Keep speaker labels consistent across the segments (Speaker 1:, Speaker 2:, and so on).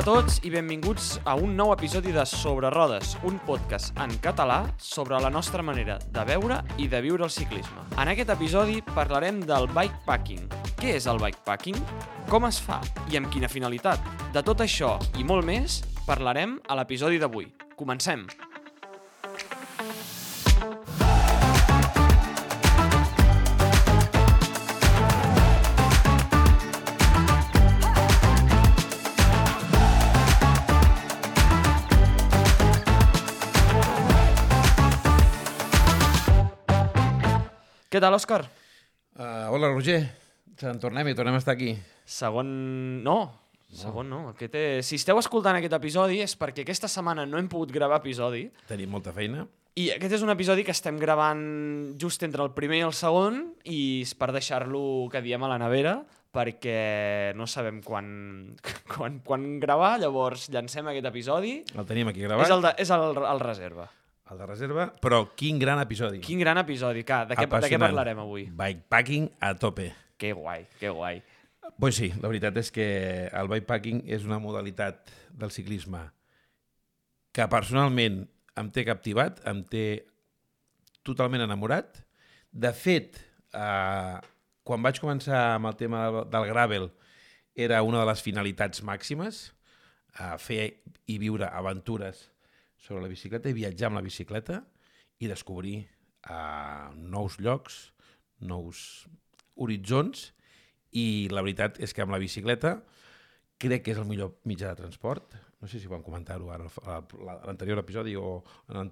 Speaker 1: Hola a tots i benvinguts a un nou episodi de Sobre Rodes, un podcast en català sobre la nostra manera de veure i de viure el ciclisme. En aquest episodi parlarem del bikepacking. Què és el bikepacking? Com es fa? I amb quina finalitat? De tot això i molt més parlarem a l'episodi d'avui. Comencem! Què tal, Òscar?
Speaker 2: Uh, hola, Roger. En tornem i tornem a estar aquí.
Speaker 1: Segon... No, segon no. Aquest és... Si esteu escoltant aquest episodi és perquè aquesta setmana no hem pogut gravar episodi
Speaker 2: Tenim molta feina.
Speaker 1: i aquest és un episodi que estem gravant just entre el primer i el segon i és per deixar-lo, que diem, a la nevera perquè no sabem quan, quan, quan gravar, llavors llancem aquest episodi.
Speaker 2: El tenim aquí gravat.
Speaker 1: És el, de, és el, el reserva.
Speaker 2: El de reserva. Però quin gran episodi.
Speaker 1: Quin gran episodi, que, de, què, de què parlarem avui?
Speaker 2: Bikepacking a tope.
Speaker 1: Que guai, que guai.
Speaker 2: Pues sí, la veritat és que el bikepacking és una modalitat del ciclisme que personalment em té captivat, em té totalment enamorat. De fet, eh, quan vaig començar amb el tema del, del gravel, era una de les finalitats màximes, a fer i viure aventures sobre la bicicleta i viatjar amb la bicicleta i descobrir uh, nous llocs, nous horitzons i la veritat és que amb la bicicleta crec que és el millor mitjà de transport. No sé si vam comentar-ho ara a l'anterior episodi o en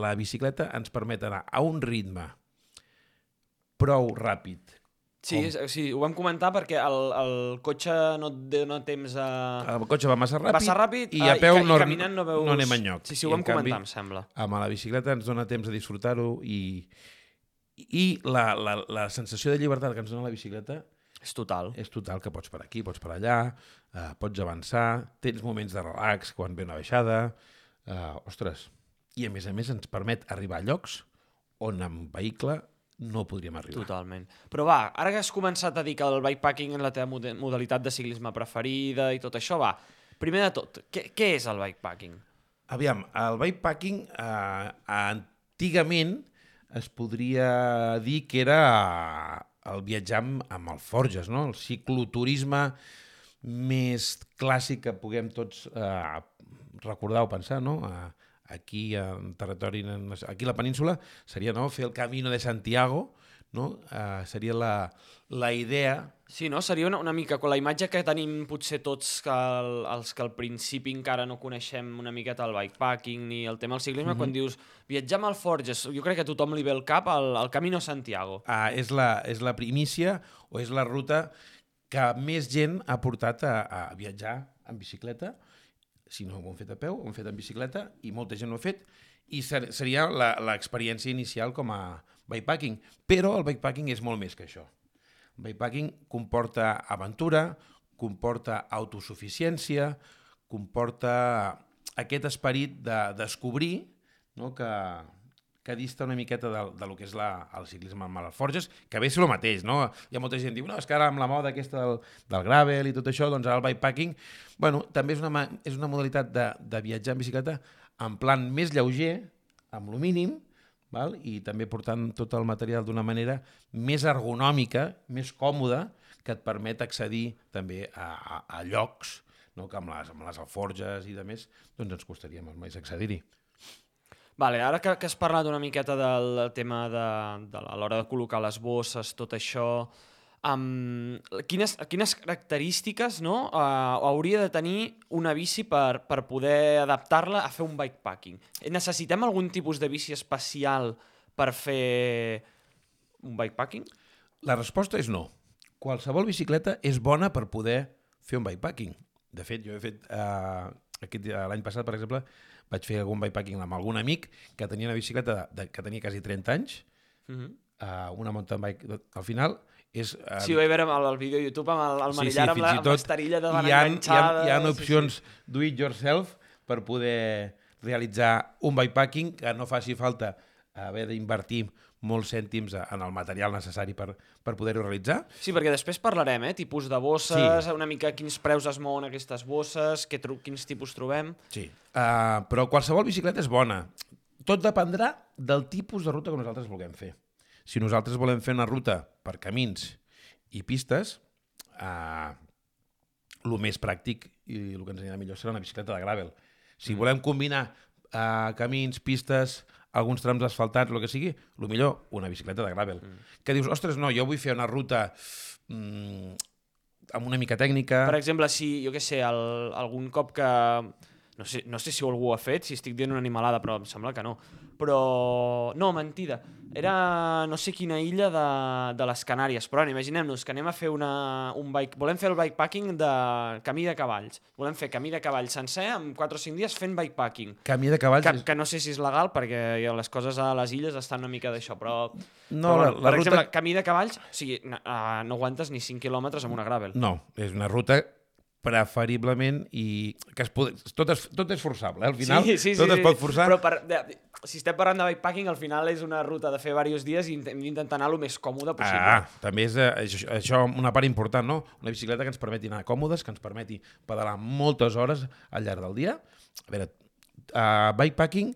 Speaker 2: la bicicleta ens permet anar a un ritme prou ràpid.
Speaker 1: Sí, és, sí, ho vam comentar perquè el, el cotxe no et dona temps a...
Speaker 2: El cotxe va massa ràpid,
Speaker 1: Passa ràpid
Speaker 2: i
Speaker 1: ah,
Speaker 2: a peu
Speaker 1: ca-
Speaker 2: no,
Speaker 1: i caminant no veus...
Speaker 2: no anem enlloc.
Speaker 1: Sí, sí, ho
Speaker 2: I,
Speaker 1: vam
Speaker 2: en canvi,
Speaker 1: comentar, em sembla.
Speaker 2: amb la bicicleta ens dona temps de disfrutar-ho i, i la, la, la sensació de llibertat que ens dona la bicicleta
Speaker 1: És total.
Speaker 2: és total, que pots per aquí, pots per allà, eh, pots avançar, tens moments de relax quan ve una baixada, eh, ostres, i a més a més ens permet arribar a llocs on amb vehicle no podríem arribar.
Speaker 1: Totalment. Però va, ara que has començat a dir que el bikepacking és la teva modalitat de ciclisme preferida i tot això, va, primer de tot, què, què és el bikepacking?
Speaker 2: Aviam, el bikepacking eh, antigament es podria dir que era el viatjar amb, amb el Forges, no? el cicloturisme més clàssic que puguem tots eh, recordar o pensar, no? Eh, aquí en territori, aquí a la península, seria no? fer el Camino de Santiago, no? Eh, seria la, la idea
Speaker 1: Sí, no? Seria una, una mica con la imatge que tenim potser tots que el, els que al principi encara no coneixem una miqueta el bikepacking ni el tema del ciclisme, quan dius viatjar amb el Forges, jo crec que a tothom li ve el cap al, al Camino Santiago.
Speaker 2: uh, és, la, és la primícia o és la ruta que més gent ha portat a, a viatjar en bicicleta. Si no ho han fet a peu, ho han fet en bicicleta i molta gent ho ha fet i ser, seria l'experiència inicial com a bikepacking. Però el bikepacking és molt més que això. El bikepacking comporta aventura, comporta autosuficiència, comporta aquest esperit de descobrir no, que, que dista una miqueta de, de lo que és la, el ciclisme amb les forges, que ve ser el mateix, no? Hi ha molta gent que diu, no, és que ara amb la moda aquesta del, del gravel i tot això, doncs ara el bikepacking, bueno, també és una, és una modalitat de, de viatjar en bicicleta en plan més lleuger, amb lo mínim, val? i també portant tot el material d'una manera més ergonòmica, més còmoda, que et permet accedir també a, a, a llocs no? que amb les, amb les alforges i de més, doncs ens costaria molt més accedir-hi.
Speaker 1: Vale, ara que, que has parlat una miqueta del tema de, de a l'hora de col·locar les bosses, tot això, um, quines, quines característiques no, uh, hauria de tenir una bici per, per poder adaptar-la a fer un bikepacking? Necessitem algun tipus de bici especial per fer un bikepacking?
Speaker 2: La resposta és no. Qualsevol bicicleta és bona per poder fer un bikepacking. De fet, jo he fet... Eh, L'any passat, per exemple, vaig fer algun bikepacking amb algun amic que tenia una bicicleta de, de, que tenia quasi 30 anys,
Speaker 1: Mm -hmm.
Speaker 2: eh, una mountain bike. Al final, és... Eh,
Speaker 1: Sí, ho vaig veure amb el, el vídeo de YouTube amb el, el manillar amb, la, amb l'esterilla de
Speaker 2: hi ha, hi ha,
Speaker 1: enganxada.
Speaker 2: hi ha
Speaker 1: sí, sí.
Speaker 2: opcions do it yourself per poder realitzar un bikepacking que no faci falta haver d'invertir molts cèntims en el material necessari per, per poder-ho realitzar.
Speaker 1: Sí, perquè després parlarem, eh? Tipus de bosses,
Speaker 2: Sí.
Speaker 1: una mica quins preus es mouen aquestes bosses, què quins tipus trobem...
Speaker 2: Sí. Uh, però qualsevol bicicleta és bona. Tot dependrà del tipus de ruta que nosaltres vulguem fer. Si nosaltres volem fer una ruta per camins i pistes, uh, el més pràctic i el que ens anirà millor serà una bicicleta de gravel. Si mm. volem combinar uh, camins, pistes, alguns trams asfaltats, el que sigui, el millor, una bicicleta de gravel. Mm. Que dius, ostres, no, jo vull fer una ruta mm, amb una mica tècnica...
Speaker 1: Per exemple, si, jo què sé, el, algun cop que... No sé, no sé si algú ho ha fet, si estic dient una animalada, però em sembla que no. Però... No, mentida. Era no sé quina illa de, de les Canàries. Però bueno, imaginem-nos que anem a fer una, un bike... Volem fer el bikepacking de camí de cavalls. Volem fer camí de cavalls sencer en 4 o 5 dies fent bikepacking.
Speaker 2: Camí de cavalls...
Speaker 1: Que,
Speaker 2: és-
Speaker 1: que no sé si és legal perquè les coses a les illes estan una mica d'això, però...
Speaker 2: No,
Speaker 1: però,
Speaker 2: la-
Speaker 1: bueno,
Speaker 2: la
Speaker 1: per
Speaker 2: ruta-
Speaker 1: exemple, camí de cavalls, o sigui, no, uh, no aguantes ni 5 quilòmetres amb una gravel.
Speaker 2: No, és una ruta preferiblement i que es pot, tot, és, tot és forçable, eh? al final
Speaker 1: sí, sí,
Speaker 2: tot
Speaker 1: sí,
Speaker 2: es pot forçar.
Speaker 1: Però per, de, si estem parlant de bikepacking, al final és una ruta de fer diversos dies i int- hem d'intentar anar el més còmode possible.
Speaker 2: Ah, també és eh, això una part important, no? Una bicicleta que ens permeti anar còmodes, que ens permeti pedalar moltes hores al llarg del dia. A veure, uh, bikepacking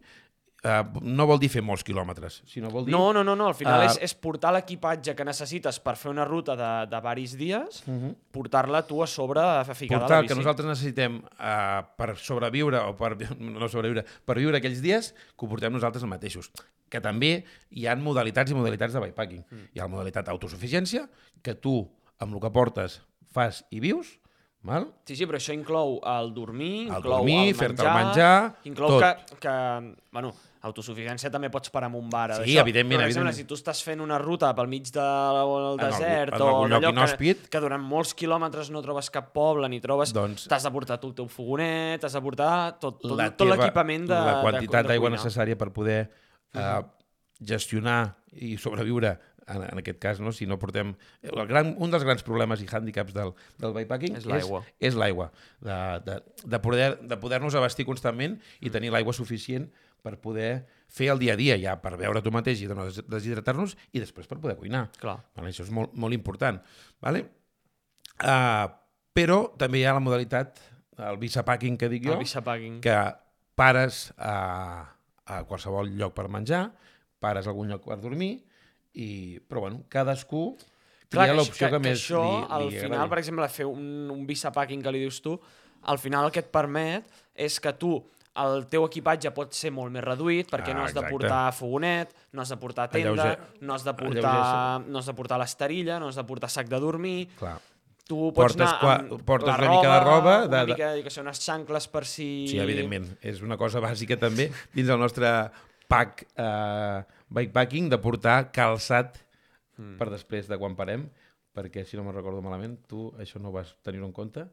Speaker 2: uh, no vol dir fer molts quilòmetres, sinó vol dir...
Speaker 1: No, no, no, no, al final
Speaker 2: Ah.
Speaker 1: és, és portar l'equipatge que necessites per fer una ruta de, de varis dies, portar-la tu a sobre a
Speaker 2: portar
Speaker 1: a
Speaker 2: el
Speaker 1: la
Speaker 2: que
Speaker 1: bici.
Speaker 2: nosaltres necessitem uh, per sobreviure o per no sobreviure, per viure aquells dies que ho portem nosaltres mateixos. Que també hi ha modalitats i modalitats de bikepacking. Mm. Hi ha la modalitat autosuficiència, que tu, amb el que portes, fas i vius, val?
Speaker 1: Sí, sí, però això inclou el dormir,
Speaker 2: El
Speaker 1: inclou
Speaker 2: dormir,
Speaker 1: el
Speaker 2: fer-te
Speaker 1: menjar,
Speaker 2: el menjar,
Speaker 1: inclou
Speaker 2: tot.
Speaker 1: que, que, bueno, autosuficiència també pots parar amb un bar.
Speaker 2: Sí,
Speaker 1: d'això.
Speaker 2: evidentment,
Speaker 1: Però, per exemple,
Speaker 2: evidentment.
Speaker 1: si tu estàs fent una ruta pel mig del
Speaker 2: algun-
Speaker 1: desert
Speaker 2: en
Speaker 1: o
Speaker 2: algun lloc
Speaker 1: d'allò que, que durant molts quilòmetres no trobes cap poble ni trobes...
Speaker 2: Doncs-
Speaker 1: T'has de portar tu el teu fogonet, t'has de portar tot, tot,
Speaker 2: la
Speaker 1: tot l'equipament de
Speaker 2: La
Speaker 1: de-
Speaker 2: quantitat
Speaker 1: de
Speaker 2: d'aigua necessària per poder uh, gestionar i sobreviure en, en aquest cas, no? si no portem... El gran, un dels grans problemes i hàndicaps del, del bikepacking
Speaker 1: És l'aigua.
Speaker 2: És, és l'aigua. De, de, de poder- de poder-nos abastir constantment i tenir l'aigua suficient per poder fer el dia a dia, ja per veure tu mateix i no des- deshidratar-nos, i després per poder cuinar.
Speaker 1: Clar.
Speaker 2: Vale? Això és molt, molt important. Vale? Uh, però també hi ha la modalitat, el bisapacking que dic jo, que pares a, a qualsevol lloc per menjar, pares a algun lloc per dormir, i, però bueno, cadascú
Speaker 1: Clar,
Speaker 2: tria
Speaker 1: que,
Speaker 2: l'opció que,
Speaker 1: que,
Speaker 2: més
Speaker 1: això,
Speaker 2: li,
Speaker 1: al
Speaker 2: li
Speaker 1: final, per exemple, fer un, un bicepacking que li dius tu, al final el que et permet és que tu el teu equipatge pot ser molt més reduït perquè
Speaker 2: Ah,
Speaker 1: no has de
Speaker 2: exacte.
Speaker 1: portar fogonet, no has de portar tenda,
Speaker 2: Alleuger-
Speaker 1: no has de portar,
Speaker 2: alleuger-
Speaker 1: no has de portar l'esterilla, no has de portar sac de dormir,
Speaker 2: Clar.
Speaker 1: tu pots
Speaker 2: Portes
Speaker 1: anar amb
Speaker 2: portes
Speaker 1: la
Speaker 2: una mica de roba,
Speaker 1: una
Speaker 2: de- de-
Speaker 1: mica, què sé, unes xancles per si...
Speaker 2: Sí, evidentment. És una cosa bàsica també dins del nostre pack eh, bikepacking de portar calçat mm. per després de quan parem, perquè si no me'n recordo malament, tu això no ho vas tenir en compte.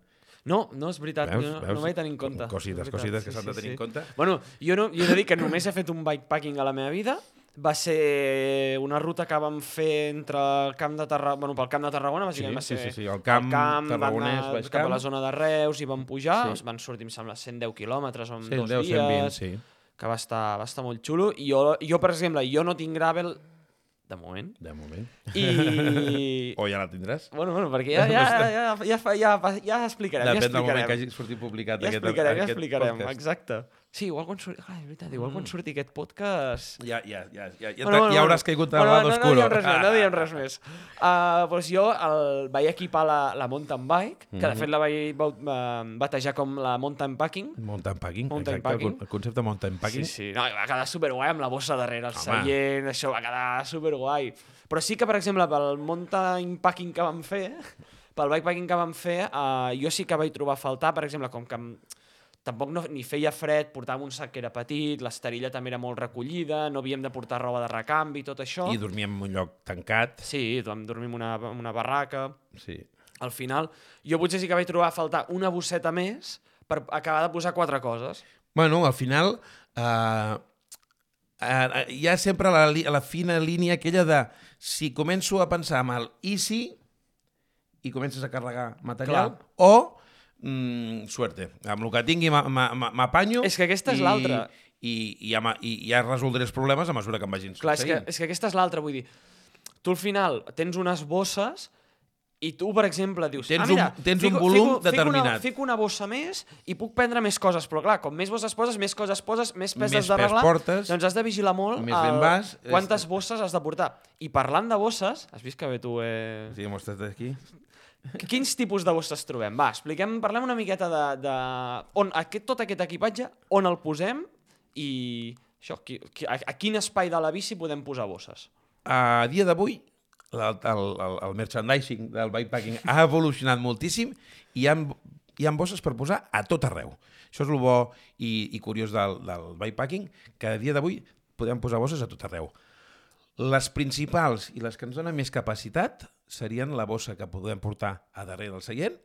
Speaker 1: No, no, és veritat,
Speaker 2: Veus?
Speaker 1: no,
Speaker 2: Veus?
Speaker 1: no vaig tenir en compte.
Speaker 2: Cosites,
Speaker 1: veritat,
Speaker 2: cosites que s'han de tenir en compte.
Speaker 1: Bueno, jo, no, jo he de dir que només he fet un bikepacking a la meva vida, va ser una ruta que vam fer entre el camp de Tarragona, bueno, pel camp de Tarragona, bàsicament va
Speaker 2: Sí,
Speaker 1: ser
Speaker 2: sí, sí, sí, el camp
Speaker 1: vam
Speaker 2: tarragonès,
Speaker 1: anar
Speaker 2: Baix
Speaker 1: cap a
Speaker 2: Camp.
Speaker 1: la zona de Reus i vam pujar,
Speaker 2: Sí.
Speaker 1: sí. van sortir, em sembla, 110 quilòmetres en
Speaker 2: 110,
Speaker 1: dos dies,
Speaker 2: 120, sí.
Speaker 1: que va estar, va estar molt xulo. I jo, jo, per exemple, jo no tinc gravel de moment,
Speaker 2: De moment.
Speaker 1: i...
Speaker 2: O ja la tindràs?
Speaker 1: Bueno, bueno, perquè ja, ja, ja, ja, ja, ja, ja explicarem, ja
Speaker 2: Depèn del moment
Speaker 1: explicarem.
Speaker 2: que hagi sortit publicat
Speaker 1: Ja
Speaker 2: aquest,
Speaker 1: explicarem, ja
Speaker 2: aquest
Speaker 1: explicarem,
Speaker 2: podcast.
Speaker 1: exacte. Sí, igual quan surti... Clar, és veritat, igual quan surti aquest podcast...
Speaker 2: Ja, ja, ja, ja, ja,
Speaker 1: Bueno, bueno,
Speaker 2: ja hauràs caigut a
Speaker 1: Bueno, no. No, no més, no diem res més. Uh, doncs jo el, vaig equipar la, la mountain bike, que de
Speaker 2: Mhm.
Speaker 1: fet la vaig uh, batejar com la mountain packing.
Speaker 2: Mountain packing,
Speaker 1: Mountain
Speaker 2: exacte,
Speaker 1: packing.
Speaker 2: El, con- el concepte mountain packing.
Speaker 1: Sí, sí, no, va quedar superguai amb la bossa darrere, el
Speaker 2: Home.
Speaker 1: seient, això va quedar superguai. Però sí que, per exemple, pel mountain packing que vam fer, pel bikepacking que vam fer, uh, jo sí que vaig trobar a faltar, per exemple, com que tampoc no, ni feia fred, portàvem un sac que era petit, l'esterilla també era molt recollida, no havíem de portar roba de recanvi, tot això.
Speaker 2: I dormíem en un lloc tancat.
Speaker 1: Sí, vam dormir en una, en una barraca.
Speaker 2: Sí.
Speaker 1: Al final, jo potser sí que vaig trobar a faltar una bosseta més per acabar de posar quatre coses.
Speaker 2: Bueno, al final uh, uh, hi ha sempre la, la fina línia aquella de si començo a pensar amb el easy i comences a carregar material
Speaker 1: Clar.
Speaker 2: o mm, suerte. Amb el que tingui m'a- m'a- m'a- m'apanyo...
Speaker 1: És que aquesta és
Speaker 2: i-
Speaker 1: l'altra.
Speaker 2: I, i, m'ha- i ja resoldré els problemes a mesura que em vagin
Speaker 1: Clar, és que,
Speaker 2: succeint.
Speaker 1: és que aquesta és l'altra, vull dir, tu al final tens unes bosses i tu, per exemple, dius...
Speaker 2: Tens
Speaker 1: ah, mira,
Speaker 2: un- tens un
Speaker 1: fico,
Speaker 2: volum
Speaker 1: fico, Fico una,
Speaker 2: determinat.
Speaker 1: fico una bossa més i puc prendre més coses, però clar, com més bosses poses, més coses poses, més pes
Speaker 2: Més
Speaker 1: has d'arreglar,
Speaker 2: portes,
Speaker 1: doncs has de vigilar molt
Speaker 2: més ben vas, és-
Speaker 1: quantes bosses has de portar. I parlant de bosses, has vist que bé tu... Eh...
Speaker 2: Sí, m'ho estàs d'aquí.
Speaker 1: Quins tipus de bosses trobem? Va, expliquem, parlem una miqueta de, de on aquest, tot aquest equipatge, on el posem i això, qui, qui, a, a quin espai de la bici podem posar bosses?
Speaker 2: A dia d'avui, el, el, el, el merchandising del bikepacking ha evolucionat moltíssim i hi ha, hi ha bosses per posar a tot arreu. Això és el bo i, i curiós del, del bikepacking, que a dia d'avui podem posar bosses a tot arreu. Les principals i les que ens donen més capacitat serien la bossa que podem portar a darrere del seient,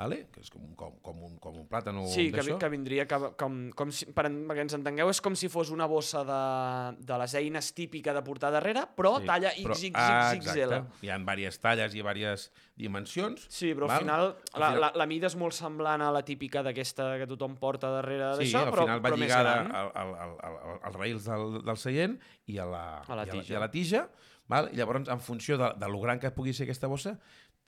Speaker 2: vale? que és com, com, com, un, com un plàtan o
Speaker 1: Sí, que, vi- que vindria que, com, com si, per, perquè ens entengueu, és com si fos una bossa de, de les eines típica de portar darrere, però
Speaker 2: Sí,
Speaker 1: talla
Speaker 2: però-
Speaker 1: XXXXL.
Speaker 2: Ah, exacte. Hi ha diverses talles i diverses dimensions.
Speaker 1: Sí, però
Speaker 2: val?
Speaker 1: al final,
Speaker 2: Al
Speaker 1: la,
Speaker 2: final-
Speaker 1: la, la mida és molt semblant a la típica d'aquesta que tothom porta darrere
Speaker 2: Sí,
Speaker 1: d'això, però,
Speaker 2: final va
Speaker 1: però més
Speaker 2: lligada
Speaker 1: gran.
Speaker 2: al, al, al, al, als rails del, del seient i a la,
Speaker 1: A la
Speaker 2: i
Speaker 1: tija.
Speaker 2: I a la tija. Val? I llavors, en funció de, de lo gran que pugui ser aquesta bossa,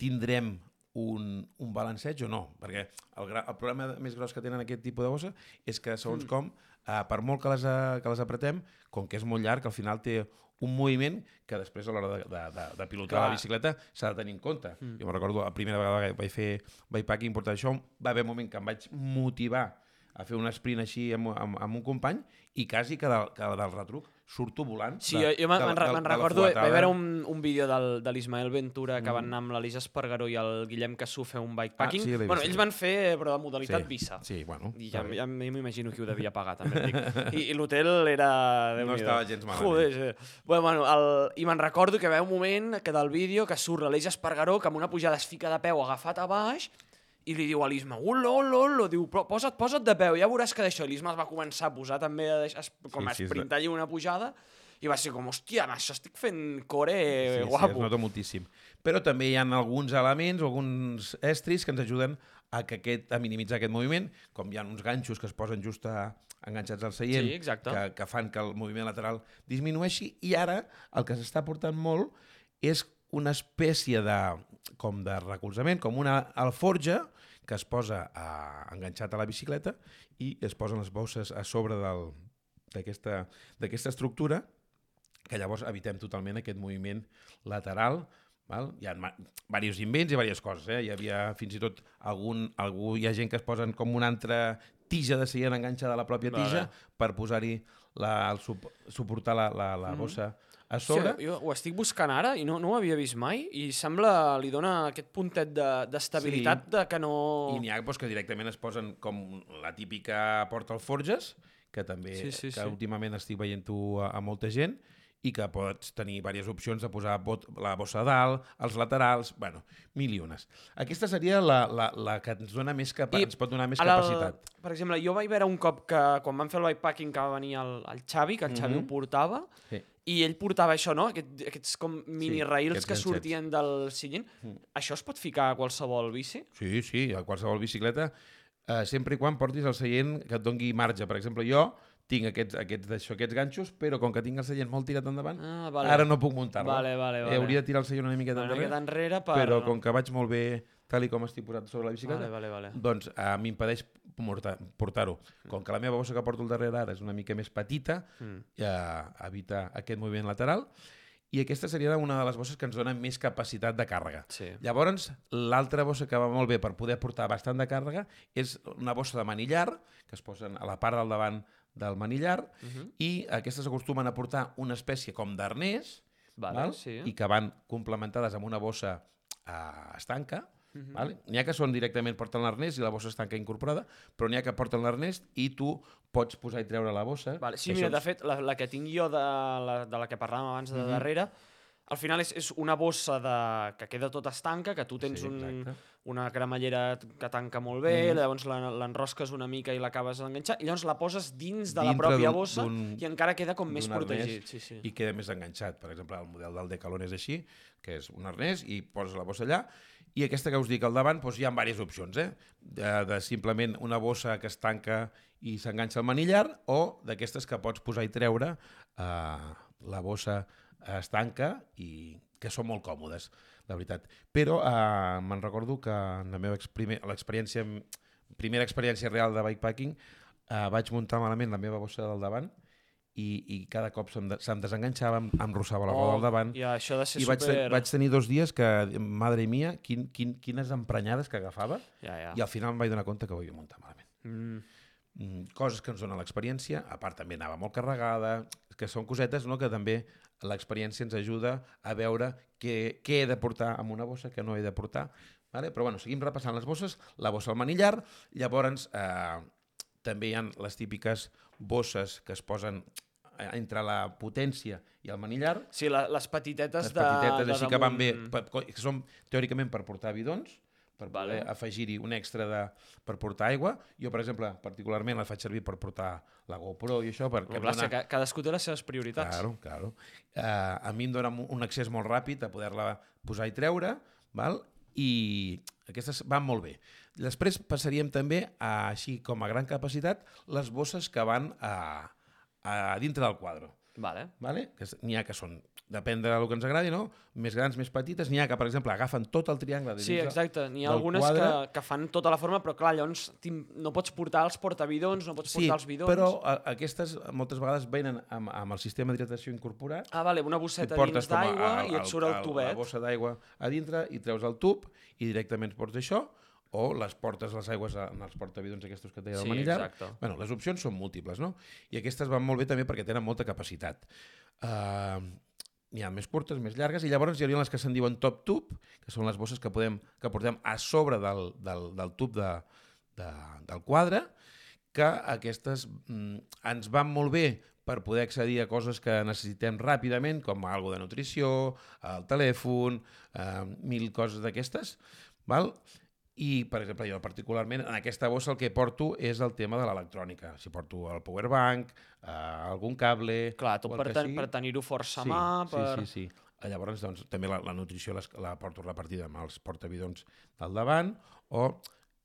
Speaker 2: tindrem un, un balanceig o no. Perquè el, gra, el problema més gros que tenen aquest tipus de bossa és que, segons mm. com, eh, per molt que les, eh, que les apretem, com que és molt llarg, al final té un moviment que després a l'hora de, de, de, de pilotar
Speaker 1: Clar.
Speaker 2: la bicicleta s'ha de tenir en compte. Mm. Jo me'n recordo la primera vegada que vaig fer bikepacking portar això, va haver un moment que em vaig motivar a fer un sprint així amb, amb, amb un company i quasi que, del, que del retruc surto volant.
Speaker 1: Sí, jo, jo me'n
Speaker 2: de- de- de la
Speaker 1: recordo, vaig veure un, un vídeo del, de l'Ismael Ventura que van anar amb l'Elisa Espargaró i el Guillem Cassú fer un bikepacking.
Speaker 2: Ah, sí,
Speaker 1: bueno, ells
Speaker 2: sí.
Speaker 1: van fer, però de modalitat vissa.
Speaker 2: Sí, bueno.
Speaker 1: I ja, ja m'imagino qui ho devia pagar, també dic. I, i l'hotel era... Déu-n'hi-do.
Speaker 2: estava gens malament.
Speaker 1: Joder, sí. Bueno, bueno, el... I me'n recordo que haver un moment que del vídeo que surt l'Elisa Espargaró que amb una pujada es fica de peu agafat a baix i li diu a l'Isma, olo, olo, olo, diu, però posa't, posa't de peu, ja veuràs que d'això. I l'Isma es va començar a posar també, a deix- es, com a
Speaker 2: Sí, sí, és
Speaker 1: esprintar allà una pujada, i va ser com, hòstia, amb això estic fent core
Speaker 2: Sí, sí,
Speaker 1: guapo.
Speaker 2: es nota moltíssim. Però també hi ha alguns elements alguns estris que ens ajuden a, que aquest, a minimitzar aquest moviment, com hi ha uns ganxos que es posen just a, enganxats al seient,
Speaker 1: Sí, exacte.
Speaker 2: que, que fan que el moviment lateral disminueixi, i ara el que s'està portant molt és una espècie de, com de recolzament, com una alforja que es posa a, enganxat a la bicicleta i es posen les bosses a sobre d'aquesta estructura que llavors evitem totalment aquest moviment lateral. Val? Hi ha diversos invents i diverses coses. Eh? Hi havia fins i tot algun, algú, hi ha gent que es posen com una altra tija de seient enganxada a la pròpia tija
Speaker 1: Vale.
Speaker 2: per posar-hi la, el sup, suportar la, la, la bossa a sobre.
Speaker 1: Sí, jo ho estic buscant ara i no, no ho havia vist mai i sembla, li dona aquest puntet de- d'estabilitat de, de que no...
Speaker 2: I n'hi ha doncs, que directament es posen com la típica porta alforges, que també
Speaker 1: Sí, sí,
Speaker 2: que
Speaker 1: sí.
Speaker 2: últimament estic veient-ho a, a molta gent, i que pots tenir diverses opcions de posar bot, la bossa a dalt, els laterals, bueno, mil i unes. Aquesta seria la, la, la que ens dona més capa,
Speaker 1: I
Speaker 2: ens pot donar més
Speaker 1: Ara,
Speaker 2: capacitat.
Speaker 1: El, per exemple, jo vaig veure un cop que quan vam fer el bikepacking que va venir el, el Xavi, que el Xavi
Speaker 2: Mhm.
Speaker 1: ho portava,
Speaker 2: Sí.
Speaker 1: i ell portava això, no? Aquest, aquests com mini
Speaker 2: Sí,
Speaker 1: rails
Speaker 2: aquests
Speaker 1: que sortien del sillín. Això es pot ficar a qualsevol bici?
Speaker 2: Sí, sí, a qualsevol bicicleta, eh, sempre i quan portis el seient que et dongui marge. Per exemple, jo tinc aquests, aquests, d'això, aquests ganxos, però com que tinc el seient molt tirat endavant,
Speaker 1: Ah, vale.
Speaker 2: ara no puc muntar-lo.
Speaker 1: Vale, vale, vale.
Speaker 2: Eh, hauria de tirar el seient una miqueta
Speaker 1: Una miqueta enrere per...
Speaker 2: però com que vaig molt bé tal i com estic posat sobre la bicicleta,
Speaker 1: Vale, vale, vale.
Speaker 2: doncs uh, m'impedeix portar- portar-ho. Com que la meva bossa que porto al darrere ara és una mica més petita,
Speaker 1: Mm.
Speaker 2: ja evita aquest moviment lateral, i aquesta seria una de les bosses que ens dona més capacitat de càrrega.
Speaker 1: Sí.
Speaker 2: Llavors, l'altra bossa que va molt bé per poder portar bastant de càrrega és una bossa de manillar, que es posen a la part del davant del manillar,
Speaker 1: Uh -huh.
Speaker 2: i aquestes acostumen a portar una espècie com d'arnès,
Speaker 1: Vale,
Speaker 2: val?
Speaker 1: sí.
Speaker 2: i que van complementades amb una bossa eh, estanca.
Speaker 1: Mhm.
Speaker 2: Vale? N'hi ha que són directament porten l'arnès i la bossa estanca incorporada, però n'hi ha que porten l'arnès i tu pots posar i treure la bossa.
Speaker 1: Vale. Sí, mira, de fet, la, la que tinc jo de la, de la que parlàvem abans de
Speaker 2: Mhm.
Speaker 1: darrere, al final és, és una bossa de, que queda tota estanca, que tu tens
Speaker 2: Sí,
Speaker 1: un, una cremallera que tanca molt bé,
Speaker 2: Mhm.
Speaker 1: llavors la- l'enrosques una mica i l'acabes d'enganxar, i llavors la poses dins de la
Speaker 2: Dintre
Speaker 1: pròpia
Speaker 2: d'un-
Speaker 1: bossa i encara queda com més protegit. Sí, sí.
Speaker 2: i queda més enganxat. Per exemple, el model del Decathlon és així, que és un arnès i poses la bossa allà I aquesta que us dic al davant, doncs hi ha diverses opcions, eh? De, de simplement una bossa que es tanca i s'enganxa al manillar o d'aquestes que pots posar i treure, eh, la bossa es tanca i que són molt còmodes, la veritat. Però eh, me'n recordo que en la meva l'experiència, primera experiència real de bikepacking, eh, vaig muntar malament la meva bossa del davant i, i cada cop se'm, de, se'm desenganxava, em, em rossava la roda al davant.
Speaker 1: Ja, això de ser
Speaker 2: I vaig,
Speaker 1: super...
Speaker 2: vaig tenir dos dies que, madre mia, quin, quin, quines emprenyades que agafava
Speaker 1: Ja, ja.
Speaker 2: i al final em vaig donar compte que ho havia muntat malament.
Speaker 1: Mm.
Speaker 2: Mm, coses que ens donen l'experiència, a part també anava molt carregada, que són cosetes no? que també l'experiència ens ajuda a veure què, què he de portar amb una bossa, què no he de portar. Vale? Però bueno, seguim repassant les bosses, la bossa al manillar, llavors eh, també hi ha les típiques bosses que es posen entre la potència i el manillar,
Speaker 1: Sí, la, les petitetes
Speaker 2: les
Speaker 1: de
Speaker 2: petitetes
Speaker 1: de
Speaker 2: així que van bé, que són teòricament per portar bidons, per poder
Speaker 1: Vale.
Speaker 2: afegir-hi un extra de, per portar aigua. Jo, per exemple, particularment la faig servir per portar la GoPro i això, perquè
Speaker 1: clar,
Speaker 2: dona-
Speaker 1: ca- cadascú té les seves prioritats.
Speaker 2: Claro, claro. Uh, a mi em dona un accés molt ràpid a poder-la posar i treure, val? i aquestes van molt bé. Després passaríem també, a, així com a gran capacitat, les bosses que van a, a dintre del quadre.
Speaker 1: Vale.
Speaker 2: Vale? N'hi ha que són, depèn del que ens agradi, no? més grans, més petites, n'hi ha que, per exemple, agafen tot el triangle de
Speaker 1: Sí, exacte. N'hi ha algunes
Speaker 2: quadre.
Speaker 1: que, que fan tota la forma, però clar, llavors no pots portar els portabidons, no pots
Speaker 2: Sí,
Speaker 1: portar els bidons.
Speaker 2: però a, aquestes moltes vegades venen amb, amb el sistema d'hidratació incorporat
Speaker 1: Ah, vale, una
Speaker 2: et
Speaker 1: bosseta dins d'aigua
Speaker 2: el-
Speaker 1: i et surt el,
Speaker 2: el-
Speaker 1: tubet.
Speaker 2: La bossa d'aigua a dintre i treus el tub i directament portes això o les portes les aigües en els portabidons aquests que et deia del
Speaker 1: Sí,
Speaker 2: manillar.
Speaker 1: exacte.
Speaker 2: Bueno, les opcions són múltiples, no? I aquestes van molt bé també perquè tenen molta capacitat. Uh, n'hi ha més curtes, més llargues, i llavors hi hauria les que se'n diuen top tub, que són les bosses que, podem, que portem a sobre del, del, del tub de, de, del quadre, que aquestes mm, ens van molt bé per poder accedir a coses que necessitem ràpidament, com algo de nutrició, el telèfon, eh, mil coses d'aquestes, val? I, per exemple, jo particularment en aquesta bossa el que porto és el tema de l'electrònica. Si porto el powerbank, eh, algun cable...
Speaker 1: Clar, tot per, ten per tenir-ho força a
Speaker 2: sí,
Speaker 1: mà, per...
Speaker 2: Sí, sí, sí. Llavors, doncs, també la, la nutrició les, la porto repartida amb els portabidons del davant, o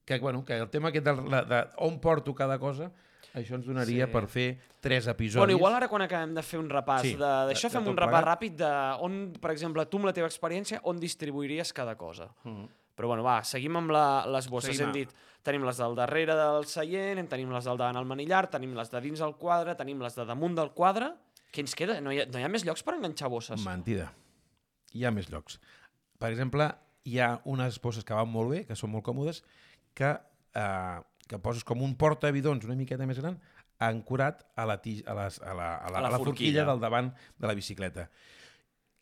Speaker 2: que, bueno, que el tema aquest de, de, de on porto cada cosa, això ens donaria
Speaker 1: Sí.
Speaker 2: per fer tres episodis.
Speaker 1: Bueno, igual ara quan acabem de fer un repàs
Speaker 2: Sí, de-
Speaker 1: d'això
Speaker 2: de
Speaker 1: fem
Speaker 2: tot
Speaker 1: un repàs ràpid de on, per exemple, tu amb la teva experiència, on distribuiries cada cosa.
Speaker 2: Mm.
Speaker 1: Però bueno, va, seguim amb la, les bosses.
Speaker 2: Seguim
Speaker 1: hem
Speaker 2: a-
Speaker 1: dit, tenim les del darrere del seient, en tenim les del davant al manillar, tenim les de dins del quadre, tenim les de damunt del quadre. Què ens queda? No hi ha, no hi ha més llocs per enganxar bosses?
Speaker 2: Mentida. Hi ha més llocs. Per exemple, hi ha unes bosses que van molt bé, que són molt còmodes, que, eh, que poses com un portabidons una miqueta més gran ancorat a la, tij, a, les, a, la, a, la, a, la, forquilla.
Speaker 1: forquilla
Speaker 2: del davant de la bicicleta.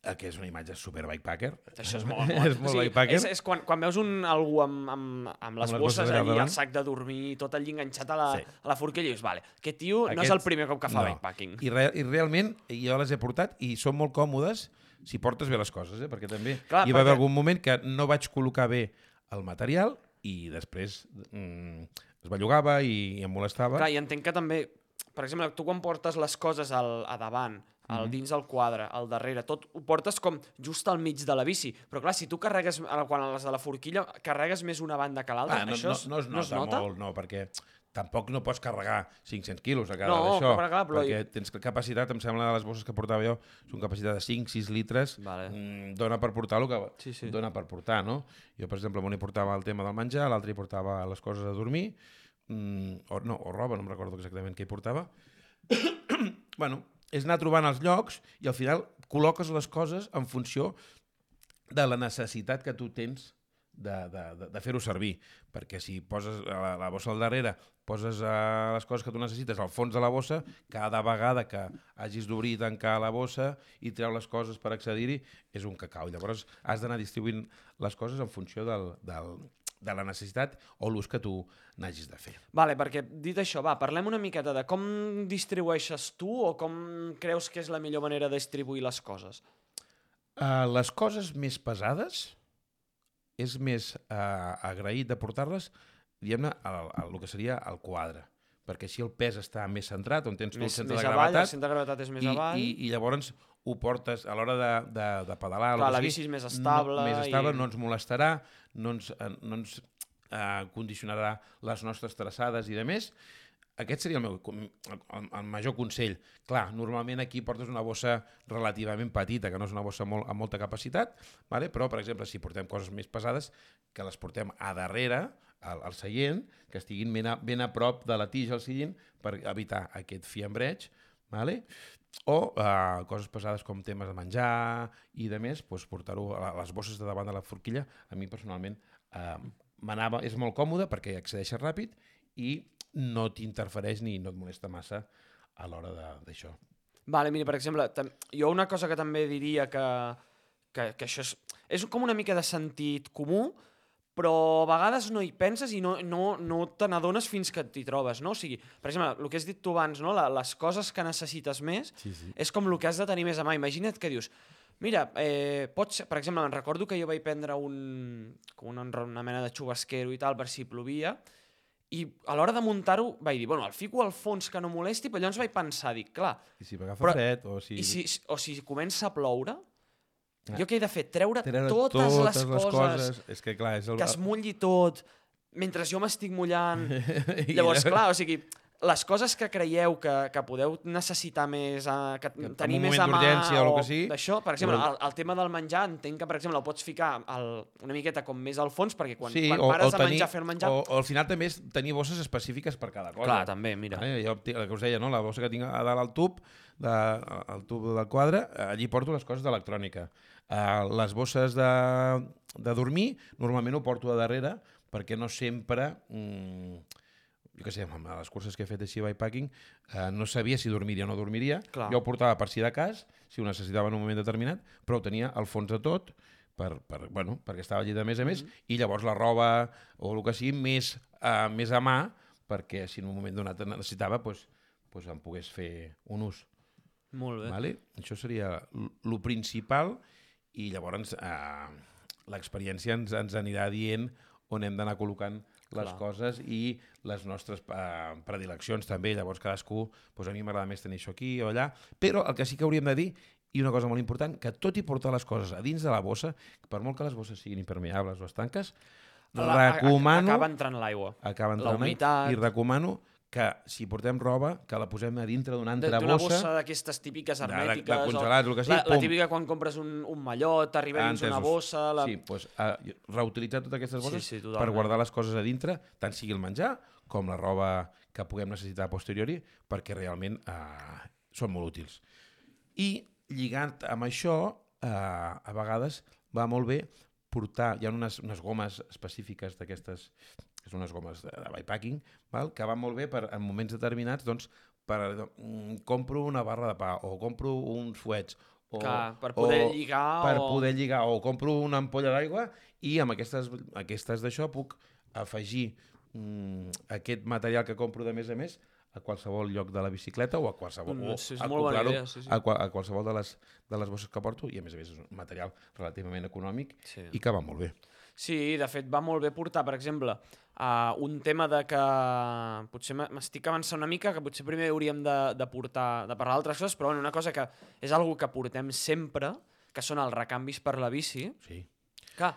Speaker 2: Eh, que és una imatge super bikepacker.
Speaker 1: Això és molt, molt.
Speaker 2: és molt bikepacker.
Speaker 1: és, és quan, quan veus un, algú amb, amb, amb les
Speaker 2: les
Speaker 1: bosses
Speaker 2: allà
Speaker 1: el sac de dormir, tot allí enganxat a la,
Speaker 2: Sí.
Speaker 1: a la forquilla, i dius, vale, aquest tio no és
Speaker 2: Aquest-
Speaker 1: el primer cop que fa
Speaker 2: no.
Speaker 1: bikepacking.
Speaker 2: I, re, I realment jo les he portat i són molt còmodes si portes bé les coses, eh? perquè també
Speaker 1: Clar,
Speaker 2: hi va haver
Speaker 1: perquè-
Speaker 2: algun moment que no vaig col·locar bé el material i després mm, es bellugava i, i em molestava.
Speaker 1: Clar, i entenc que també, per exemple, tu quan portes les coses al, a davant, al dins del quadre, al darrere, tot ho portes com just al mig de la bici. Però clar, si tu carregues, quan a les de la forquilla, carregues més una banda que l'altra,
Speaker 2: Ah, no,
Speaker 1: això
Speaker 2: no,
Speaker 1: es,
Speaker 2: no, es nota,
Speaker 1: no es nota?
Speaker 2: molt, no, perquè tampoc no pots carregar 500 quilos a cada
Speaker 1: No,
Speaker 2: d'això,
Speaker 1: però-
Speaker 2: perquè tens capacitat, em sembla, de les bosses que portava jo, són capacitat de 5-6 litres,
Speaker 1: Vale.
Speaker 2: mm, dona per portar el que
Speaker 1: Sí, sí.
Speaker 2: dona per portar, no? Jo, per exemple, un hi portava el tema del menjar, l'altre hi portava les coses a dormir, mm, o, no, o roba, no em recordo exactament què hi portava. bueno, és anar trobant els llocs i al final col·loques les coses en funció de la necessitat que tu tens de, de, de, de fer-ho servir. Perquè si poses a la, la bossa al darrere, poses uh, les coses que tu necessites al fons de la bossa, cada vegada que hagis d'obrir i tancar la bossa i treu les coses per accedir-hi, és un cacau. Llavors has d'anar distribuint les coses en funció del, del, de la necessitat o l'ús que tu n'hagis de fer.
Speaker 1: Vale, perquè dit això, va, parlem una miqueta de com distribueixes tu o com creus que és la millor manera de distribuir les coses.
Speaker 2: Uh, les coses més pesades és més uh, agraït de portar-les diguem-ne, al, al, el que seria el quadre. perquè així el pes està més centrat, on tens tu el
Speaker 1: Més,
Speaker 2: centre
Speaker 1: més
Speaker 2: de
Speaker 1: avall, el
Speaker 2: gravetat,
Speaker 1: centre de gravetat és més
Speaker 2: i,
Speaker 1: avall.
Speaker 2: i, i llavors ho portes a l'hora de, de, de pedalar.
Speaker 1: Clar, la bici és més estable
Speaker 2: No, més estable,
Speaker 1: i-
Speaker 2: no ens molestarà, no ens, eh, no ens eh, condicionarà les nostres traçades i de més. Aquest seria el meu el, el major consell. Clar, normalment aquí portes una bossa relativament petita, que no és una bossa molt, amb molta capacitat, vale? però, per exemple, si portem coses més pesades, que les portem a darrere, al, al seient, que estiguin ben a, ben a prop de la tija al seient per evitar aquest fiambreig, vale? O uh, coses pesades com temes de menjar i de més, doncs portar-ho a les bosses de davant de la forquilla, a mi personalment uh, m'anava, és molt còmode perquè accedeixes ràpid i no t'interfereix ni no et molesta massa a l'hora d'això.
Speaker 1: Vale, mira, per exemple, jo una cosa que també diria que, que, que això és, és com una mica de sentit comú, però a vegades no hi penses i no, no, no te n'adones fins que t'hi trobes, no? O sigui, per exemple, el que has dit tu abans, no? La, les coses que necessites més
Speaker 2: Sí, sí.
Speaker 1: és com el que has de tenir més a mà. Imagina't que dius, mira, eh, pots, per exemple, recordo que jo vaig prendre un, com una, una mena de xubasquero i tal per si plovia, i a l'hora de muntar-ho vaig dir, bueno, el fico al fons que no molesti, però llavors vaig pensar, dic, clar,
Speaker 2: I si m'agafa fred o si...
Speaker 1: i si, o si comença a ploure,
Speaker 2: Ah.
Speaker 1: jo què he de fer? Treure,
Speaker 2: treure
Speaker 1: totes, les, coses,
Speaker 2: És que clar, és el...
Speaker 1: que es mulli tot, mentre jo m'estic mullant. Llavors, clar, o sigui, les coses que creieu que, que podeu necessitar més, uh, que,
Speaker 2: en
Speaker 1: tenir més a mà,
Speaker 2: o el que sigui,
Speaker 1: d'això, per exemple, el, el tema del menjar, entenc que, per exemple, el pots ficar al, una miqueta com més al fons, perquè quan,
Speaker 2: sí,
Speaker 1: quan
Speaker 2: o,
Speaker 1: pares
Speaker 2: o
Speaker 1: de
Speaker 2: tenir,
Speaker 1: menjar, fer el menjar...
Speaker 2: O, o al final també és tenir bosses específiques per cada cosa.
Speaker 1: Clar, també, mira.
Speaker 2: Eh, jo, el que us deia, no? la bossa que tinc a dalt al tub, de, al tub del quadre, allí porto les coses d'electrònica. Uh, les bosses de, de dormir, normalment ho porto a darrere, perquè no sempre... Mm, jo què sé, amb les curses que he fet així bikepacking, eh, no sabia si dormiria o no dormiria.
Speaker 1: Clar.
Speaker 2: Jo ho portava per si de cas, si ho necessitava en un moment determinat, però ho tenia al fons de tot, per, per, bueno, perquè estava allí de més a més,
Speaker 1: Mm-hmm.
Speaker 2: i llavors la roba o el que sigui més, uh, més a mà, perquè si en un moment donat necessitava, doncs, doncs em pogués fer un ús.
Speaker 1: Molt bé.
Speaker 2: Vale? Això seria el principal i llavors eh, l'experiència ens, ens anirà dient on hem d'anar col·locant les
Speaker 1: Clar.
Speaker 2: coses i les nostres eh, predileccions també. Llavors cadascú, doncs a mi m'agrada més tenir això aquí o allà, però el que sí que hauríem de dir i una cosa molt important, que tot i portar les coses a dins de la bossa, per molt que les bosses siguin impermeables o estanques,
Speaker 1: La-
Speaker 2: recomano...
Speaker 1: Acaba entrant l'aigua.
Speaker 2: acaba entrant
Speaker 1: humitat.
Speaker 2: i recomano que si portem roba, que la posem a dintre d'una altra
Speaker 1: D'una
Speaker 2: bossa,
Speaker 1: bossa d'aquestes típiques
Speaker 2: de- de- de
Speaker 1: hermètiques. o-
Speaker 2: el que sigui,
Speaker 1: la, la típica quan compres un, un mallot, t'arriba dins una bossa... La...
Speaker 2: Sí, doncs, uh, reutilitzar totes aquestes
Speaker 1: Sí,
Speaker 2: bosses
Speaker 1: sí,
Speaker 2: per
Speaker 1: totalment.
Speaker 2: guardar les coses a dintre, tant sigui el menjar com la roba que puguem necessitar a posteriori, perquè realment uh, són molt útils. I lligant amb això, uh, a vegades va molt bé portar, hi ha unes, unes gomes específiques d'aquestes, que són unes gomes de, de bikepacking, val? que van molt bé per, en moments determinats, doncs, per, mm, compro una barra de pa, o compro uns fuets, o,
Speaker 1: Clar, per poder
Speaker 2: o,
Speaker 1: lligar
Speaker 2: per
Speaker 1: o-
Speaker 2: poder lligar, o compro una ampolla d'aigua i amb aquestes, aquestes d'això puc afegir mm, aquest material que compro de més a més a qualsevol lloc de la bicicleta o a qualsevol,
Speaker 1: Mm, sí, és molt bona idea, sí, sí.
Speaker 2: A, a qualsevol de les, de les bosses que porto i a més a més és un material relativament econòmic
Speaker 1: Sí.
Speaker 2: i que va molt bé.
Speaker 1: Sí, de fet va molt bé portar, per exemple, uh, un tema de que potser m'estic avançant una mica, que potser primer hauríem de, de portar, de parlar d'altres coses, però bueno, una cosa que és algo que portem sempre, que són els recanvis per la bici,
Speaker 2: Sí.
Speaker 1: que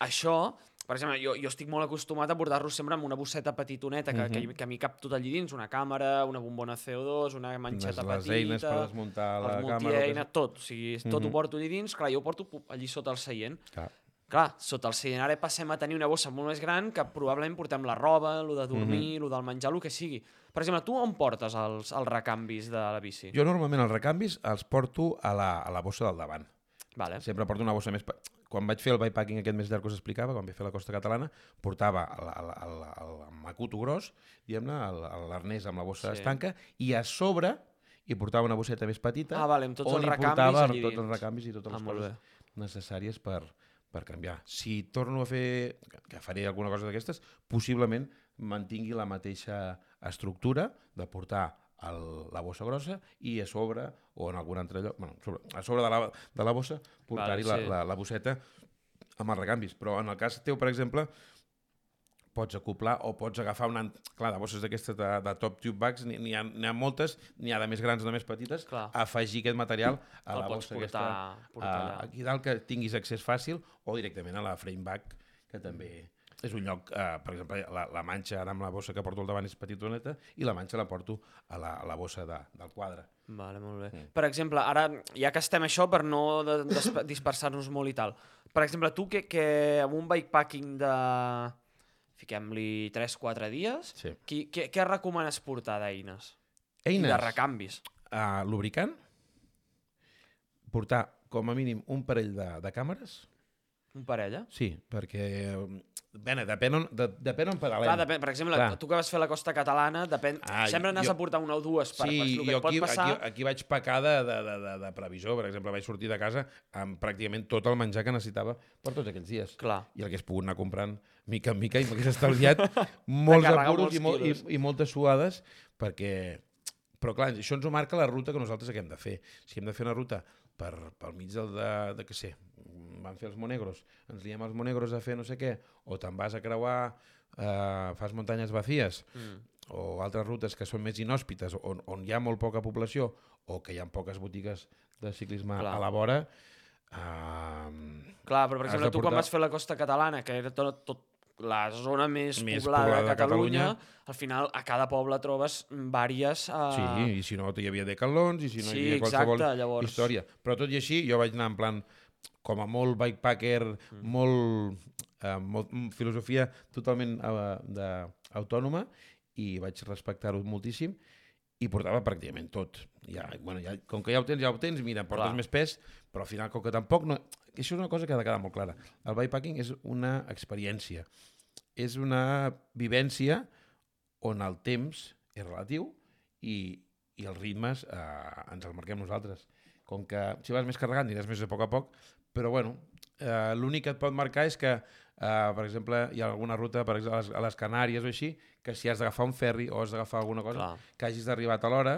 Speaker 1: això, per exemple, jo, jo estic molt acostumat a portar-lo sempre amb una bosseta petitoneta, que, que, que m'hi cap tot allí dins, una càmera, una bombona CO2, una manxeta
Speaker 2: les, les
Speaker 1: petita...
Speaker 2: eines per desmuntar la
Speaker 1: els
Speaker 2: càmera...
Speaker 1: multieina,
Speaker 2: que-
Speaker 1: tot, o sigui, tot ho porto allí dins, clar, jo ho porto allí sota el seient.
Speaker 2: Clar.
Speaker 1: Clar, sota el ara passem a tenir una bossa molt més gran que probablement portem la roba, lo de dormir, lo del menjar, el que sigui. Per exemple, tu on portes els, els recanvis de la bici?
Speaker 2: Jo normalment els recanvis els porto a la, a la bossa del davant.
Speaker 1: Vale.
Speaker 2: Sempre porto una bossa més... Quan vaig fer el bikepacking aquest més llarg que us explicava, quan vaig fer la costa catalana, portava el, el, el, el, el macuto gros, diguem-ne, el- el- l'arnès amb la bossa
Speaker 1: Sí.
Speaker 2: estanca, i a sobre hi portava una bosseta més petita
Speaker 1: Ah, vale, amb tots
Speaker 2: on
Speaker 1: els
Speaker 2: hi portava tots els recanvis i totes
Speaker 1: Ah,
Speaker 2: les
Speaker 1: molt
Speaker 2: coses necessàries per, per canviar. Si torno a fer, que faré alguna cosa d'aquestes, possiblement mantingui la mateixa estructura de portar el, la bossa grossa i a sobre, o en algun altre lloc, bueno, sobre, a sobre de la, de la bossa, portar-hi
Speaker 1: Vale,
Speaker 2: la,
Speaker 1: sí.
Speaker 2: la, la bosseta amb els recanvis. Però en el cas teu, per exemple, pots acoplar o pots agafar una... Clar, de bosses d'aquestes de, de top tube bags n'hi ha, ha moltes, n'hi ha de més grans o de més petites,
Speaker 1: Clar.
Speaker 2: afegir aquest material a
Speaker 1: El
Speaker 2: la bossa
Speaker 1: portar-
Speaker 2: aquesta,
Speaker 1: portar
Speaker 2: a-
Speaker 1: allà.
Speaker 2: aquí dalt que tinguis accés fàcil o directament a la frame bag, que també és un lloc, eh, per exemple, la, la manxa ara amb la bossa que porto al davant és petitoneta i la manxa la porto a la, a la bossa de, del quadre.
Speaker 1: Vale, molt bé.
Speaker 2: Mm.
Speaker 1: Per exemple, ara, ja que estem això, per no dispersar-nos molt i tal, per exemple, tu que, que amb un bikepacking de, fiquem-li 3-4 dies,
Speaker 2: Sí.
Speaker 1: qui, què, què recomanes portar d'eines? I
Speaker 2: Eines,
Speaker 1: de recanvis.
Speaker 2: uh, lubricant, portar com a mínim un parell de, de càmeres,
Speaker 1: Un parell, eh?
Speaker 2: sí, perquè Bé, depèn on, de, depèn on pedalem.
Speaker 1: Clar, depèn, per exemple,
Speaker 2: Clar.
Speaker 1: tu que vas fer la costa catalana, depèn,
Speaker 2: Ah,
Speaker 1: sempre n'has
Speaker 2: jo-
Speaker 1: de portar una o dues per,
Speaker 2: sí,
Speaker 1: per el que
Speaker 2: jo
Speaker 1: pot
Speaker 2: aquí,
Speaker 1: passar.
Speaker 2: aquí, aquí vaig pecar de, de, de, de, de previsor. Per exemple, vaig sortir de casa amb pràcticament tot el menjar que necessitava per tots aquells dies.
Speaker 1: Clar.
Speaker 2: I el que has pogut anar comprant mica en mica i m'hagués estalviat molts apuros
Speaker 1: molts
Speaker 2: i, mol, i, i moltes suades perquè... Però clar, això ens ho marca la ruta que nosaltres hem de fer. Si hem de fer una ruta per, pel mig del de, de què sé, van fer els monegros, ens liem els monegros a fer no sé què, o te'n vas a creuar, eh, fas muntanyes vacíes,
Speaker 1: Mm.
Speaker 2: o altres rutes que són més inhòspites, on, on hi ha molt poca població, o que hi ha poques botigues de ciclisme
Speaker 1: Clar.
Speaker 2: a la vora, eh,
Speaker 1: Clar, però per exemple, tu quan vas fer la costa catalana, que era tot, tot la zona més,
Speaker 2: Més
Speaker 1: poblada,
Speaker 2: poblada
Speaker 1: de Catalunya,
Speaker 2: Catalunya,
Speaker 1: al final a cada poble trobes diverses... Uh...
Speaker 2: sí, i si no hi havia decalons, i si no
Speaker 1: Sí,
Speaker 2: hi havia qualsevol
Speaker 1: exacte, llavors.
Speaker 2: història. Però tot i així, jo vaig anar en plan, com a molt bikepacker,
Speaker 1: Mm.
Speaker 2: molt, eh, molt, amb filosofia totalment eh, de, autònoma, i vaig respectar-ho moltíssim, i portava pràcticament tot. Ja, bueno, ja, com que ja ho tens, ja ho tens, mira, portes
Speaker 1: Clar.
Speaker 2: més pes, però al final, com que tampoc... No, això és una cosa que ha de quedar molt clara. El bikepacking és una experiència, és una vivència on el temps és relatiu i, i els ritmes eh, ens el marquem nosaltres. Com que si vas més carregant aniràs més a poc a poc, però bueno, eh, l'únic que et pot marcar és que, eh, per exemple, hi ha alguna ruta per exemple, a les, a les Canàries o així, que si has d'agafar un ferri o has d'agafar alguna cosa,
Speaker 1: Clar.
Speaker 2: que hagis d'arribar a l'hora,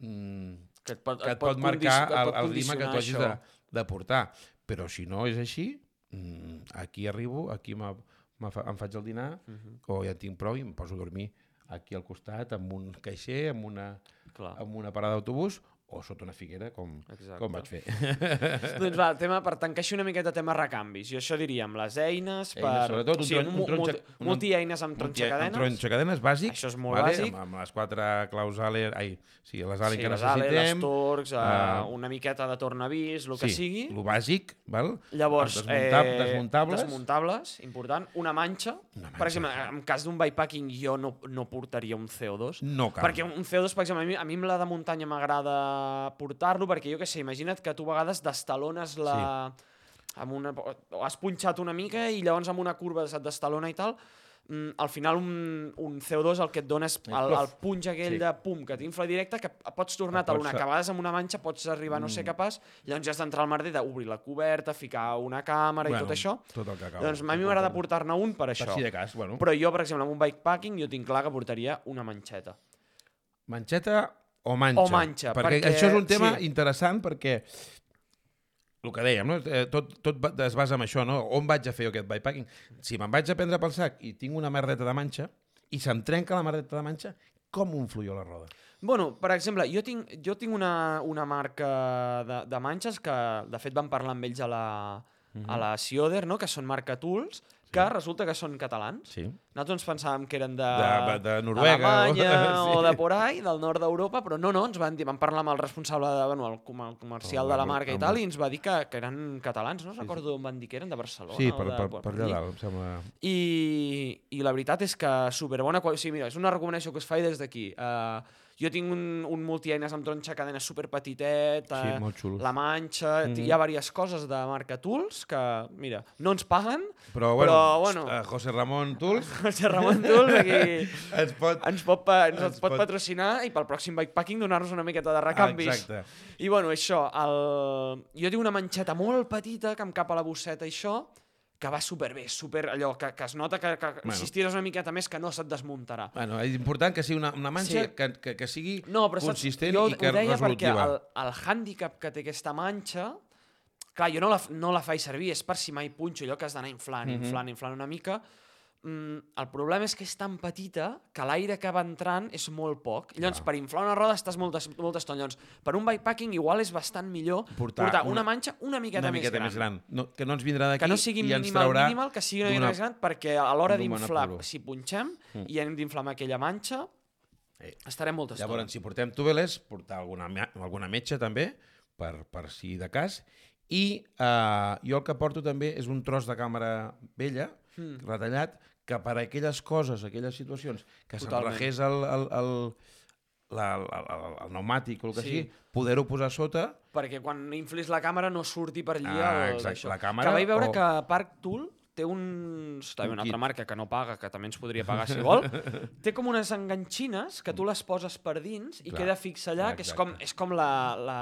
Speaker 2: mm,
Speaker 1: que et pot,
Speaker 2: que et pot, marcar
Speaker 1: condi- et
Speaker 2: el,
Speaker 1: pot
Speaker 2: el ritme que tu hagis de, de portar. Però si no és així, mm, aquí arribo, aquí m'ha fa- em faig el dinar,
Speaker 1: això. Mhm,
Speaker 2: o ja tinc prou i em poso a dormir aquí al costat amb un caixer, amb una,
Speaker 1: Clar,
Speaker 2: amb una parada d'autobús o sota una figuera, com,
Speaker 1: exacte.
Speaker 2: com vaig fer.
Speaker 1: doncs va, tema, per tancar així una miqueta tema recanvis. Jo això diria amb les eines, per...
Speaker 2: Eines, sobretot, un
Speaker 1: o sigui,
Speaker 2: un tronxa-
Speaker 1: multi-
Speaker 2: un-
Speaker 1: multi-eines amb
Speaker 2: Amb
Speaker 1: tronxacadenes.
Speaker 2: tronxacadenes bàsic,
Speaker 1: Això és molt
Speaker 2: vale?
Speaker 1: bàsic.
Speaker 2: Amb, amb les quatre claus Allen, ai, sí, les Allen
Speaker 1: sí,
Speaker 2: que
Speaker 1: les ale, les
Speaker 2: necessitem.
Speaker 1: torcs, uh,
Speaker 2: ah,
Speaker 1: una miqueta de tornavís, el que
Speaker 2: sí,
Speaker 1: sigui.
Speaker 2: el bàsic, val?
Speaker 1: Llavors,
Speaker 2: Els desmunta-
Speaker 1: eh,
Speaker 2: desmuntables.
Speaker 1: desmuntables, important. Una manxa.
Speaker 2: Una
Speaker 1: Per
Speaker 2: manxa.
Speaker 1: exemple, en cas d'un bikepacking jo no, no portaria un CO2.
Speaker 2: No cal.
Speaker 1: Perquè un CO2, per exemple, a mi, a mi la de muntanya m'agrada portar-lo, perquè jo què sé, imagina't que tu a vegades destalones la... Sí. Amb una, o has punxat una mica i llavors amb una curva se't destalona i tal, mm, al final un, un CO2 el que et dona és
Speaker 2: El
Speaker 1: el, punx aquell
Speaker 2: Sí.
Speaker 1: de pum que t'infla directe, que pots tornar a
Speaker 2: El pots
Speaker 1: talonar,
Speaker 2: fa-
Speaker 1: que a vegades amb una manxa pots arribar a no sé pas, llavors ja has d'entrar al merder d'obrir la coberta, ficar una càmera i tot això.
Speaker 2: Tot el que acaba.
Speaker 1: Doncs a mi m'agrada portar-ne un per
Speaker 2: Per
Speaker 1: això.
Speaker 2: si de cas, bueno.
Speaker 1: Però jo, per exemple, amb un bikepacking, jo tinc clar que portaria una manxeta.
Speaker 2: Manxeta o manxa?
Speaker 1: O manxa,
Speaker 2: Perquè,
Speaker 1: perquè-
Speaker 2: això és un tema
Speaker 1: sí.
Speaker 2: interessant perquè el que dèiem, no? Eh, tot, tot es basa en això, no? On vaig a fer jo aquest bikepacking? Si me'n vaig a prendre pel sac i tinc una merdeta de manxa i se'm trenca la merdeta de manxa, com ho influïo la roda?
Speaker 1: Bueno, per exemple, jo tinc, jo tinc una, una marca de, de manxes que, de fet, vam parlar amb ells a la, a la Sioder, no? que són marca Tools, que resulta que són catalans.
Speaker 2: Sí.
Speaker 1: Nosaltres ens pensàvem que eren de,
Speaker 2: De- de Noruega,
Speaker 1: Alemanya
Speaker 2: o-
Speaker 1: o,
Speaker 2: sí.
Speaker 1: de por ahí, del nord d'Europa, però no, no, ens van dir, vam parlar amb el responsable, de, bueno, el, el comercial
Speaker 2: Oh,
Speaker 1: de la
Speaker 2: amb-
Speaker 1: marca i tal, i ens va dir que, que eren catalans, no recordo on van dir que eren, de Barcelona
Speaker 2: Sí,
Speaker 1: o
Speaker 2: per,
Speaker 1: de,
Speaker 2: per, per allà
Speaker 1: allí.
Speaker 2: dalt, em sembla...
Speaker 1: I, I la veritat és que superbona qualitat. Sí, mira, és una recomanació que us faig des d'aquí. Uh, jo tinc un, un multieines amb tronxa cadena super petitet,
Speaker 2: Sí,
Speaker 1: uh, la manxa,
Speaker 2: Mhm.
Speaker 1: hi ha diverses coses de marca Tools que, mira, no ens paguen,
Speaker 2: Però, bueno,
Speaker 1: Però, bueno.
Speaker 2: eh, José Ramon Tools
Speaker 1: José Ramon Tools aquí
Speaker 2: ens pot...
Speaker 1: ens pot, ens,
Speaker 2: Ens
Speaker 1: pot,
Speaker 2: pot-
Speaker 1: patrocinar i pel pròxim bikepacking donar-nos una miqueta de recanvis.
Speaker 2: Ah, exacte.
Speaker 1: I bueno, això, el... jo tinc una manxeta molt petita que em cap a la bosseta i això, que va superbé, super allò, que, que es nota que, que bueno. Si estires una miqueta més que no se't desmuntarà.
Speaker 2: Bueno, és important que sigui una, una manxa
Speaker 1: Sí.
Speaker 2: que, que, que sigui
Speaker 1: No, però
Speaker 2: consistent
Speaker 1: jo
Speaker 2: i que
Speaker 1: ho deia perquè
Speaker 2: resolutiva.
Speaker 1: el, el hàndicap que té aquesta manxa, clar, jo no la, no la faig servir, és per si mai punxo, allò que has d'anar inflant,
Speaker 2: Mhm.
Speaker 1: inflant, inflant una mica, mm, el problema és que és tan petita que l'aire que va entrant és molt poc. I llavors, per inflar una roda estàs molta, molta estona. Llavors, per un bikepacking igual és bastant millor portar,
Speaker 2: Portar
Speaker 1: una,
Speaker 2: una-
Speaker 1: manxa una miqueta,
Speaker 2: una miqueta
Speaker 1: més gran.
Speaker 2: No, que no ens vindrà d'aquí
Speaker 1: Que no sigui
Speaker 2: i ens
Speaker 1: minimal,
Speaker 2: traurà
Speaker 1: minimal, que sigui una miqueta més gran, perquè a l'hora d'inflar, si punxem
Speaker 2: Mm.
Speaker 1: i hem d'inflar amb aquella manxa,
Speaker 2: Eh,
Speaker 1: estarem molta estona.
Speaker 2: Llavors, si portem tubeles, portar alguna, alguna metxa també, per, per si de cas. I eh, jo el que porto també és un tros de càmera vella,
Speaker 1: Mm.
Speaker 2: retallat, que per a aquelles coses, aquelles situacions, que
Speaker 1: Totalment.
Speaker 2: s'enrejés el, el, el, la, la, el, el pneumàtic o el que
Speaker 1: Sí.
Speaker 2: sigui, poder-ho posar sota
Speaker 1: perquè quan inflis la càmera no surti per allí
Speaker 2: Ah,
Speaker 1: el,
Speaker 2: exacte,
Speaker 1: d'això.
Speaker 2: la càmera
Speaker 1: Que vaig veure
Speaker 2: o-
Speaker 1: que Park Tool té un... També
Speaker 2: Un
Speaker 1: una altra marca que no paga, que també ens podria pagar si vol. té com unes enganxines que tu les poses per dins i
Speaker 2: Clar,
Speaker 1: queda fixa allà, que és com,
Speaker 2: exacte.
Speaker 1: és com la, la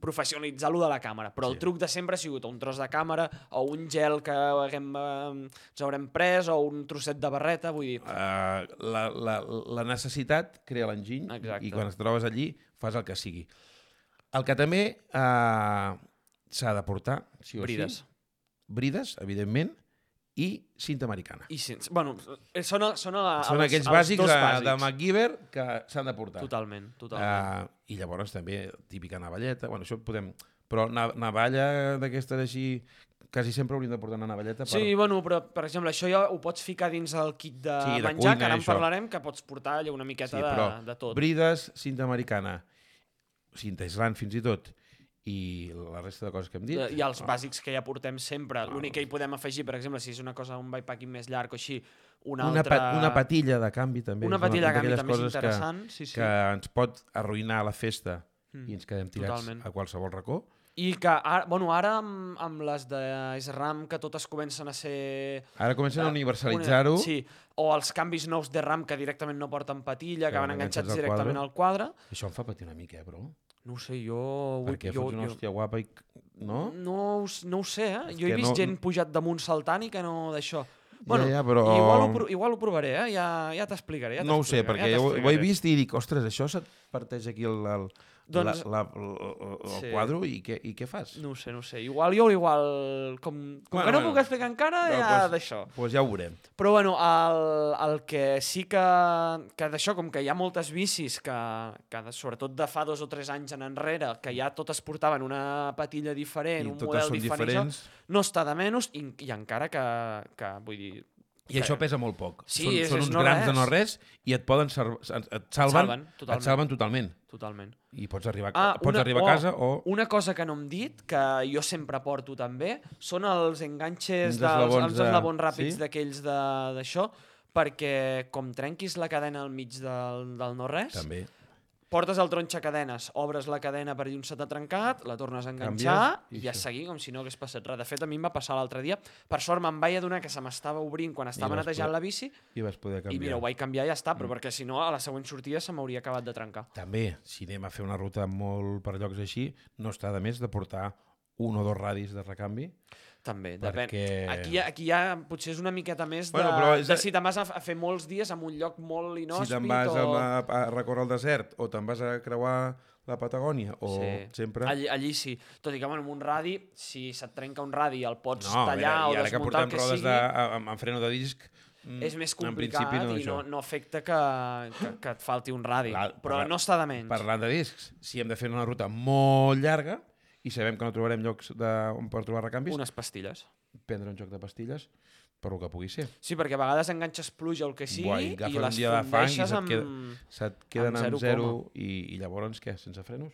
Speaker 1: professionalitzar-lo de la càmera. Però
Speaker 2: Sí.
Speaker 1: el truc de sempre ha sigut un tros de càmera o un gel que haguem, eh, ens haurem pres o un trosset de barreta, vull dir...
Speaker 2: Uh, la, la, la necessitat crea l'enginy
Speaker 1: Exacte.
Speaker 2: i quan et trobes allí fas el que sigui. El que també uh, s'ha de portar, sí o
Speaker 1: Brides.
Speaker 2: sí, brides, evidentment, i cinta americana.
Speaker 1: I sense... Bueno, són, són, a,
Speaker 2: Són
Speaker 1: els,
Speaker 2: aquells bàsics de,
Speaker 1: bàsics.
Speaker 2: de MacGyver que s'han de portar.
Speaker 1: Totalment, totalment.
Speaker 2: Uh, I llavors també típica navalleta, bueno, això podem... Però na navalla d'aquestes així, quasi sempre hauríem de portar una navalleta per...
Speaker 1: Sí, bueno, però per exemple, això ja ho pots ficar dins el kit de,
Speaker 2: Sí, de
Speaker 1: menjar,
Speaker 2: cuina,
Speaker 1: que ara en
Speaker 2: això.
Speaker 1: parlarem, que pots portar allà una miqueta
Speaker 2: Sí,
Speaker 1: de, de tot.
Speaker 2: brides, cinta americana, cinta islant fins i tot, i la resta de coses que hem dit.
Speaker 1: De, I els
Speaker 2: Ah,
Speaker 1: bàsics que ja portem sempre. L'únic que hi podem afegir, per exemple, si és una cosa, un bikepacking més llarg o així, una,
Speaker 2: una,
Speaker 1: altra...
Speaker 2: pa una patilla de canvi també.
Speaker 1: Una patilla de canvi també és interessant.
Speaker 2: Que,
Speaker 1: sí, sí.
Speaker 2: que ens pot arruïnar la festa
Speaker 1: Mm,
Speaker 2: i ens quedem tirats
Speaker 1: totalment.
Speaker 2: a qualsevol racó.
Speaker 1: I que ara, bueno, ara amb, amb les de SRAM, que totes comencen a ser...
Speaker 2: Ara comencen a
Speaker 1: Ah,
Speaker 2: universalitzar-ho.
Speaker 1: una- Sí, o els canvis nous de RAM que directament no porten patilla, que,
Speaker 2: Que
Speaker 1: van
Speaker 2: enganxats
Speaker 1: directament
Speaker 2: quadre.
Speaker 1: al quadre.
Speaker 2: Això em fa patir una mica, eh, però.
Speaker 1: No ho sé, jo...
Speaker 2: Perquè
Speaker 1: jo,
Speaker 2: fots una
Speaker 1: jo,
Speaker 2: hòstia guapa i... No?
Speaker 1: No, no ho sé, eh? Jo he vist
Speaker 2: no-
Speaker 1: gent pujat damunt saltant i que no d'això. Bueno,
Speaker 2: ja, però...
Speaker 1: igual, ho, igual ho provaré, eh? Ja, ja t'explicaré. Ja
Speaker 2: no ho sé, perquè
Speaker 1: ja
Speaker 2: ho, ho he vist i dic, ostres, això se't parteix aquí el, el,
Speaker 1: Doncs-
Speaker 2: la, la, el, el,
Speaker 1: Sí.
Speaker 2: quadre i què, i què fas?
Speaker 1: No sé, no sé. Igual jo, igual... Com, com
Speaker 2: Bueno,
Speaker 1: que no
Speaker 2: bueno.
Speaker 1: puc explicar encara,
Speaker 2: No,
Speaker 1: ja
Speaker 2: pues-
Speaker 1: d'això.
Speaker 2: Doncs pues ja ho veurem.
Speaker 1: Però bueno, el, el que sí que, que d'això, com que hi ha moltes bicis que, que sobretot de fa dos o tres anys en enrere, que ja totes portaven una patilla diferent,
Speaker 2: I
Speaker 1: un model diferent,
Speaker 2: diferents.
Speaker 1: no està de menys i, i encara que, que vull dir...
Speaker 2: I això pesa molt poc.
Speaker 1: Sí,
Speaker 2: són,
Speaker 1: és-
Speaker 2: són uns
Speaker 1: no
Speaker 2: grams de
Speaker 1: res.
Speaker 2: no res i et poden ser, et, et salven,
Speaker 1: salven, totalment.
Speaker 2: et salven totalment.
Speaker 1: Totalment.
Speaker 2: I pots arribar,
Speaker 1: Ah,
Speaker 2: pots
Speaker 1: una-
Speaker 2: arribar
Speaker 1: oh,
Speaker 2: a casa o...
Speaker 1: Una cosa que no hem dit, que jo sempre porto també, són els enganxes, dels,
Speaker 2: eslabons
Speaker 1: els
Speaker 2: de-
Speaker 1: eslabons ràpids
Speaker 2: sí?
Speaker 1: d'aquells de- d'això, perquè com trenquis la cadena al mig del, del no-res,
Speaker 2: També.
Speaker 1: Portes el tronxa cadenes, obres la cadena per un se t'ha trencat, la tornes a enganxar
Speaker 2: Canvies i
Speaker 1: i
Speaker 2: això.
Speaker 1: seguir com si no hagués passat res. De fet, a mi em va passar l'altre dia. Per sort me'n vaig adonar que se m'estava obrint quan estava netejant
Speaker 2: poder-
Speaker 1: la bici
Speaker 2: I vas poder canviar.
Speaker 1: i mira, ho vaig canviar i ja està, però perquè si no a la següent sortida se m'hauria acabat de trencar.
Speaker 2: També, si anem a fer una ruta molt per llocs així, no està de més de portar un o dos radis de recanvi.
Speaker 1: També, depèn.
Speaker 2: Perquè-
Speaker 1: Aquí, aquí ja potser és una miqueta més de,
Speaker 2: Bueno, però és
Speaker 1: de si te'n vas a, a fer molts dies en un lloc molt inhòspit
Speaker 2: si te'n vas
Speaker 1: o...
Speaker 2: a, a recórrer el desert o te'n vas a creuar la Patagònia o
Speaker 1: Sí.
Speaker 2: sempre...
Speaker 1: Allí, allí sí. Tot i que bueno, amb un radi, si se't trenca un radi el pots
Speaker 2: no,
Speaker 1: tallar
Speaker 2: veure,
Speaker 1: o
Speaker 2: i ara que
Speaker 1: desmuntar el
Speaker 2: portem
Speaker 1: que
Speaker 2: rodes
Speaker 1: sigui,
Speaker 2: de, amb, amb freno de disc, mm,
Speaker 1: és més complicat
Speaker 2: no,
Speaker 1: i no, no afecta que, que, que et falti un radi.
Speaker 2: La-
Speaker 1: Però
Speaker 2: parla-
Speaker 1: no està de menys.
Speaker 2: Parlant de discs, si hem de fer una ruta molt llarga i sabem que no trobarem llocs de, on per trobar recanvis,
Speaker 1: Unes pastilles.
Speaker 2: prendre un joc de pastilles per el que pugui ser.
Speaker 1: Sí, perquè a vegades enganxes pluja o el que sigui
Speaker 2: Buah, i
Speaker 1: i,
Speaker 2: agafes un
Speaker 1: les
Speaker 2: dia de fang i se't
Speaker 1: amb...
Speaker 2: queda- Se't queden
Speaker 1: Amb
Speaker 2: amb
Speaker 1: zero
Speaker 2: zero, i, i llavors què? Sense frenos?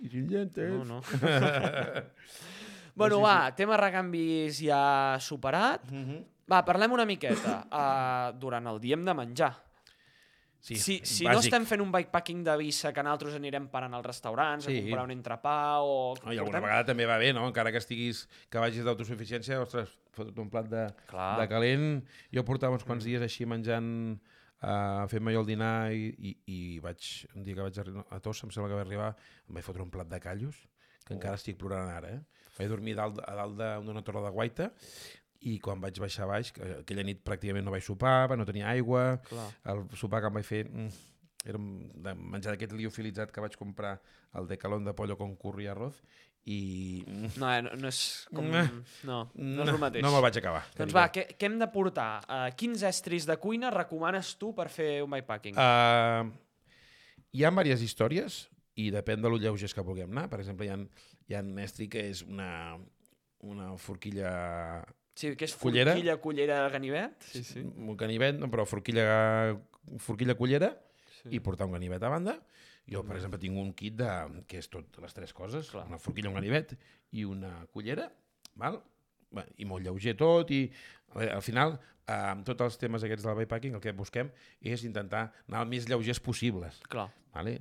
Speaker 2: I sin lentes?
Speaker 1: No, no. bueno, va, tema recanvis ja superat.
Speaker 2: Mhm.
Speaker 1: Va, parlem una miqueta. Uh, durant el dia hem de menjar.
Speaker 2: Sí,
Speaker 1: si si no estem fent un bikepacking de vissa que nosaltres anirem parant als restaurants,
Speaker 2: Sí.
Speaker 1: a comprar un entrepà o...
Speaker 2: No, I alguna vegada també va bé, no? Encara que estiguis, que vagis d'autosuficiència, ostres, fotut un plat de,
Speaker 1: Clar.
Speaker 2: de calent. Jo portava uns quants dies així menjant, uh, fent-me jo el dinar i, i, i vaig, un dia que vaig arribar a Tossa, em sembla que vaig arribar, em vaig fotre un plat de callos, que encara estic plorant ara, eh? Vaig dormir dalt, a dalt d'una torre de guaita i quan vaig baixar baix, que aquella nit pràcticament no vaig sopar, no tenia aigua,
Speaker 1: Clar.
Speaker 2: el sopar que em vaig fer mm, era un- de menjar d'aquest liofilitzat que vaig comprar al Decalón de pollo con curry i arroz i...
Speaker 1: No, eh, no, no és com...
Speaker 2: Mm.
Speaker 1: No, no és el mateix.
Speaker 2: No me'l vaig acabar.
Speaker 1: Doncs va, què, què hem de portar? Uh, quins estris de cuina recomanes tu per fer un bikepacking?
Speaker 2: Uh, hi ha diverses històries i depèn de lo lleugers que vulguem anar. Per exemple, hi ha, hi ha estri que és una, una forquilla
Speaker 1: sí, que és
Speaker 2: cullera.
Speaker 1: forquilla, cullera, ganivet? Sí, sí.
Speaker 2: un ganivet, no, però forquilla, forquilla cullera
Speaker 1: sí.
Speaker 2: i portar un ganivet a banda. Jo, per exemple, tinc un kit de, que és tot les tres coses,
Speaker 1: Clar.
Speaker 2: una forquilla, un ganivet i una cullera, val? I molt lleuger tot, i al final, eh, amb tots els temes aquests del bikepacking, el que busquem és intentar anar el més lleugers possibles.
Speaker 1: Clar.
Speaker 2: Vale?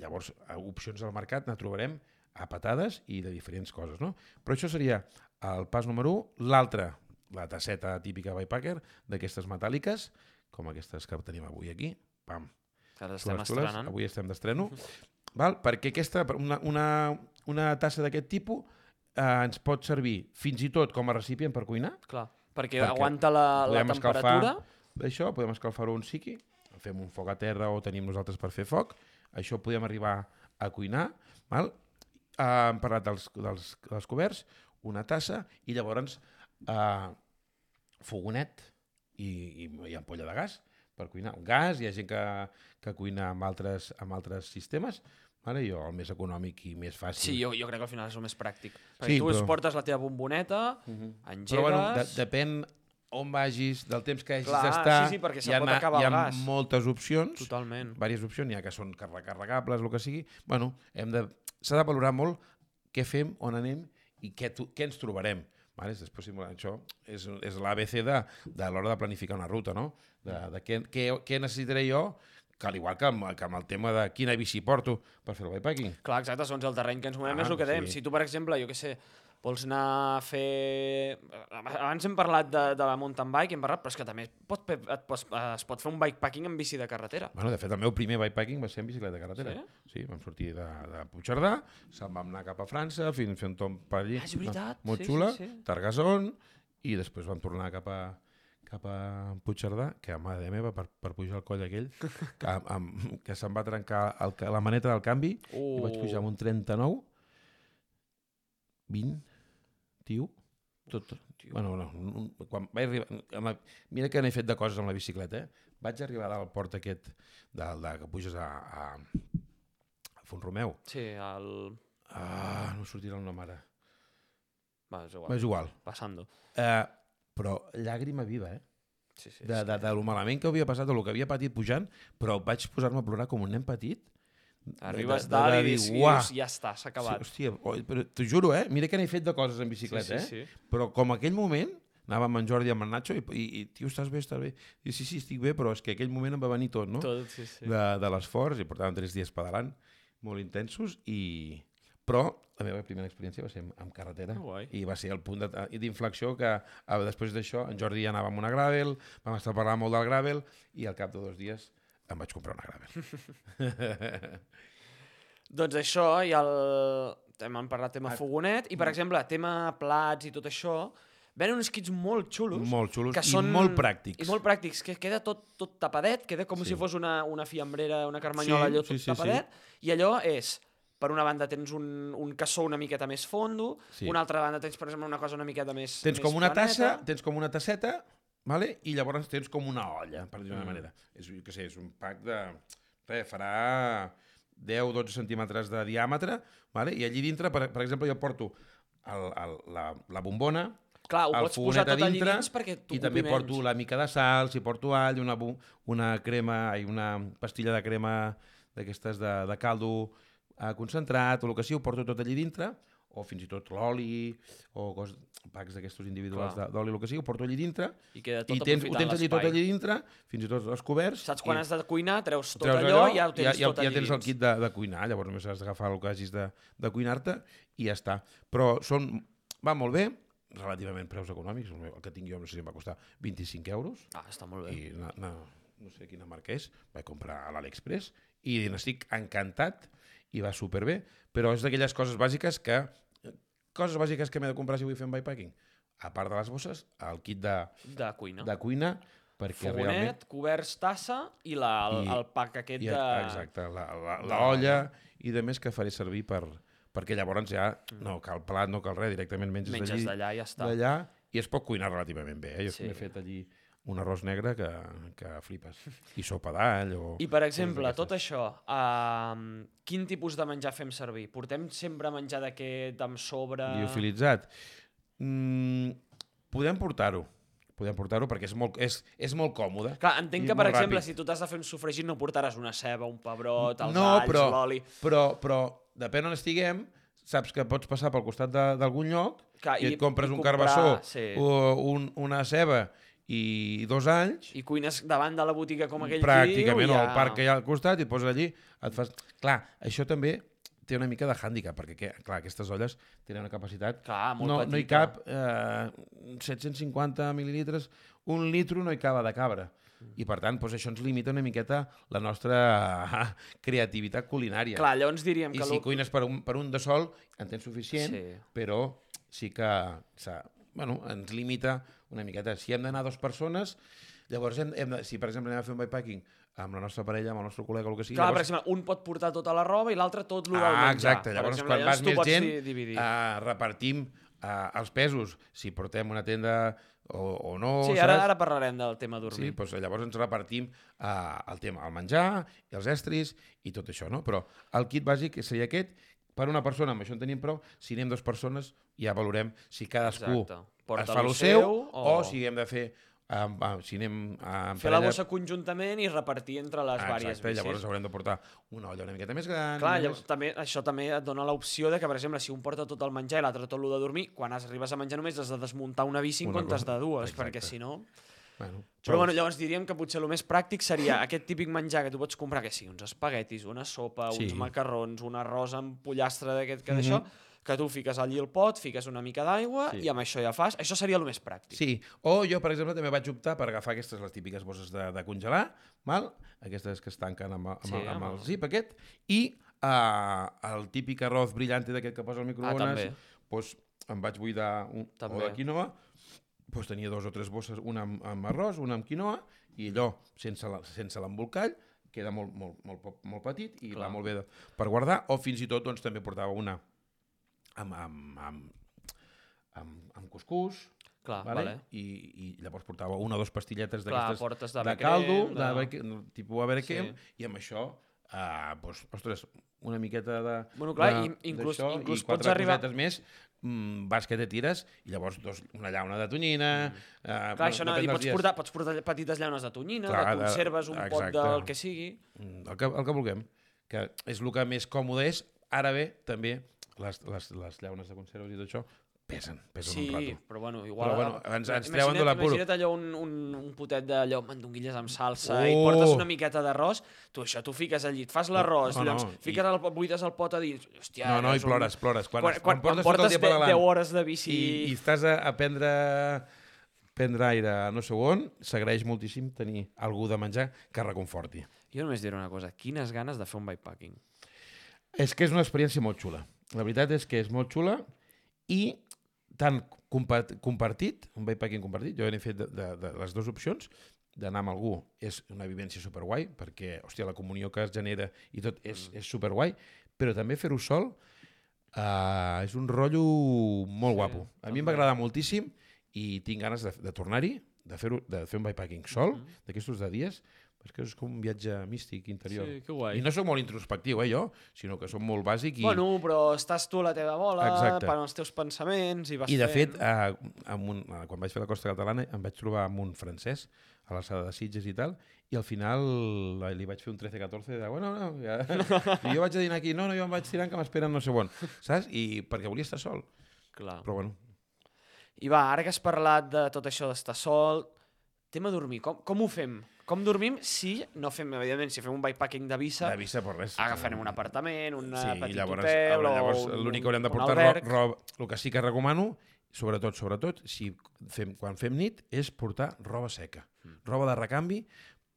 Speaker 2: Llavors, a opcions al mercat ne trobarem a patades i de diferents coses, no? Però això seria el pas número 1. L'altre, la tasseta típica bikepacker, d'aquestes metàl·liques, com aquestes que tenim avui aquí. Pam,
Speaker 1: Que ara estem
Speaker 2: xules.
Speaker 1: estrenant.
Speaker 2: Avui estem d'estreno. Val? Perquè aquesta, una, una, una tassa d'aquest tipus eh, ens pot servir fins i tot com a recipient per cuinar.
Speaker 1: Clar, perquè,
Speaker 2: Perquè
Speaker 1: aguanta la, la temperatura.
Speaker 2: D'això podem escalfar-ho un siqui, fem un foc a terra o tenim nosaltres per fer foc, això podem arribar a cuinar, val? Eh, hem parlat dels, dels, dels coberts, una tassa i llavors eh, fogonet i, i, i ampolla de gas per cuinar. Gas, hi ha gent que, que cuina amb altres, amb altres sistemes, vale? jo el més econòmic i més fàcil.
Speaker 1: Sí, jo, jo crec que al final és el més pràctic. Perquè
Speaker 2: Sí,
Speaker 1: tu però...
Speaker 2: però-
Speaker 1: portes la teva bomboneta, engegues...
Speaker 2: Però bueno, de, depèn on vagis, del temps que hagis d'estar.
Speaker 1: sí, sí, perquè se
Speaker 2: hi ha,
Speaker 1: pot acabar
Speaker 2: hi ha
Speaker 1: el gas.
Speaker 2: moltes opcions.
Speaker 1: Totalment.
Speaker 2: diverses opcions, n'hi ha que són car- recarregables, el que sigui. Bueno, hem de... s'ha de valorar molt què fem, on anem i què, tu, què ens trobarem. Vale? Després, això és, és l'ABC de, de l'hora de planificar una ruta, no? De, de què, què, què necessitaré jo, que al igual que amb, que amb el tema de quina bici porto per fer el bikepacking.
Speaker 1: Clar, exacte, segons el terreny que ens movem
Speaker 2: Ah,
Speaker 1: és el que dèiem.
Speaker 2: sí.
Speaker 1: Si tu, per exemple, jo què sé, vols anar a fer... Abans hem parlat de, de la mountain bike, hem parlat, però és que també pot, pe- et pots, es pot fer un bikepacking en bici de carretera.
Speaker 2: Bueno, de fet, el meu primer bikepacking va ser en bicicleta de carretera.
Speaker 1: Sí?
Speaker 2: Sí, vam sortir de, de Puigcerdà, se'n vam anar cap a França, fins a fer un tomb per allí.
Speaker 1: Ah, és veritat,
Speaker 2: Molt
Speaker 1: sí,
Speaker 2: xula,
Speaker 1: sí, sí.
Speaker 2: Targason, i després vam tornar cap a, cap a Puigcerdà, que mare meva, per, per pujar el coll aquell, que, amb, que se'm va trencar el, la maneta del canvi, uh. i vaig pujar amb un 39, 20, tio, tot, bueno, no, quan vaig arribar, amb la, mira que n'he fet de coses amb la bicicleta, eh? vaig arribar al port aquest de, de, que puges a, a, a Font-romeu.
Speaker 1: Sí, el...
Speaker 2: Ah, no sortirà el nom ara.
Speaker 1: Va, és
Speaker 2: Va,
Speaker 1: igual.
Speaker 2: és igual.
Speaker 1: Passando.
Speaker 2: Uh, però llàgrima viva, eh?
Speaker 1: Sí, sí,
Speaker 2: De,
Speaker 1: sí.
Speaker 2: de, de lo malament que havia passat, de lo que havia patit pujant, però vaig posar-me a plorar com un nen petit.
Speaker 1: Arribes
Speaker 2: de- de-
Speaker 1: dalt i dius,
Speaker 2: "Uah".
Speaker 1: ja està, s'ha acabat.
Speaker 2: Sí, hòstia, oi, però t'ho juro, eh? Mira que n'he fet de coses en
Speaker 1: Sí,
Speaker 2: bicicleta,
Speaker 1: sí,
Speaker 2: eh?
Speaker 1: sí.
Speaker 2: Però com aquell moment, anava amb en Jordi amb en Nacho i, i, i tio, estàs bé, estàs bé? I sí, sí, estic bé, però és que aquell moment em va venir tot, no?
Speaker 1: Tot, sí, sí.
Speaker 2: de, de l'esforç i portàvem tres dies pedalant molt intensos i però la meva primera experiència va ser amb, amb carretera
Speaker 1: guai.
Speaker 2: i va ser el punt de- d'inflexió que a, després d'això en Jordi ja anava amb una gravel vam estar parlant molt del gravel i al cap de dos dies em vaig comprar una gravel
Speaker 1: Doncs això, i el... hem parlat tema
Speaker 2: Ah.
Speaker 1: fogonet, i per exemple, tema plats i tot això, venen uns kits molt xulos,
Speaker 2: molt xulos
Speaker 1: que
Speaker 2: i
Speaker 1: són...
Speaker 2: molt pràctics
Speaker 1: I molt pràctics, que queda tot, tot tapadet, queda com
Speaker 2: Sí.
Speaker 1: si fos una, una fiambrera, una carmanyola,
Speaker 2: Sí,
Speaker 1: allò
Speaker 2: sí,
Speaker 1: tot
Speaker 2: sí, sí.
Speaker 1: tapadet, i allò és per una banda tens un, un cassó una miqueta més fondo,
Speaker 2: Sí.
Speaker 1: una altra banda tens, per exemple, una cosa una miqueta més
Speaker 2: tens
Speaker 1: més
Speaker 2: com una
Speaker 1: planeta.
Speaker 2: tassa tens com una tasseta vale? i llavors tens com una olla per dir d'una
Speaker 1: Mm.
Speaker 2: manera és, què sé, és un pack de res, farà 10-12 centímetres de diàmetre vale? i allí dintre, per, per exemple, jo porto el, el, la, la bombona
Speaker 1: Clar, ho
Speaker 2: el
Speaker 1: pots posar tot
Speaker 2: dintre
Speaker 1: dins perquè
Speaker 2: i
Speaker 1: t'ocupi
Speaker 2: també
Speaker 1: menys.
Speaker 2: porto la mica de sal, si porto all, una, una crema, ai, una pastilla de crema d'aquestes de, de caldo eh, concentrat o el que sigui, ho porto tot allí dintre o fins i tot l'oli o cos, packs d'aquestos individuals d'oli el que sigui, ho porto allí dintre
Speaker 1: I queda tot
Speaker 2: i tens, ho tens allí tot allí dintre, fins i tot els coberts.
Speaker 1: Saps quan
Speaker 2: i
Speaker 1: has de cuinar, treus tot
Speaker 2: treus
Speaker 1: allò, i ja ho tens
Speaker 2: ja, ja,
Speaker 1: tot
Speaker 2: ja
Speaker 1: allí
Speaker 2: tens el kit de, de cuinar, llavors només has d'agafar el que hagis de, de cuinar-te i ja està. Però són, va molt bé, relativament preus econòmics, el meu- el que tinc jo no sé si em va costar 25 euros,
Speaker 1: Ah, està molt bé.
Speaker 2: i no, no, no sé quina marca és, vaig comprar a l'AliExpress i n'estic encantat i va superbé, però és d'aquelles coses bàsiques que coses bàsiques que m'he de comprar si vull fer un bikepacking. A part de les bosses, el kit de,
Speaker 1: De cuina.
Speaker 2: de cuina, perquè
Speaker 1: Fogonet,
Speaker 2: realment...
Speaker 1: coberts, tassa i la, el,
Speaker 2: I-
Speaker 1: el pack aquest
Speaker 2: I,
Speaker 1: de...
Speaker 2: exacte, la, la,
Speaker 1: de
Speaker 2: la olla i de més que faré servir per, perquè llavors ja no cal plat, no cal res, directament menges,
Speaker 1: Mm. Menges d'allà i ja està.
Speaker 2: d'allà i es pot cuinar relativament bé. Eh? Jo
Speaker 1: Sí.
Speaker 2: m'he fet allí un arròs negre que, que flipes. I sopa d'all o...
Speaker 1: I, per exemple, tot això, uh, quin tipus de menjar fem servir? Portem sempre menjar d'aquest amb sobre...
Speaker 2: Liofilitzat. Mm, podem portar-ho. Podem portar-ho perquè és molt, és, és molt còmode.
Speaker 1: Clar, entenc que, per exemple,
Speaker 2: ràpid.
Speaker 1: si tu t'has de fer un sofregit no portaràs una ceba, un pebrot, els
Speaker 2: no,
Speaker 1: alls, l'oli...
Speaker 2: però, però depèn on estiguem, saps que pots passar pel costat d'algun lloc
Speaker 1: Clar,
Speaker 2: i,
Speaker 1: i-
Speaker 2: et compres
Speaker 1: i
Speaker 2: un
Speaker 1: comprar,
Speaker 2: carbassó
Speaker 1: sí.
Speaker 2: o un, una ceba i dos anys,
Speaker 1: I cuines davant de la botiga com aquell
Speaker 2: pràcticament,
Speaker 1: diu, ja...
Speaker 2: al parc que hi ha al costat, i et poses allí, et fas... Clar, això també té una mica de hàndicap, perquè, que, clar, aquestes olles tenen una capacitat...
Speaker 1: Clar, molt
Speaker 2: no, no hi
Speaker 1: petita.
Speaker 2: cap eh, 750 mil·lilítres, un litro no hi cava de cabra. I, per tant, doncs, això ens limita una miqueta la nostra eh, creativitat culinària.
Speaker 1: Clar, llavors diríem
Speaker 2: I
Speaker 1: que...
Speaker 2: si
Speaker 1: lo-
Speaker 2: cuines per un, per un de sol, en tens suficient,
Speaker 1: Sí.
Speaker 2: però sí que s'ha- bueno, ens limita una miqueta. Si hem d'anar dues persones, llavors, hem, hem de, si per exemple anem a fer un bikepacking amb la nostra parella, amb el nostre col·lega o el que sigui,
Speaker 1: Clar, per
Speaker 2: llavors...
Speaker 1: exemple, un pot portar tota la roba i l'altre tot el del
Speaker 2: ah,
Speaker 1: menjar.
Speaker 2: exacte.
Speaker 1: Per
Speaker 2: Llavors,
Speaker 1: exemple,
Speaker 2: quan vas més gent,
Speaker 1: dividir.
Speaker 2: uh, repartim uh, els pesos. Si portem una tenda o, o no,
Speaker 1: sí, ara,
Speaker 2: saps?
Speaker 1: ara parlarem del tema
Speaker 2: Sí,
Speaker 1: dormir.
Speaker 2: doncs llavors ens repartim uh, el tema, el menjar, els estris i tot això, no? Però el kit bàsic seria aquest, per una persona, amb això en tenim prou, si anem dues persones ja valorem si cadascú
Speaker 1: Exacte.
Speaker 2: es
Speaker 1: Porta
Speaker 2: fa
Speaker 1: lo
Speaker 2: el
Speaker 1: seu,
Speaker 2: o...
Speaker 1: o-
Speaker 2: si hem de fer, um, uh, si anem uh, en
Speaker 1: Fer la bossa conjuntament i repartir entre les
Speaker 2: Ah,
Speaker 1: vàries
Speaker 2: exacte,
Speaker 1: bicis.
Speaker 2: llavors haurem de portar una olla una miqueta més gran.
Speaker 1: Clar,
Speaker 2: i més-
Speaker 1: llavors, també, això també et dona l'opció de que, per exemple, si un porta tot el menjar i l'altre tot el de dormir, quan has, arribes a menjar només has de desmuntar una bici en
Speaker 2: Una
Speaker 1: comptes
Speaker 2: cosa-
Speaker 1: de dues,
Speaker 2: exacte.
Speaker 1: perquè si no...
Speaker 2: Bueno,
Speaker 1: Però bueno, llavors diríem que potser el més pràctic seria aquest típic menjar que tu pots comprar, que sí, uns espaguetis, una sopa,
Speaker 2: Sí.
Speaker 1: uns macarrons, un arròs amb pollastre d'aquest que
Speaker 2: Mhm.
Speaker 1: d'això, que tu fiques allí el pot, fiques una mica d'aigua
Speaker 2: Sí.
Speaker 1: i amb això ja fas. Això seria el més pràctic.
Speaker 2: Sí, o jo, per exemple, també vaig optar per agafar aquestes, les típiques bosses de, de congelar, val? aquestes que es tanquen amb, amb,
Speaker 1: Sí,
Speaker 2: amb,
Speaker 1: amb
Speaker 2: el
Speaker 1: el-
Speaker 2: zip aquest, i uh, el típic arroz brillante d'aquest que posa al microones,
Speaker 1: Ah, també.
Speaker 2: doncs em vaig buidar un,
Speaker 1: També.
Speaker 2: o de quinoa, doncs tenia dos o tres bosses, una amb, amb arròs, una amb quinoa, i allò, sense l'embolcall, queda molt, molt, molt, molt petit i
Speaker 1: Clar.
Speaker 2: va molt bé de, per guardar, o fins i tot doncs, també portava una amb, amb, amb, amb, amb cuscús,
Speaker 1: Clar,
Speaker 2: vale?
Speaker 1: vale.
Speaker 2: I, I llavors portava una o dues pastilletes d'aquestes
Speaker 1: de,
Speaker 2: de, caldo, de,
Speaker 1: de...
Speaker 2: de... tipus aberequem,
Speaker 1: Sí.
Speaker 2: i amb això, uh, doncs, ostres, una miqueta de...
Speaker 1: Bueno, clar,
Speaker 2: de,
Speaker 1: inclús- inclús
Speaker 2: i quatre
Speaker 1: pots arribar-
Speaker 2: més, mm, vas que te tires, i llavors dos, una llauna de tonyina... Mm. Uh,
Speaker 1: Clar, això no, i pots portar, pots portar petites llaunes de tonyina,
Speaker 2: Clar,
Speaker 1: de conserves, un pot
Speaker 2: exacte.
Speaker 1: del que sigui.
Speaker 2: Mm, El que, el que vulguem, que és el que més còmode és. Ara bé, també, les, les, les llaunes de conserves i tot això, pesen, pesen
Speaker 1: Sí,
Speaker 2: un rato.
Speaker 1: però bueno, igual...
Speaker 2: Però bueno, ens- ens treuen de l'apuro.
Speaker 1: Imagina't allò un, un, un potet d'allò amb mandonguilles amb salsa i
Speaker 2: Oh!
Speaker 1: portes una miqueta d'arròs, tu això, tu fiques al llit, fas l'arròs,
Speaker 2: No, no,
Speaker 1: llavors
Speaker 2: i-
Speaker 1: fiques el, buides el pot a dins, hòstia...
Speaker 2: No, no, i
Speaker 1: és un-
Speaker 2: plores, plores. Quan,
Speaker 1: Quan, quan, quan,
Speaker 2: portes tot el
Speaker 1: portes
Speaker 2: dia per
Speaker 1: 10,
Speaker 2: davant
Speaker 1: 10 hores de bici...
Speaker 2: i, i estàs a, a prendre, prendre aire a no sé on, s'agraeix moltíssim tenir algú de menjar que reconforti.
Speaker 1: Jo només diré una cosa, quines ganes de fer un bikepacking.
Speaker 2: És que és una experiència molt xula. La veritat és que és molt xula i tant compart compartit, un bikepacking compartit, jo n'he fet de, de, de les dues opcions, d'anar amb algú és una vivència superguai, perquè, hòstia, la comunió que es genera i tot és,
Speaker 1: Mm.
Speaker 2: és superguai, però també fer-ho sol uh, és un rotllo molt
Speaker 1: Sí,
Speaker 2: guapo. A mi em va agradar moltíssim i tinc ganes de, de tornar-hi, de fer, de fer un bikepacking sol,
Speaker 1: Mhm.
Speaker 2: d'aquestos de dies, perquè és com un viatge místic interior.
Speaker 1: Sí, que guai.
Speaker 2: I no sóc molt introspectiu, eh, jo, sinó que sóc molt bàsic i,
Speaker 1: Bueno, però estàs tu a la teva bola,
Speaker 2: Exacte.
Speaker 1: per als teus pensaments i vas
Speaker 2: i de
Speaker 1: fent...
Speaker 2: fet, eh, amb un, eh, quan vaig fer la Costa Catalana em vaig trobar amb un francès a l'alçada de Sitges i tal, i al final eh, li vaig fer un 13-14 de, bueno, no, ja... I jo vaig a dinar aquí, no, no, jo em vaig tirant que m'esperen no sé on, saps? I perquè volia estar sol,
Speaker 1: Clar.
Speaker 2: però bueno,
Speaker 1: I va, ara que has parlat de tot això d'estar sol, tema dormir, com, com ho fem? Com dormim si no fem, evidentment, si fem un bikepacking de Vissa,
Speaker 2: de vista per res.
Speaker 1: agafarem un apartament, un
Speaker 2: Sí,
Speaker 1: petit
Speaker 2: llavors,
Speaker 1: hotel
Speaker 2: llavors l'únic que haurem de portar
Speaker 1: alberg.
Speaker 2: ro roba, el que sí que recomano, sobretot, sobretot, si fem, quan fem nit, és portar roba seca,
Speaker 1: Mm.
Speaker 2: roba de recanvi,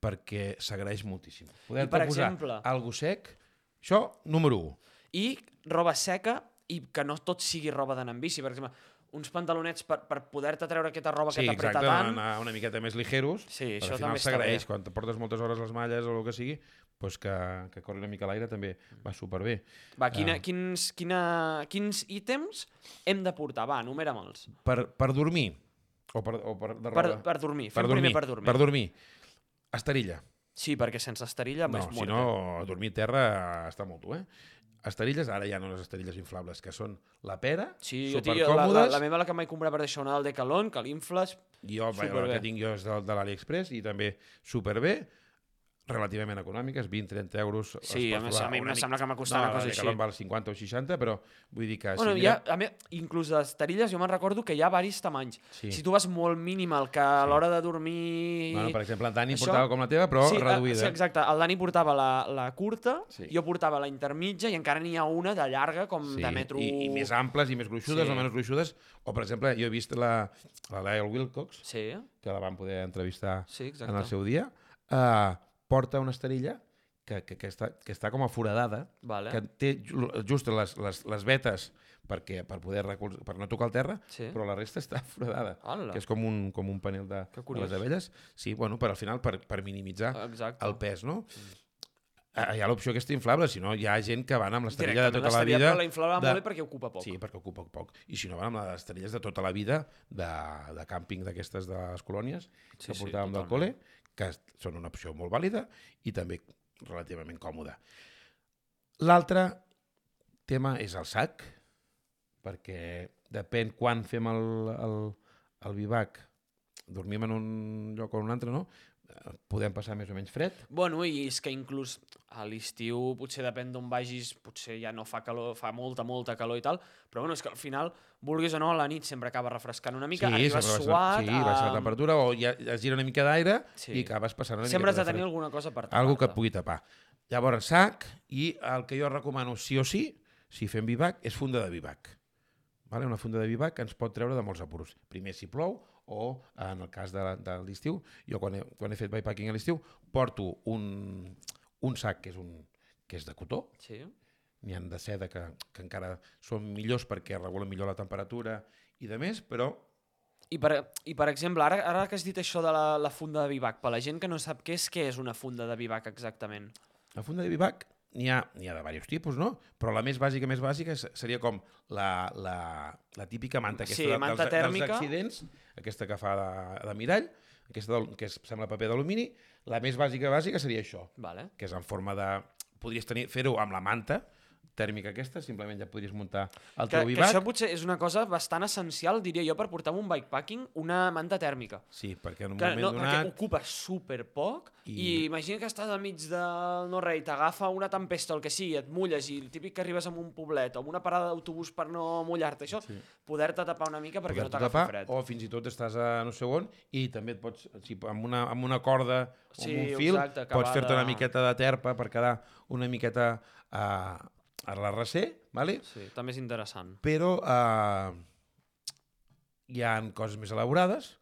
Speaker 2: perquè s'agraeix moltíssim. Poder
Speaker 1: I, per
Speaker 2: posar
Speaker 1: exemple-
Speaker 2: algo sec, això, número 1.
Speaker 1: I roba seca i que no tot sigui roba d'anar en bici. Per exemple, uns pantalonets per, per poder-te treure aquesta roba
Speaker 2: Sí,
Speaker 1: que t'apreta
Speaker 2: exacte,
Speaker 1: tant.
Speaker 2: anar una miqueta més ligeros,
Speaker 1: Sí, això
Speaker 2: al final s'agraeix. Quan te portes moltes hores les malles o el que sigui, doncs que, que corri una mica l'aire també va superbé.
Speaker 1: Va, quina,
Speaker 2: Ah.
Speaker 1: quins, quina, quins ítems hem de portar? Va, enumera'm'ls.
Speaker 2: Per, per dormir, o per, o per, de
Speaker 1: Per,
Speaker 2: roba,
Speaker 1: per dormir.
Speaker 2: per dormir,
Speaker 1: primer per dormir.
Speaker 2: per dormir, esterilla.
Speaker 1: Sí, perquè sense esterilla
Speaker 2: No,
Speaker 1: és
Speaker 2: si
Speaker 1: molt
Speaker 2: no, dormir a terra està molt dur, eh? Esterilles, ara ja no les esterilles inflables, que són la pera,
Speaker 1: Sí, tinc, la, la,
Speaker 2: supercòmodes,
Speaker 1: la meva la que em vaig comprar per això, una del Decathlon, que l'infles...
Speaker 2: jo, la
Speaker 1: superbé.
Speaker 2: que tinc jo és de, de l'AliExpress i també superbé, relativament econòmiques, 20-30 euros.
Speaker 1: Sí, a més, a mi em sembla que m'ha costat
Speaker 2: no,
Speaker 1: una cosa així.
Speaker 2: Decathlon val 50 o 60, però vull dir que...
Speaker 1: Bueno,
Speaker 2: si mira-
Speaker 1: a mi, inclús d'esterilles, jo me'n recordo que hi ha varis tamanys.
Speaker 2: Sí.
Speaker 1: Si tu vas molt mínimal, que a l'hora de dormir...
Speaker 2: Bueno, per exemple, en Dani
Speaker 1: Això-
Speaker 2: portava com la teva, però
Speaker 1: sí, eh,
Speaker 2: reduïda.
Speaker 1: Sí, exacte. El Dani portava la, la curta,
Speaker 2: Sí.
Speaker 1: jo portava la intermitja i encara n'hi ha una de llarga, com
Speaker 2: Sí,
Speaker 1: de metro...
Speaker 2: i, i més amples i més gruixudes
Speaker 1: Sí.
Speaker 2: o menys gruixudes. O, per exemple, jo he vist la, la Lyle Wilcox,
Speaker 1: Sí,
Speaker 2: que la vam poder entrevistar
Speaker 1: sí, exacte.
Speaker 2: en el seu dia, uh, porta una esterilla que, que, que, està, que està com a foradada,
Speaker 1: Vale.
Speaker 2: que té ju- just les, les, les vetes perquè, per poder recol... per no tocar el terra,
Speaker 1: Sí.
Speaker 2: però la resta està foradada,
Speaker 1: Hola.
Speaker 2: que és com un, com un panel de, de les abelles. Sí, bueno, per al final, per, per minimitzar
Speaker 1: Exacte.
Speaker 2: el pes, no? Ah, Hi ha l'opció aquesta inflable, si no hi ha gent que van amb l'esterilla de tota la vida...
Speaker 1: la inflava
Speaker 2: de-
Speaker 1: molt perquè ocupa poc.
Speaker 2: Sí, perquè ocupa poc. I si no, van amb les estrelles de tota la vida de, de càmping d'aquestes de les colònies
Speaker 1: Sí,
Speaker 2: que
Speaker 1: sí,
Speaker 2: portàvem del col·le, que són una opció molt vàlida i també relativament còmoda. L'altre tema és el sac, perquè depèn quan fem el, el, el bivac, dormim en un lloc o en un altre, no? Podem passar més o menys fred.
Speaker 1: Bueno, i és que inclús a l'estiu potser depèn d'on vagis, potser ja no fa calor, fa molta, molta calor i tal, però bueno, és que al final, vulguis o no, a la nit sempre acaba refrescant una mica, arribes
Speaker 2: sempre baixa-
Speaker 1: suat...
Speaker 2: sí, baixa la temperatura o ja, es gira una mica d'aire
Speaker 1: Sí.
Speaker 2: i acabes passant una
Speaker 1: Sempre has
Speaker 2: mica
Speaker 1: de tenir alguna cosa per
Speaker 2: Algo que et pugui tapar. Llavors, sac, i el que jo recomano sí o sí, si fem bivac, és funda de bivac. Vale? Una funda de bivac ens pot treure de molts apuros. Primer si plou, o en el cas de, de l'estiu, jo quan he, quan he fet bikepacking a l'estiu, porto un, un sac que és, un, que és de cotó,
Speaker 1: Sí.
Speaker 2: n'hi han de seda que, que encara són millors perquè regulen millor la temperatura i de més, però
Speaker 1: I per, I per exemple, ara, ara que has dit això de la, la funda de bivac, per la gent que no sap què és, què és una funda de bivac exactament?
Speaker 2: La funda de bivac n'hi ha, ha de diversos tipus, no? Però la més bàsica, més bàsica se- seria com la, la, la típica manta aquesta
Speaker 1: Sí,
Speaker 2: de-
Speaker 1: manta
Speaker 2: dels,
Speaker 1: tèrmica.
Speaker 2: dels accidents, aquesta que fa de, de mirall, aquesta del, que és, sembla paper d'alumini. La més bàsica bàsica seria això,
Speaker 1: Vale.
Speaker 2: que és en forma de... Podries tenir fer-ho amb la manta tèrmica aquesta, simplement ja podries muntar el
Speaker 1: Que,
Speaker 2: teu
Speaker 1: que
Speaker 2: bivac.
Speaker 1: això potser és una cosa bastant essencial, diria jo, per portar amb un bikepacking una manta tèrmica.
Speaker 2: Sí, perquè en un
Speaker 1: Que,
Speaker 2: moment
Speaker 1: no,
Speaker 2: donat...
Speaker 1: perquè ocupa super poc i...
Speaker 2: I-
Speaker 1: imagina que estàs al mig del no rei, t'agafa una tempesta o el que sigui, et mulles i el típic que arribes a un poblet o una parada d'autobús per no mullar-te, això, sí. poder-te tapar una mica perquè no
Speaker 2: poder-te
Speaker 1: t'agafi
Speaker 2: tapar,
Speaker 1: fred.
Speaker 2: o fins i tot estàs a no sé on i també et pots, si, amb, una, amb una corda o
Speaker 1: Sí,
Speaker 2: amb un fil,
Speaker 1: exacte,
Speaker 2: pots fer-te una
Speaker 1: de-
Speaker 2: miqueta de terpa per quedar una miqueta a, a la recer, ¿vale?
Speaker 1: Sí, també és interessant.
Speaker 2: però eh, hi ha coses més elaborades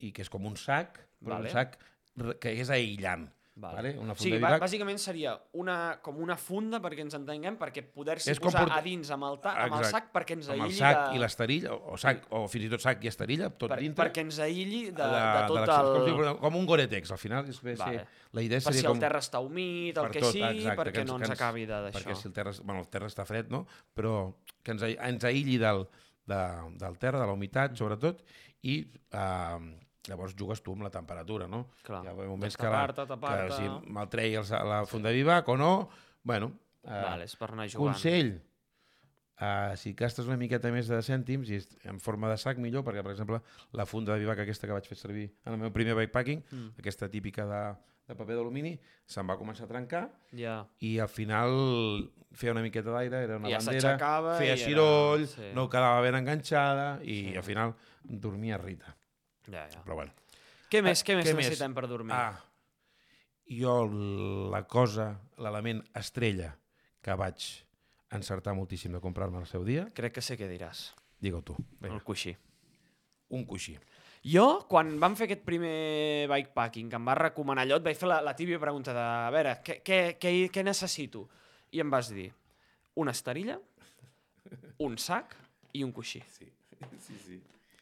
Speaker 2: i que és com un sac, però
Speaker 1: Vale.
Speaker 2: un sac que és aïllant.
Speaker 1: Vale.
Speaker 2: Vale. Una funda de
Speaker 1: bà-
Speaker 2: bivac.
Speaker 1: bàsicament seria una, com una funda, perquè ens entenguem, perquè poder-s'hi
Speaker 2: com
Speaker 1: posar
Speaker 2: portar-
Speaker 1: a dins amb el, ta amb el sac perquè ens
Speaker 2: amb
Speaker 1: aïlli
Speaker 2: el sac
Speaker 1: de...
Speaker 2: i l'esterilla, o, sac, o fins i tot sac i esterilla, tot
Speaker 1: per,
Speaker 2: dintre.
Speaker 1: perquè ens aïlli de,
Speaker 2: de,
Speaker 1: de, tot
Speaker 2: l'accés.
Speaker 1: el...
Speaker 2: Com, si, com un Goretex, al final. És, vale.
Speaker 1: Vale.
Speaker 2: La idea
Speaker 1: Per
Speaker 2: seria
Speaker 1: si
Speaker 2: com...
Speaker 1: el terra està humit, el que
Speaker 2: tot,
Speaker 1: sigui,
Speaker 2: exacte,
Speaker 1: perquè
Speaker 2: que ens-
Speaker 1: no ens
Speaker 2: ens-
Speaker 1: acabi de
Speaker 2: perquè
Speaker 1: d'això.
Speaker 2: si el terra, bueno, el terra està fred, no? però que ens, ens aïlli del, de, del terra, de la humitat, sobretot, i eh, llavors jugues tu amb la temperatura, no?
Speaker 1: Clar.
Speaker 2: Hi ha moments que, la, que si me'l treies a la funda de bivac o no, bueno, eh,
Speaker 1: Vale, és per anar jugant.
Speaker 2: consell, Uh, si gastes una miqueta més de cèntims i en forma de sac millor, perquè per exemple la funda de bivac aquesta que vaig fer servir en el meu primer bikepacking,
Speaker 1: Mm.
Speaker 2: aquesta típica de, de paper d'alumini, se'n va començar a trencar
Speaker 1: Ja.
Speaker 2: i al final feia una miqueta d'aire, era una
Speaker 1: I ja
Speaker 2: bandera, feia
Speaker 1: i era-
Speaker 2: xiroll,
Speaker 1: sí.
Speaker 2: no quedava ben enganxada i
Speaker 1: Sí.
Speaker 2: al final dormia Rita.
Speaker 1: Ja, ja.
Speaker 2: Però bueno.
Speaker 1: Què més, què
Speaker 2: què
Speaker 1: més
Speaker 2: més?
Speaker 1: necessitem per dormir?
Speaker 2: Ah, jo la cosa, l'element estrella que vaig encertar moltíssim de comprar-me al seu dia,
Speaker 1: Crec que sé què diràs.
Speaker 2: digue-ho tu.
Speaker 1: El
Speaker 2: Vinga,
Speaker 1: coixí.
Speaker 2: un coixí.
Speaker 1: Jo, quan vam fer aquest primer bikepacking, que em va recomanar allò, et vaig fer la, la típica pregunta de, a veure, què, què, què, què necessito? I em vas dir, una esterilla, un sac i un coixí.
Speaker 2: Sí. Sí, sí.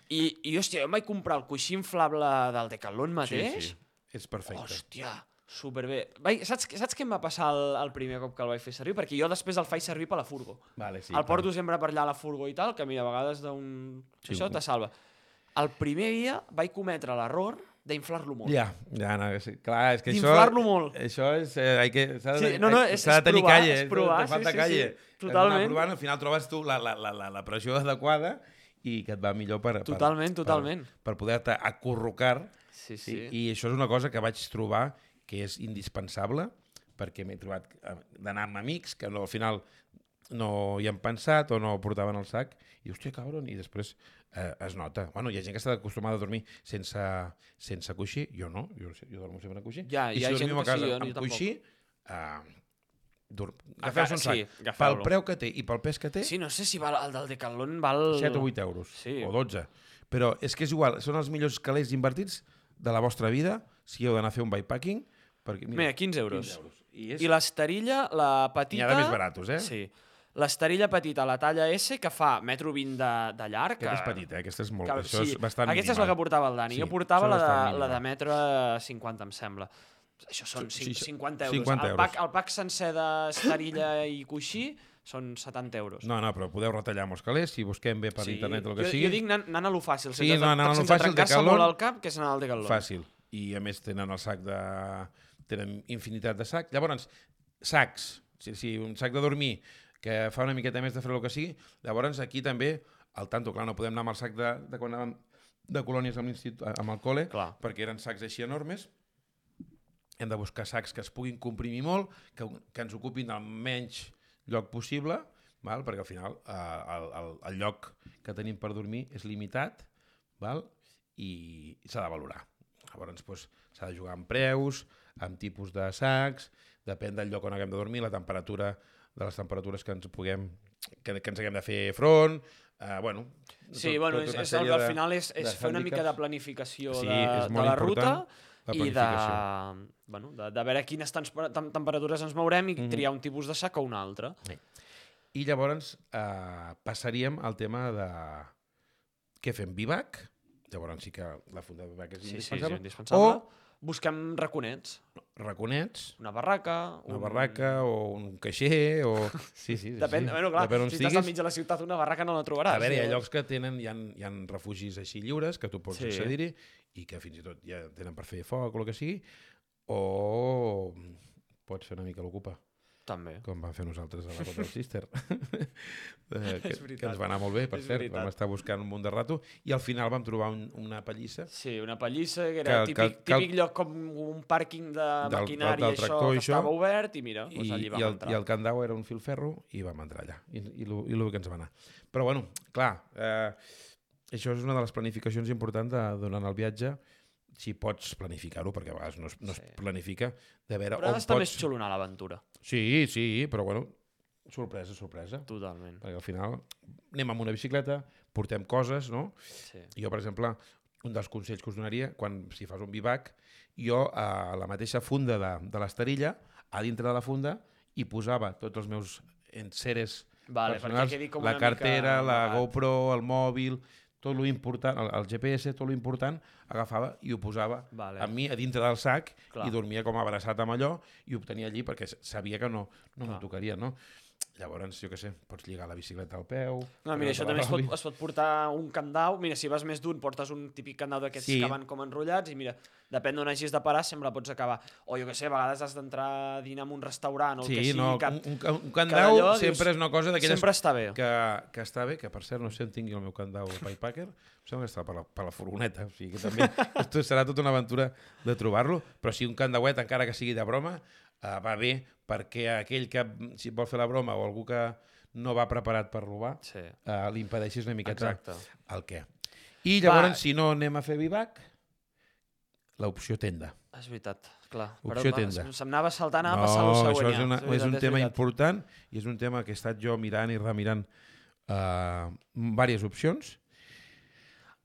Speaker 1: I, i hòstia, jo em vaig comprar el coixí inflable del Decathlon mateix.
Speaker 2: Sí, sí. És perfecte.
Speaker 1: Hòstia, superbé. Vaig, saps, saps què em va passar el, el primer cop que el vaig fer servir? Perquè jo després el faig servir per la furgo.
Speaker 2: Vale, sí,
Speaker 1: Sí, el porto sempre per allà a la furgo i tal, que mira, a vegades d'un...
Speaker 2: Sí,
Speaker 1: Sí, Això te salva. El primer dia vaig cometre l'error d'inflar-lo molt.
Speaker 2: Ja, ja, no, sí, clar, és que això...
Speaker 1: D'inflar-lo molt.
Speaker 2: Això és... Eh, hay que, s'ha de,
Speaker 1: Sí, no, no,
Speaker 2: hay-
Speaker 1: és-
Speaker 2: de tenir
Speaker 1: provar,
Speaker 2: calle.
Speaker 1: és
Speaker 2: eh,
Speaker 1: provar,
Speaker 2: te falta
Speaker 1: sí, sí,
Speaker 2: calle.
Speaker 1: sí, totalment.
Speaker 2: Provant, al final trobes tu la, la, la, la, la pressió adequada i que et va millor per...
Speaker 1: Totalment,
Speaker 2: per,
Speaker 1: totalment.
Speaker 2: Per, per poder-te acurrucar.
Speaker 1: Sí,
Speaker 2: Sí.
Speaker 1: sí.
Speaker 2: I això és una cosa que vaig trobar que és indispensable perquè m'he trobat eh, d'anar amb amics que no, al final no hi han pensat o no portaven al sac i hòstia, cabron, i després eh, es nota. Bueno, hi ha gent que està acostumada a dormir sense, sense coixí, jo no, jo, jo dormo sempre en coixí.
Speaker 1: Ja,
Speaker 2: I
Speaker 1: hi ha
Speaker 2: si
Speaker 1: gent
Speaker 2: dormim a
Speaker 1: que sí,
Speaker 2: casa
Speaker 1: jo- jo
Speaker 2: amb
Speaker 1: tampoc.
Speaker 2: coixí, eh, dur...
Speaker 1: A
Speaker 2: agafeu
Speaker 1: ca-
Speaker 2: un sac.
Speaker 1: sí,
Speaker 2: pel preu que té i pel pes que té,
Speaker 1: Sí, no sé si val, el del Decathlon val...
Speaker 2: 7 o 8 euros,
Speaker 1: Sí.
Speaker 2: o 12. Però és que és igual, són els millors calés invertits de la vostra vida si heu d'anar a fer un bikepacking. Perquè,
Speaker 1: Mira, 15 euros.
Speaker 2: 15 euros. I, és...
Speaker 1: I l'esterilla, la
Speaker 2: N'hi
Speaker 1: petita...
Speaker 2: ha de més baratos, eh?
Speaker 1: Sí. L'esterilla petita, la talla S, que fa metro 20 de, de llarg.
Speaker 2: Aquesta és petita, eh? aquesta és molt...
Speaker 1: que,
Speaker 2: això és bastant
Speaker 1: aquesta és la
Speaker 2: mínima.
Speaker 1: que portava el Dani.
Speaker 2: Sí,
Speaker 1: jo portava la de, la de
Speaker 2: mínima.
Speaker 1: metre 50, em sembla. Això són
Speaker 2: Sí,
Speaker 1: cin-
Speaker 2: sí,
Speaker 1: 50 euros.
Speaker 2: 50
Speaker 1: el,
Speaker 2: euros.
Speaker 1: pack, el pack sencer d'esterilla i coixí són 70 euros.
Speaker 2: No, no, però podeu retallar els calés, si busquem bé per internet o el que
Speaker 1: jo,
Speaker 2: sigui.
Speaker 1: jo dic anant, anant a lo fàcil,
Speaker 2: Sí,
Speaker 1: sense,
Speaker 2: no, anant
Speaker 1: sense
Speaker 2: fàcil,
Speaker 1: trencar-se molt al cap, que és anar al Decathlon.
Speaker 2: Fàcil. I a més tenen el sac de... tenen infinitat de sacs. Llavors, sacs, si, si un sac de dormir que fa una miqueta més de fred o el que sigui, llavors aquí també, al tanto, clar, no podem anar amb el sac de, de quan anàvem de colònies amb, amb el col·le,
Speaker 1: Clar.
Speaker 2: perquè eren sacs així enormes, hem de buscar sacs que es puguin comprimir molt, que, que ens ocupin el menys lloc possible, val? perquè al final eh, el, el, el lloc que tenim per dormir és limitat val? i s'ha de valorar. Llavors doncs, s'ha de jugar amb preus, amb tipus de sacs, depèn del lloc on haguem de dormir, la temperatura de les temperatures que ens puguem que, que ens haguem de fer front, eh, bueno...
Speaker 1: Sí,
Speaker 2: tot-
Speaker 1: bueno,
Speaker 2: tota
Speaker 1: és, és, al final és, és fer una mica de planificació
Speaker 2: Sí,
Speaker 1: de, de la ruta
Speaker 2: important, la
Speaker 1: i de, bueno, de, de veure quines temper tem temperatures ens mourem i
Speaker 2: Mhm.
Speaker 1: triar un tipus de sac o un altre.
Speaker 2: I llavors eh, passaríem al tema de què fem, vivac? Llavors sí que la funda de vivac és
Speaker 1: Sí, sí, és
Speaker 2: indispensable.
Speaker 1: indispensable. Busquem raconets,
Speaker 2: raconets,
Speaker 1: una barraca...
Speaker 2: una
Speaker 1: un...
Speaker 2: barraca o un caixer o... Sí, sí, sí.
Speaker 1: Depèn,
Speaker 2: sí.
Speaker 1: bueno, clar,
Speaker 2: Depèn on
Speaker 1: si estàs al mig de la ciutat, una barraca no la trobaràs.
Speaker 2: A veure, hi ha
Speaker 1: llavors.
Speaker 2: llocs que tenen, hi ha, hi ha refugis així lliures, que tu pots
Speaker 1: Sí.
Speaker 2: accedir-hi, i que fins i tot ja tenen per fer foc o el que sigui, o pots fer una mica l'ocupa,
Speaker 1: També.
Speaker 2: com vam fer nosaltres a la del Sister. eh, que, que ens va anar molt bé, per
Speaker 1: És
Speaker 2: cert,
Speaker 1: veritat.
Speaker 2: vam estar buscant un munt de rato, i al final vam trobar un, una pallissa
Speaker 1: Sí, una pallissa, que era
Speaker 2: Que-
Speaker 1: típic,
Speaker 2: que- que-
Speaker 1: típic lloc com un pàrquing de
Speaker 2: del
Speaker 1: maquinària,
Speaker 2: del
Speaker 1: això,
Speaker 2: tractor i
Speaker 1: que
Speaker 2: això,
Speaker 1: estava obert, i mira,
Speaker 2: i,
Speaker 1: doncs allí
Speaker 2: i,
Speaker 1: vam
Speaker 2: el,
Speaker 1: entrar.
Speaker 2: i el candau era un filferro i vam entrar allà, i, i, lo, i lo que ens va anar. Però bueno, clar, eh, això és una de les planificacions importants de, durant el viatge, si pots planificar-ho, perquè a vegades no es, no es
Speaker 1: Sí.
Speaker 2: planifica, de veure
Speaker 1: Però
Speaker 2: on pots...
Speaker 1: més xulo anar a l'aventura.
Speaker 2: Sí, sí, però bueno, sorpresa, sorpresa.
Speaker 1: Totalment.
Speaker 2: Perquè al final anem amb una bicicleta, portem coses, no?
Speaker 1: Sí.
Speaker 2: Jo, per exemple, un dels consells que us donaria, quan si fas un bivac, jo a la mateixa funda de, de l'esterilla, a dintre de la funda, hi posava tots els meus enseres
Speaker 1: Vale,
Speaker 2: personals,
Speaker 1: quedi com
Speaker 2: la cartera,
Speaker 1: mica
Speaker 2: la. GoPro, el mòbil, tot lo important, el, el GPS, tot lo important, agafava i ho posava
Speaker 1: Vale.
Speaker 2: amb mi a dintre del sac
Speaker 1: Clar.
Speaker 2: i dormia com abraçat amb allò i ho tenia allí perquè sabia que no, no
Speaker 1: Clar.
Speaker 2: tocaria, no? Llavors, jo què sé, pots lligar la bicicleta al peu...
Speaker 1: No, mira, això també es pot, es pot portar un candau. Mira, si vas més d'un, portes un típic candau d'aquests
Speaker 2: Sí.
Speaker 1: que van com enrotllats i mira, depèn d'on hagis de parar, sempre pots acabar. O jo què sé, a vegades has d'entrar a dinar en un restaurant o el
Speaker 2: Sí,
Speaker 1: que sigui.
Speaker 2: no,
Speaker 1: que,
Speaker 2: un, un, un candau
Speaker 1: allò
Speaker 2: sempre
Speaker 1: dius,
Speaker 2: és una cosa d'aquelles
Speaker 1: sempre està bé.
Speaker 2: que, que està bé, que per cert no sé on tingui el meu candau Paypacker, em sembla que està per la, per la furgoneta, o sigui que també esto serà tota una aventura de trobar-lo, però si un candauet, encara que sigui de broma, uh, va bé perquè aquell que si vol fer la broma o algú que no va preparat per robar,
Speaker 1: Sí,
Speaker 2: uh, li impedeixis una miqueta
Speaker 1: exacte.
Speaker 2: el què. I llavors,
Speaker 1: Va.
Speaker 2: si no anem a fer vivac, l'opció tenda.
Speaker 1: És veritat, clar.
Speaker 2: Opció
Speaker 1: va,
Speaker 2: tenda.
Speaker 1: Se'm anava saltant a passar el següent.
Speaker 2: això és, una,
Speaker 1: veritat,
Speaker 2: és un tema
Speaker 1: veritat.
Speaker 2: important i és un tema que he estat jo mirant i remirant uh, diverses opcions.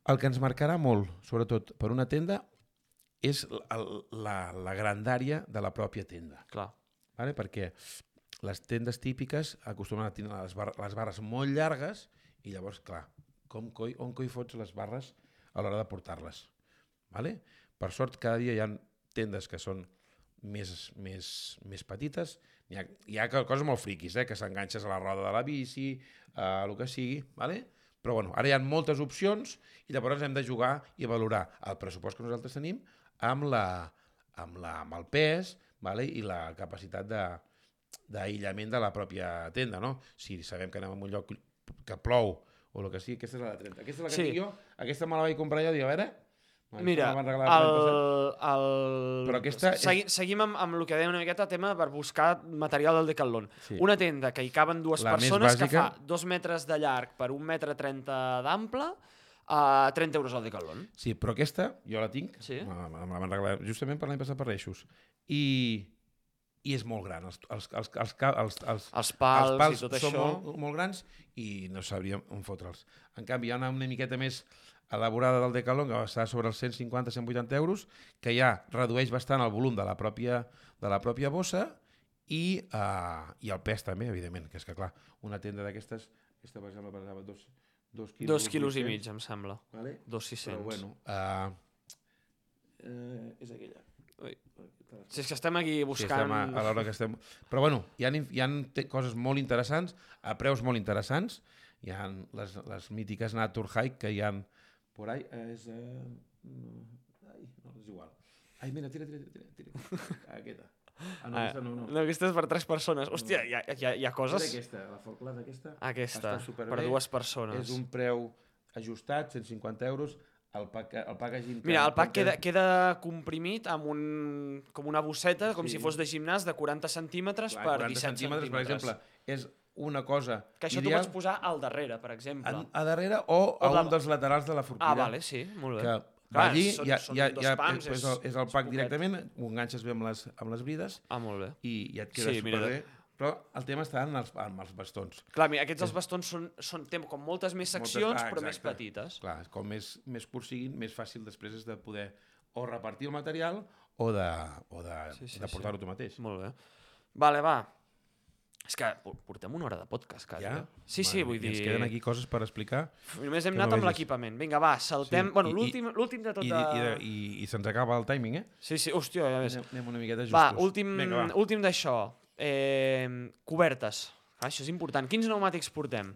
Speaker 2: El que ens marcarà molt, sobretot per una tenda, és la, la, la grandària de la pròpia tenda.
Speaker 1: Clar.
Speaker 2: Vale? Perquè les tendes típiques acostumen a tenir les, bar les barres molt llargues i llavors, clar, com coi, on coi fots les barres a l'hora de portar-les. Vale? Per sort, cada dia hi ha tendes que són més, més, més petites. Hi ha, hi ha coses molt friquis, eh? que s'enganxes a la roda de la bici, a el que sigui, vale? però bueno, ara hi ha moltes opcions i llavors hem de jugar i valorar el pressupost que nosaltres tenim amb, la, amb, la, amb el pes vale? i la capacitat de d'aïllament de la pròpia tenda, no? Si sabem que anem a un lloc que plou o el que sigui, aquesta és la de 30. Aquesta és la que
Speaker 1: Sí.
Speaker 2: tinc jo, aquesta me la vaig comprar jo, dic, a veure...
Speaker 1: Mira, el, el...
Speaker 2: Però aquesta és-
Speaker 1: Segui, Seguim amb, amb el que dèiem una miqueta tema per buscar material del Decathlon.
Speaker 2: Sí.
Speaker 1: Una tenda que hi caben dues
Speaker 2: La
Speaker 1: persones que
Speaker 2: bàsica.
Speaker 1: fa dos metres de llarg per un metre trenta d'ample a 30 euros al Decathlon.
Speaker 2: Sí, però aquesta, jo la tinc,
Speaker 1: Sí.
Speaker 2: me, la- me la van regalar justament per l'any passat per Reixos, i, i és molt gran. Els, els, els, els, els, els,
Speaker 1: Els pals,
Speaker 2: els pals
Speaker 1: i tot
Speaker 2: són
Speaker 1: això.
Speaker 2: molt, molt grans i no sabríem on fotre'ls. En canvi, hi ha una, una miqueta més elaborada del Decathlon, que està sobre els 150-180 euros, que ja redueix bastant el volum de la pròpia, de la pròpia bossa i, uh, i el pes també, evidentment, que és que, clar, una tenda d'aquestes, aquesta, per exemple, pesava dos, dos quilos,
Speaker 1: Dos quilos i
Speaker 2: 800,
Speaker 1: mig, em sembla.
Speaker 2: Vale?
Speaker 1: Dos 600.
Speaker 2: Però bueno, uh, uh, és aquella.
Speaker 1: Ui. Si és que estem aquí
Speaker 2: Sí,
Speaker 1: buscant...
Speaker 2: estem a, a l'hora que estem... Però bueno, hi ha, hi ha coses molt interessants, a preus molt interessants. Hi ha les, les mítiques Nature Hike que hi ha por ahí. Eh, és... Eh, no, ai, no, és igual. Ai, mira, tira, tira, tira. tira. Aquesta. Ah, no,
Speaker 1: Ah,
Speaker 2: aquesta no, no.
Speaker 1: no, aquesta és per tres persones. Hòstia, hi ha, hi ha, hi ha coses...
Speaker 2: aquesta, la folclada aquesta.
Speaker 1: Aquesta, per dues persones.
Speaker 2: És un preu ajustat, 150 euros. El, pack, el packaging... que
Speaker 1: Mira, el pack queda, queda comprimit amb un, com una bosseta, com
Speaker 2: Sí.
Speaker 1: si fos de gimnàs, de 40 centímetres
Speaker 2: Clar,
Speaker 1: per
Speaker 2: 40
Speaker 1: 17 centímetres.
Speaker 2: Per exemple, és una cosa
Speaker 1: que això
Speaker 2: ideal.
Speaker 1: t'ho pots posar al darrere, per exemple.
Speaker 2: a, a darrere o a
Speaker 1: la-
Speaker 2: un dels laterals de la forquilla.
Speaker 1: Ah, vale, sí, molt bé.
Speaker 2: Que
Speaker 1: Clar,
Speaker 2: allí,
Speaker 1: són-
Speaker 2: ja,
Speaker 1: són
Speaker 2: ja,
Speaker 1: dos
Speaker 2: ja
Speaker 1: pams,
Speaker 2: és,
Speaker 1: és-
Speaker 2: el, és el
Speaker 1: és
Speaker 2: pack
Speaker 1: poquet.
Speaker 2: directament, ho enganxes bé amb les, amb les brides
Speaker 1: Ah, molt bé.
Speaker 2: i ja et queda
Speaker 1: Sí, mira,
Speaker 2: superbé. Però el tema està en els, en els bastons.
Speaker 1: Clar, mira, aquests els bastons són, són tem com moltes més seccions,
Speaker 2: ah,
Speaker 1: però més petites.
Speaker 2: Clar, com més, més curts siguin, més fàcil després és de poder o repartir el material o de, o de,
Speaker 1: Sí, sí,
Speaker 2: de portar-ho tu mateix.
Speaker 1: Molt bé. Vale, va. És que por- portem una hora de podcast, quasi.
Speaker 2: Ja?
Speaker 1: eh? Sí, sí, vull dir...
Speaker 2: Ens queden aquí coses per explicar
Speaker 1: Només hem
Speaker 2: que no
Speaker 1: anat amb l'equipament. Vinga, va, saltem...
Speaker 2: Sí,
Speaker 1: Bueno, l'últim de tot
Speaker 2: i, i, i, i se'ns acaba el timing, eh?
Speaker 1: Sí, sí, hòstia, ja ves.
Speaker 2: Anem, anem una miqueta justos.
Speaker 1: Va, últim,
Speaker 2: Vinga, va.
Speaker 1: últim d'això. Eh, cobertes. Ah, això és important. Quins pneumàtics portem?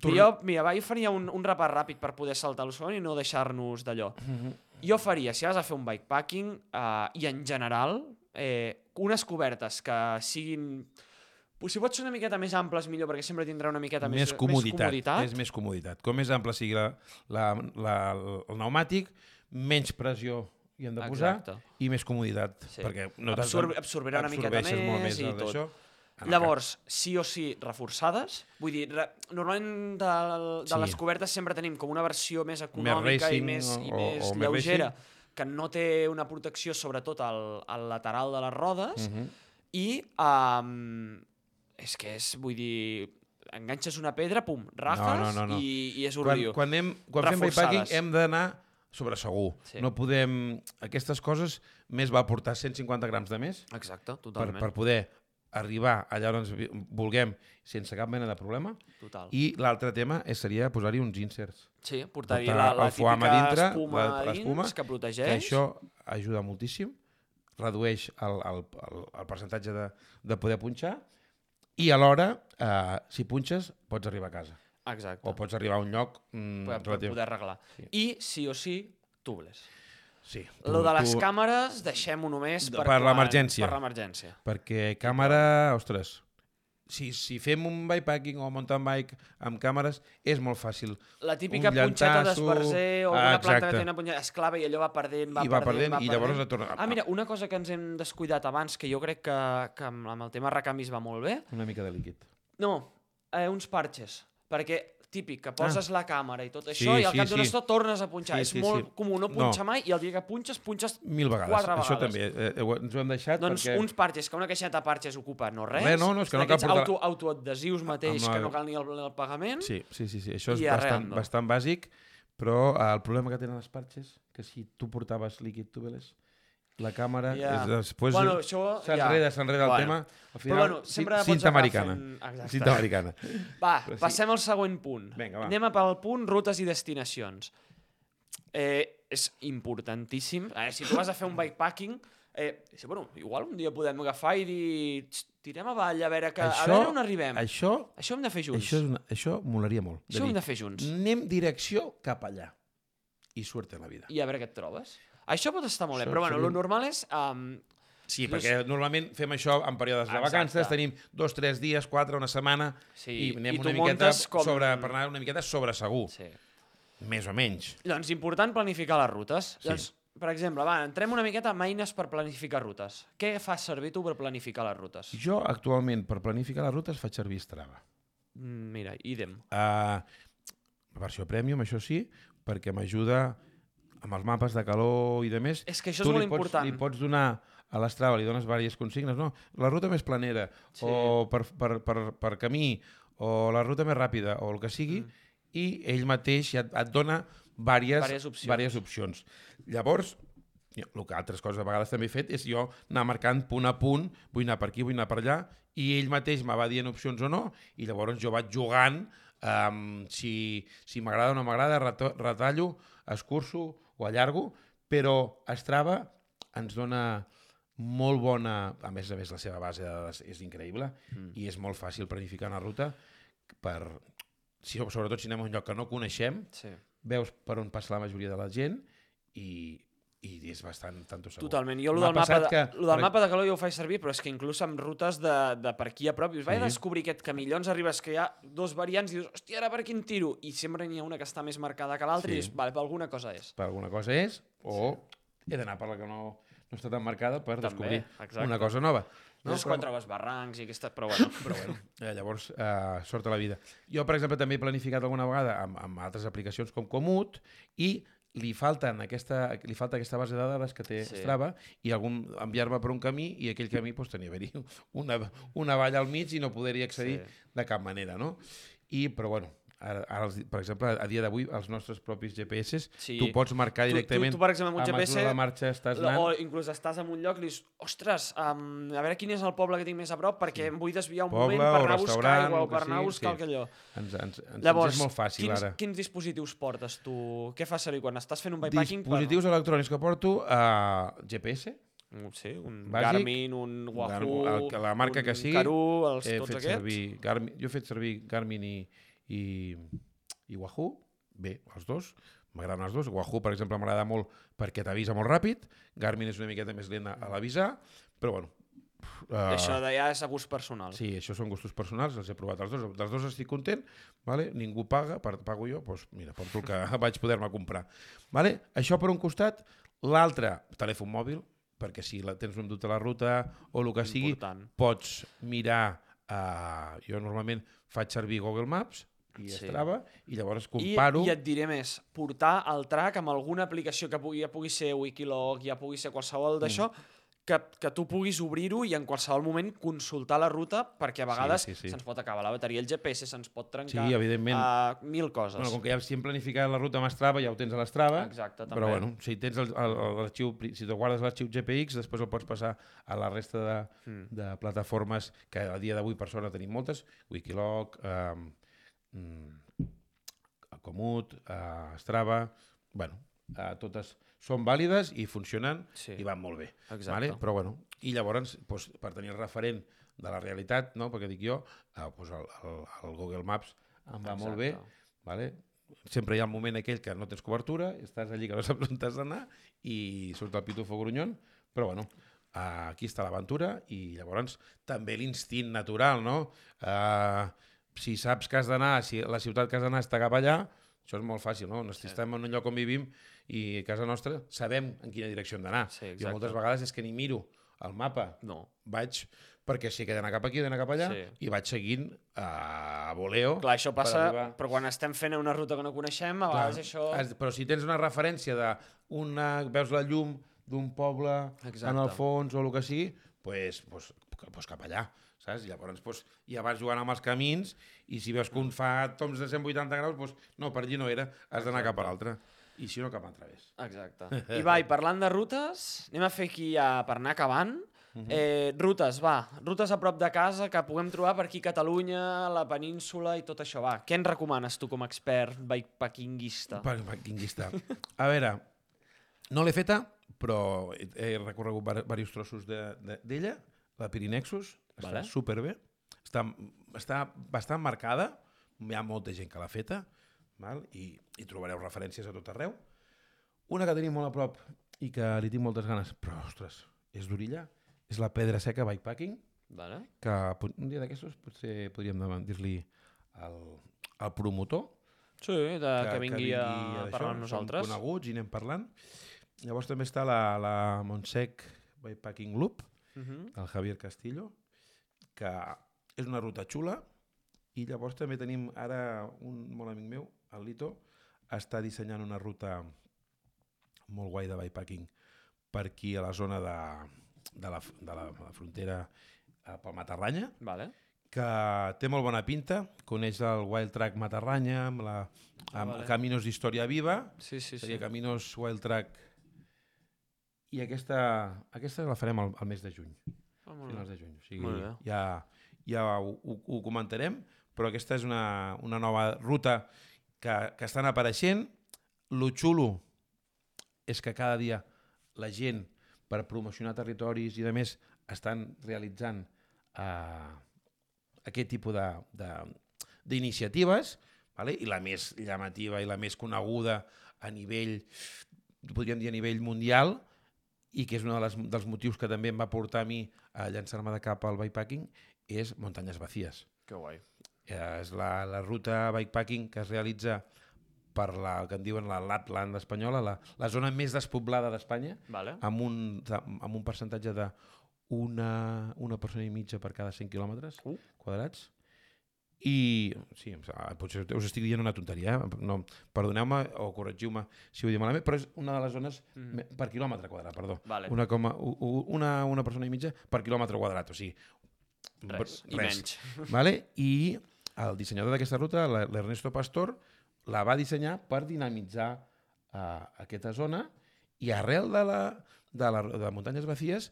Speaker 2: Tu-
Speaker 1: Jo, mira, va, jo faria un, un repàs ràpid per poder saltar el segon i no deixar-nos d'allò.
Speaker 2: Mhm.
Speaker 1: Jo faria, si vas a fer un bikepacking, eh, i en general, eh, unes cobertes que siguin... Pues si pots ser una miqueta més amples, millor, perquè sempre tindrà una miqueta més,
Speaker 2: més comoditat,
Speaker 1: més comoditat.
Speaker 2: És més comoditat. Com més ample sigui la, la, la, el pneumàtic, menys pressió hi hem de posar
Speaker 1: Exacte.
Speaker 2: i més comoditat.
Speaker 1: Sí.
Speaker 2: Perquè no
Speaker 1: Absorb- absorbirà una miqueta
Speaker 2: molt
Speaker 1: més i tot.
Speaker 2: En el
Speaker 1: Llavors, sí o sí, reforçades. Vull dir, re, normalment de, de
Speaker 2: Sí.
Speaker 1: les cobertes sempre tenim com una versió més econòmica
Speaker 2: racing
Speaker 1: i més, i
Speaker 2: o-
Speaker 1: més
Speaker 2: o més
Speaker 1: lleugera, que no té una protecció sobretot al, al lateral de les rodes,
Speaker 2: cas. Mhm.
Speaker 1: i um, és que és, vull dir, enganxes una pedra, pum, rajes,
Speaker 2: no, no, no.
Speaker 1: I, i és un
Speaker 2: Quan,
Speaker 1: lío.
Speaker 2: quan, anem, quan fem bikepacking hem d'anar sobre segur.
Speaker 1: Sí.
Speaker 2: No podem... Aquestes coses més va portar 150 grams de més
Speaker 1: Exacte,
Speaker 2: per,
Speaker 1: totalment.
Speaker 2: per poder arribar allà on ens vulguem sense cap mena de problema.
Speaker 1: Total.
Speaker 2: I l'altre tema és, seria posar-hi uns inserts.
Speaker 1: Sí, portar-hi
Speaker 2: portar
Speaker 1: la, la típica
Speaker 2: dintre,
Speaker 1: espuma
Speaker 2: la-
Speaker 1: dins que protegeix.
Speaker 2: Que això ajuda moltíssim, redueix el, el, el, el percentatge de, de poder punxar i alhora, eh, si punxes, pots arribar a casa.
Speaker 1: Exacte.
Speaker 2: O pots arribar a un lloc mm,
Speaker 1: per, per poder arreglar.
Speaker 2: Sí.
Speaker 1: I, sí o sí, tubles.
Speaker 2: Sí.
Speaker 1: Lo de les
Speaker 2: tu-
Speaker 1: càmeres, deixem-ho només per,
Speaker 2: per l'emergència.
Speaker 1: Per l'emergència.
Speaker 2: Perquè càmera, ostres, si, si fem un bikepacking o mountain bike amb càmeres, és molt fàcil.
Speaker 1: La típica
Speaker 2: Un
Speaker 1: punxeta d'esbarzer o
Speaker 2: ah,
Speaker 1: una planta
Speaker 2: exacte.
Speaker 1: que té una punxeta, es clava i allò va perdent, va
Speaker 2: I va
Speaker 1: perdent,
Speaker 2: perdent,
Speaker 1: va
Speaker 2: i llavors et torna...
Speaker 1: Ah, mira, una cosa que ens hem descuidat abans, que jo crec que, que amb amb el tema recanvis va molt bé.
Speaker 2: Una mica de líquid.
Speaker 1: No, eh, uns parxes. Perquè típic, que poses la càmera i tot
Speaker 2: Sí,
Speaker 1: això i al
Speaker 2: sí,
Speaker 1: cap d'una
Speaker 2: sí.
Speaker 1: estona tornes a punxar.
Speaker 2: Sí,
Speaker 1: és
Speaker 2: sí,
Speaker 1: molt
Speaker 2: sí.
Speaker 1: comú no
Speaker 2: No.
Speaker 1: punxar mai i el dia que punxes, punxes
Speaker 2: Mil vegades.
Speaker 1: Quatre
Speaker 2: Això
Speaker 1: vegades.
Speaker 2: també. Eh, ho- ens ho hem deixat
Speaker 1: Doncs
Speaker 2: perquè...
Speaker 1: uns parxes, que una caixeta de parxes ocupa no res.
Speaker 2: Res, no, no, és que no cal portar-
Speaker 1: auto, autoadhesius mateix,
Speaker 2: Amb la-
Speaker 1: que no cal ni el, el pagament.
Speaker 2: Sí, sí, sí, sí. això és bastant,
Speaker 1: arreando.
Speaker 2: bastant bàsic, però eh, el problema que tenen les parxes, que si tu portaves líquid tubeles, la càmera,
Speaker 1: Ja.
Speaker 2: és, després
Speaker 1: Bueno, això
Speaker 2: s'enreda,
Speaker 1: ja.
Speaker 2: s'enreda el
Speaker 1: Bueno.
Speaker 2: tema. Al
Speaker 1: Però
Speaker 2: final,
Speaker 1: bueno, sempre
Speaker 2: cinta americana.
Speaker 1: fent-.
Speaker 2: Cinta americana.
Speaker 1: Va,
Speaker 2: Però sí.
Speaker 1: passem al següent punt.
Speaker 2: Vinga, va.
Speaker 1: Anem a pel punt rutes i destinacions. Eh, és importantíssim. Veure, si tu vas a fer un bikepacking, eh, bueno, igual un dia podem agafar i dir "Txt, tirem avall a veure, que, a veure on arribem. Això,
Speaker 2: Això,
Speaker 1: hem de fer junts.
Speaker 2: això, és una, això molaria molt.
Speaker 1: Això ho hem de fer junts.
Speaker 2: Anem direcció cap allà. I suerte en la vida.
Speaker 1: I a veure què et trobes. Això pot estar molt bé, però bueno, el normal és... Um,
Speaker 2: Sí, perquè normalment fem això en períodes de
Speaker 1: Exacte.
Speaker 2: vacances, tenim dos, tres dies, quatre, una setmana,
Speaker 1: Sí,
Speaker 2: i anem
Speaker 1: i
Speaker 2: una miqueta
Speaker 1: com-
Speaker 2: sobre, per anar una miqueta sobre segur,
Speaker 1: sí.
Speaker 2: més o menys.
Speaker 1: Doncs important planificar les rutes.
Speaker 2: Sí.
Speaker 1: Doncs, per exemple, va, entrem una miqueta amb eines per planificar rutes. Què fas servir tu per planificar les rutes?
Speaker 2: Jo actualment, per planificar les rutes, faig servir Strava.
Speaker 1: Mm, Mira, idem.
Speaker 2: Uh, versió premium, això sí, perquè m'ajuda amb els mapes de calor i de més.
Speaker 1: És que això és molt
Speaker 2: li pots,
Speaker 1: important.
Speaker 2: Li pots donar a l'Strava, li dones diverses consignes, no? La ruta més planera,
Speaker 1: Sí.
Speaker 2: o per, per, per, per camí, o la ruta més ràpida, o el que sigui, mm. i ell mateix ja et, et dona diverses,
Speaker 1: Vàries opcions.
Speaker 2: diverses opcions. Llavors, jo, el que altres coses a vegades també he fet és jo anar marcant punt a punt, vull anar per aquí, vull anar per allà, i ell mateix me va dient opcions o no, i llavors jo vaig jugant um, si, si m'agrada o no m'agrada, retallo, escurço o allargo, però Strava ens dona molt bona, a més a més la seva base de dades és increïble mm. i és molt fàcil planificar una ruta per, si, sobretot si anem a un lloc que no coneixem,
Speaker 1: Sí.
Speaker 2: veus per on passa la majoria de la gent i, i és bastant tanto segur.
Speaker 1: Totalment. Jo el del, mapa de,
Speaker 2: que-
Speaker 1: lo del mapa de calor jo ho faig servir, però és que inclús amb rutes de, de per aquí a prop, dius, vaig
Speaker 2: Sí.
Speaker 1: a descobrir aquest camí, llavors arribes que hi ha dos variants i dius, hòstia, ara per quin tiro? I sempre n'hi ha una que està més marcada que l'altra
Speaker 2: Sí.
Speaker 1: i dius, vale, per alguna cosa és.
Speaker 2: Per alguna cosa és, o he d'anar per la que no, no està tan marcada per
Speaker 1: També,
Speaker 2: descobrir
Speaker 1: exacte.
Speaker 2: una cosa nova.
Speaker 1: No, és quan trobes barrancs i aquesta... Però bueno,
Speaker 2: però bueno, eh, llavors eh, sort a la vida. Jo, per exemple, també he planificat alguna vegada amb, amb altres aplicacions com Comut i li, falten aquesta, li falta aquesta base de dades que té
Speaker 1: Sí.
Speaker 2: Strava i algun enviar-me per un camí i aquell camí pues, tenia haver-hi una, una valla al mig i no poder-hi accedir
Speaker 1: sí.
Speaker 2: de cap manera, no? I, però bueno, ara, ara per exemple, a dia d'avui, els nostres propis GPS,
Speaker 1: Sí.
Speaker 2: tu pots marcar
Speaker 1: Tu- tu-
Speaker 2: directament
Speaker 1: tu, per exemple, amb un GPS,
Speaker 2: la marxa estàs
Speaker 1: o
Speaker 2: anant,
Speaker 1: inclús estàs en un lloc i dius, ostres, um, a veure quin és el poble que tinc més a prop perquè sí. em vull desviar un
Speaker 2: Poble
Speaker 1: moment per
Speaker 2: o
Speaker 1: anar a buscar aigua o
Speaker 2: el
Speaker 1: per anar a buscar
Speaker 2: sí.
Speaker 1: allò.
Speaker 2: ens, ens, ens,
Speaker 1: Llavors,
Speaker 2: ens és molt fàcil
Speaker 1: quins,
Speaker 2: ara.
Speaker 1: quins dispositius portes tu? Què fas servir quan estàs fent un bikepacking?
Speaker 2: Dispositius electrònics que porto a GPS,
Speaker 1: Per... Sí, un
Speaker 2: Bàsic,
Speaker 1: Garmin, un Wahoo,
Speaker 2: el que- la marca
Speaker 1: un
Speaker 2: que sigui,
Speaker 1: Karoo, els,
Speaker 2: he
Speaker 1: tots
Speaker 2: fet
Speaker 1: aquests.
Speaker 2: servir Garmin, jo he fet servir Garmin i, i, i Wahoo, bé, els dos, m'agraden els dos. Wahoo, per exemple, m'agrada molt perquè t'avisa molt ràpid, Garmin és una miqueta més lent a l'avisar, però bueno. Uh,
Speaker 1: Això ja és a gust personal.
Speaker 2: Sí, això són gustos personals, els he provat els dos, dels dos estic content, vale? ningú paga, per, pago jo, doncs mira, porto el que vaig poder-me comprar. Vale? Això per un costat, l'altre, telèfon mòbil, perquè si la, tens un dubte a la ruta o el que sigui,
Speaker 1: Important.
Speaker 2: pots mirar, uh, jo normalment faig servir Google Maps i
Speaker 1: Sí.
Speaker 2: sí. Strava, i llavors
Speaker 1: I,
Speaker 2: comparo...
Speaker 1: I et diré més, portar el track amb alguna aplicació que pugui, ja pugui ser Wikilog, ja pugui ser qualsevol d'això,
Speaker 2: Mm.
Speaker 1: que, que tu puguis obrir-ho i en qualsevol moment consultar la ruta, perquè a vegades
Speaker 2: sí, sí.
Speaker 1: se'ns pot acabar la bateria, el GPS se'ns pot trencar,
Speaker 2: Sí, evidentment.
Speaker 1: uh, mil coses.
Speaker 2: Bueno, com que ja si hem planificat la ruta amb Strava, ja ho tens a
Speaker 1: també.
Speaker 2: Però bueno, si tens l'arxiu, si te guardes l'arxiu GPX, després el pots passar a la resta de,
Speaker 1: Mm.
Speaker 2: de plataformes que a dia d'avui per sort tenim moltes, Wikilog, eh, mm, Comut, eh, Strava, bueno, eh, totes són vàlides i funcionen
Speaker 1: Sí.
Speaker 2: i van molt bé.
Speaker 1: Exacte.
Speaker 2: Vale? Però bueno, i llavors, doncs, per tenir el referent de la realitat, no? perquè dic jo, eh, doncs el, el, el Google Maps em va molt bé,
Speaker 1: Exacte.
Speaker 2: vale? sempre hi ha el moment aquell que no tens cobertura, estàs allí que no saps on has d'anar i surt el pitufo grunyon, però bueno, aquí està l'aventura i llavors també l'instint natural, no? Uh, si saps que has d'anar, si la ciutat que has d'anar està cap allà, això és molt fàcil, no? Si estem en un lloc on vivim i a casa nostra sabem en quina direcció hem d'anar.
Speaker 1: Sí,
Speaker 2: jo moltes vegades és que ni miro el mapa,
Speaker 1: No.
Speaker 2: vaig perquè sé que he d'anar cap aquí, he d'anar cap allà,
Speaker 1: Sí.
Speaker 2: i vaig seguint a voleo.
Speaker 1: Clar, això
Speaker 2: per
Speaker 1: passa,
Speaker 2: arribar-
Speaker 1: però quan estem fent una ruta que no coneixem, a
Speaker 2: Clar,
Speaker 1: vegades això...
Speaker 2: has- Però si tens una referència de una, veus la llum d'un poble
Speaker 1: Exacte.
Speaker 2: en el fons o el que sigui, pues, pues, pues cap allà, saps? Llavors pues, ja vas jugant amb els camins i si veus que un fa toms de 180 graus, pues, no, per allí no era, has d'anar cap a l'altre. i si no cap a través.
Speaker 1: Exacte. I va, i parlant de rutes, anem a fer aquí ja, per anar acabant.
Speaker 2: Mhm.
Speaker 1: eh, rutes, va. Rutes a prop de casa que puguem trobar per aquí Catalunya, la península i tot això. Va, què en recomanes tu com a expert bikepackinguista?
Speaker 2: Per packingista. A veure, no l'he feta, però he, recorregut diversos trossos de- de- d'ella, la Pirinexus, està
Speaker 1: Vale.
Speaker 2: superbé, està, està bastant marcada, hi ha molta gent que l'ha feta, val? I, i trobareu referències a tot arreu. Una que tenim molt a prop i que li tinc moltes ganes, però, ostres, és d'orilla, és la Pedra Seca Bikepacking,
Speaker 1: Vale.
Speaker 2: que un dia d'aquestos potser podríem dir-li al, al promotor,
Speaker 1: Sí, de, que, que vingui a,
Speaker 2: d'això,
Speaker 1: parlar amb nosaltres.
Speaker 2: Som coneguts i anem parlant. Llavors també està la, la Montsec Bikepacking Loop,
Speaker 1: Uh -huh.
Speaker 2: del Javier Castillo, que és una ruta xula, i llavors també tenim ara un molt amic meu, el Lito, està dissenyant una ruta molt guai de bikepacking per aquí a la zona de, de, la, de la, la frontera eh, pel Matarranya,
Speaker 1: Vale.
Speaker 2: que té molt bona pinta, coneix el Wild Track Matarranya, amb, la, amb
Speaker 1: Ah,
Speaker 2: vale.
Speaker 1: vale.
Speaker 2: Caminos d'Història Viva,
Speaker 1: Sí, sí, sí.
Speaker 2: seria Caminos Wild Track, i aquesta, aquesta la farem al, al mes de juny,
Speaker 1: Ah,
Speaker 2: finals de juny. O sigui, ja, ja ho, ho, comentarem, però aquesta és una, una nova ruta que, que estan apareixent. Lo xulo és que cada dia la gent, per promocionar territoris i de més, estan realitzant eh, aquest tipus de- de- d'iniciatives, vale? i la més llamativa i la més coneguda a nivell, podríem dir a nivell mundial, i que és un de les, dels motius que també em va portar a mi a llançar-me de cap al bikepacking, és Muntanyes Vacíes.
Speaker 1: Que guai.
Speaker 2: Eh, és la, la ruta bikepacking que es realitza per la que en diuen la Lapland espanyola, la, la zona més despoblada d'Espanya,
Speaker 1: Vale.
Speaker 2: amb un, amb un percentatge de una, una persona i mitja per cada 100 quilòmetres
Speaker 1: Uh.
Speaker 2: quadrats. I, sí, potser us estic dient una tonteria, eh? no, perdoneu-me o corregiu-me si ho dic malament, però és una de les zones
Speaker 1: Mm.
Speaker 2: per quilòmetre quadrat, perdó.
Speaker 1: Vale.
Speaker 2: Una, coma, una, una persona i mitja per quilòmetre quadrat, o sigui...
Speaker 1: Res. I
Speaker 2: res.
Speaker 1: menys.
Speaker 2: Vale? I el dissenyador d'aquesta ruta, l'Ernesto Pastor, la va dissenyar per dinamitzar uh, aquesta zona i arrel de, la, de, la, de Muntanyes Vacíes,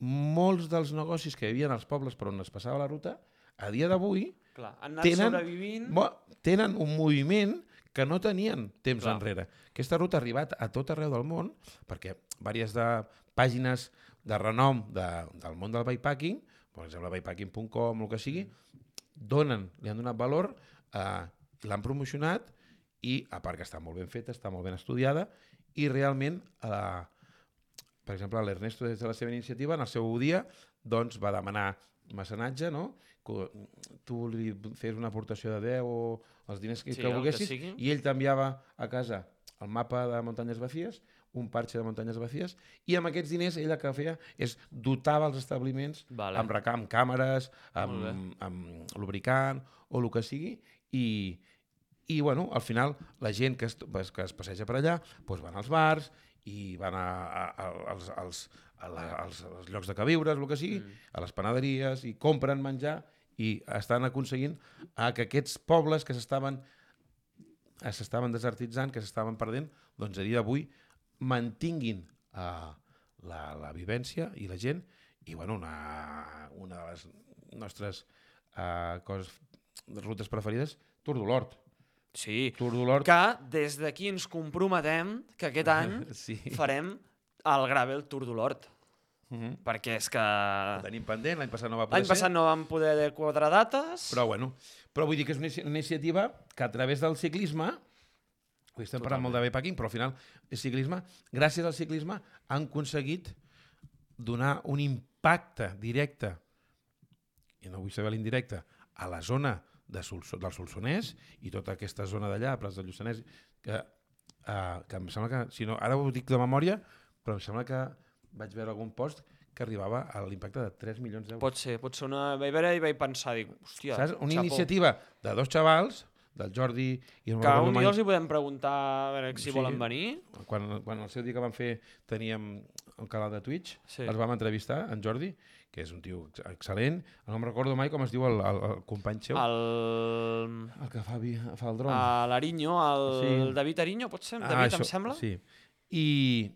Speaker 2: molts dels negocis que hi havia als pobles per on es passava la ruta, a dia d'avui,
Speaker 1: Clar, han anat
Speaker 2: Tenen-
Speaker 1: sobrevivint...
Speaker 2: bo, tenen un moviment que no tenien temps
Speaker 1: Clar.
Speaker 2: enrere. Aquesta ruta ha arribat a tot arreu del món, perquè diverses de pàgines de renom de, del món del bikepacking, per exemple bikepacking.com, el que sigui, donen, li han donat valor, eh, l'han promocionat i, a part que està molt ben feta, està molt ben estudiada, i realment, eh, per exemple, l'Ernesto des de la seva iniciativa, en el seu dia, doncs va demanar mecenatge, no? Que tu li fes una aportació de 10 o els diners que,
Speaker 1: Sí,
Speaker 2: que
Speaker 1: que
Speaker 2: volguessis,
Speaker 1: sigui.
Speaker 2: i ell t'enviava a casa el mapa de muntanyes vacies, un parxe de muntanyes vacies, i amb aquests diners ell el que feia és dotava els establiments
Speaker 1: Vale.
Speaker 2: amb, reca- amb càmeres,
Speaker 1: Molt
Speaker 2: amb, amb lubricant o el que sigui, i, i bueno, al final la gent que es, que es passeja per allà doncs van als bars i van a, a, a, als, als, a la, als, als llocs de queviures, el que sigui,
Speaker 1: Mm.
Speaker 2: a les panaderies, i compren menjar i estan aconseguint a que aquests pobles que s'estaven eh, s'estaven desertitzant, que s'estaven perdent, doncs a dia d'avui mantinguin eh, la, la vivència i la gent i bueno, una, una de les nostres eh, coses, rutes preferides, Tour de l'Hort.
Speaker 1: Sí.
Speaker 2: Tour de l'Hort.
Speaker 1: Que des d'aquí ens comprometem que aquest any
Speaker 2: Sí.
Speaker 1: farem el Gravel Tour de l'Hort.
Speaker 2: Mm -hmm.
Speaker 1: Perquè és que
Speaker 2: Ho tenim pendent, l'any passat no va poder
Speaker 1: l'any passat
Speaker 2: ser,
Speaker 1: no vam poder quadrar dates.
Speaker 2: però bueno, però vull dir que és una, una iniciativa que a través del ciclisme, avui estem parlant molt de bikepacking, però al final és ciclisme, gràcies al ciclisme han aconseguit donar un impacte directe, i no vull saber l'indirecte, a la zona de Solso, del Solsonès i tota aquesta zona d'allà, Prats del Lluçanès, que, uh, que em sembla que, si no, ara ho dic de memòria, però em sembla que vaig veure algun post que arribava a l'impacte de 3 milions d'euros.
Speaker 1: Pot ser, pot ser una... Vaig veure i vaig pensar, dic, hòstia,
Speaker 2: Saps? Una
Speaker 1: xapó.
Speaker 2: iniciativa de dos xavals, del Jordi i no
Speaker 1: Que un dia els hi podem preguntar a veure si
Speaker 2: Sí.
Speaker 1: volen venir.
Speaker 2: quan, quan el seu dia que van fer teníem un canal de Twitch,
Speaker 1: Sí.
Speaker 2: els vam entrevistar, en Jordi, que és un tio ex- excel·lent, no em recordo mai com es diu el, el, el company seu,
Speaker 1: El...
Speaker 2: el que fa, fa el dron.
Speaker 1: L'Ariño, el
Speaker 2: Sí.
Speaker 1: David Ariño, pot ser? David, em sembla?
Speaker 2: Sí. I,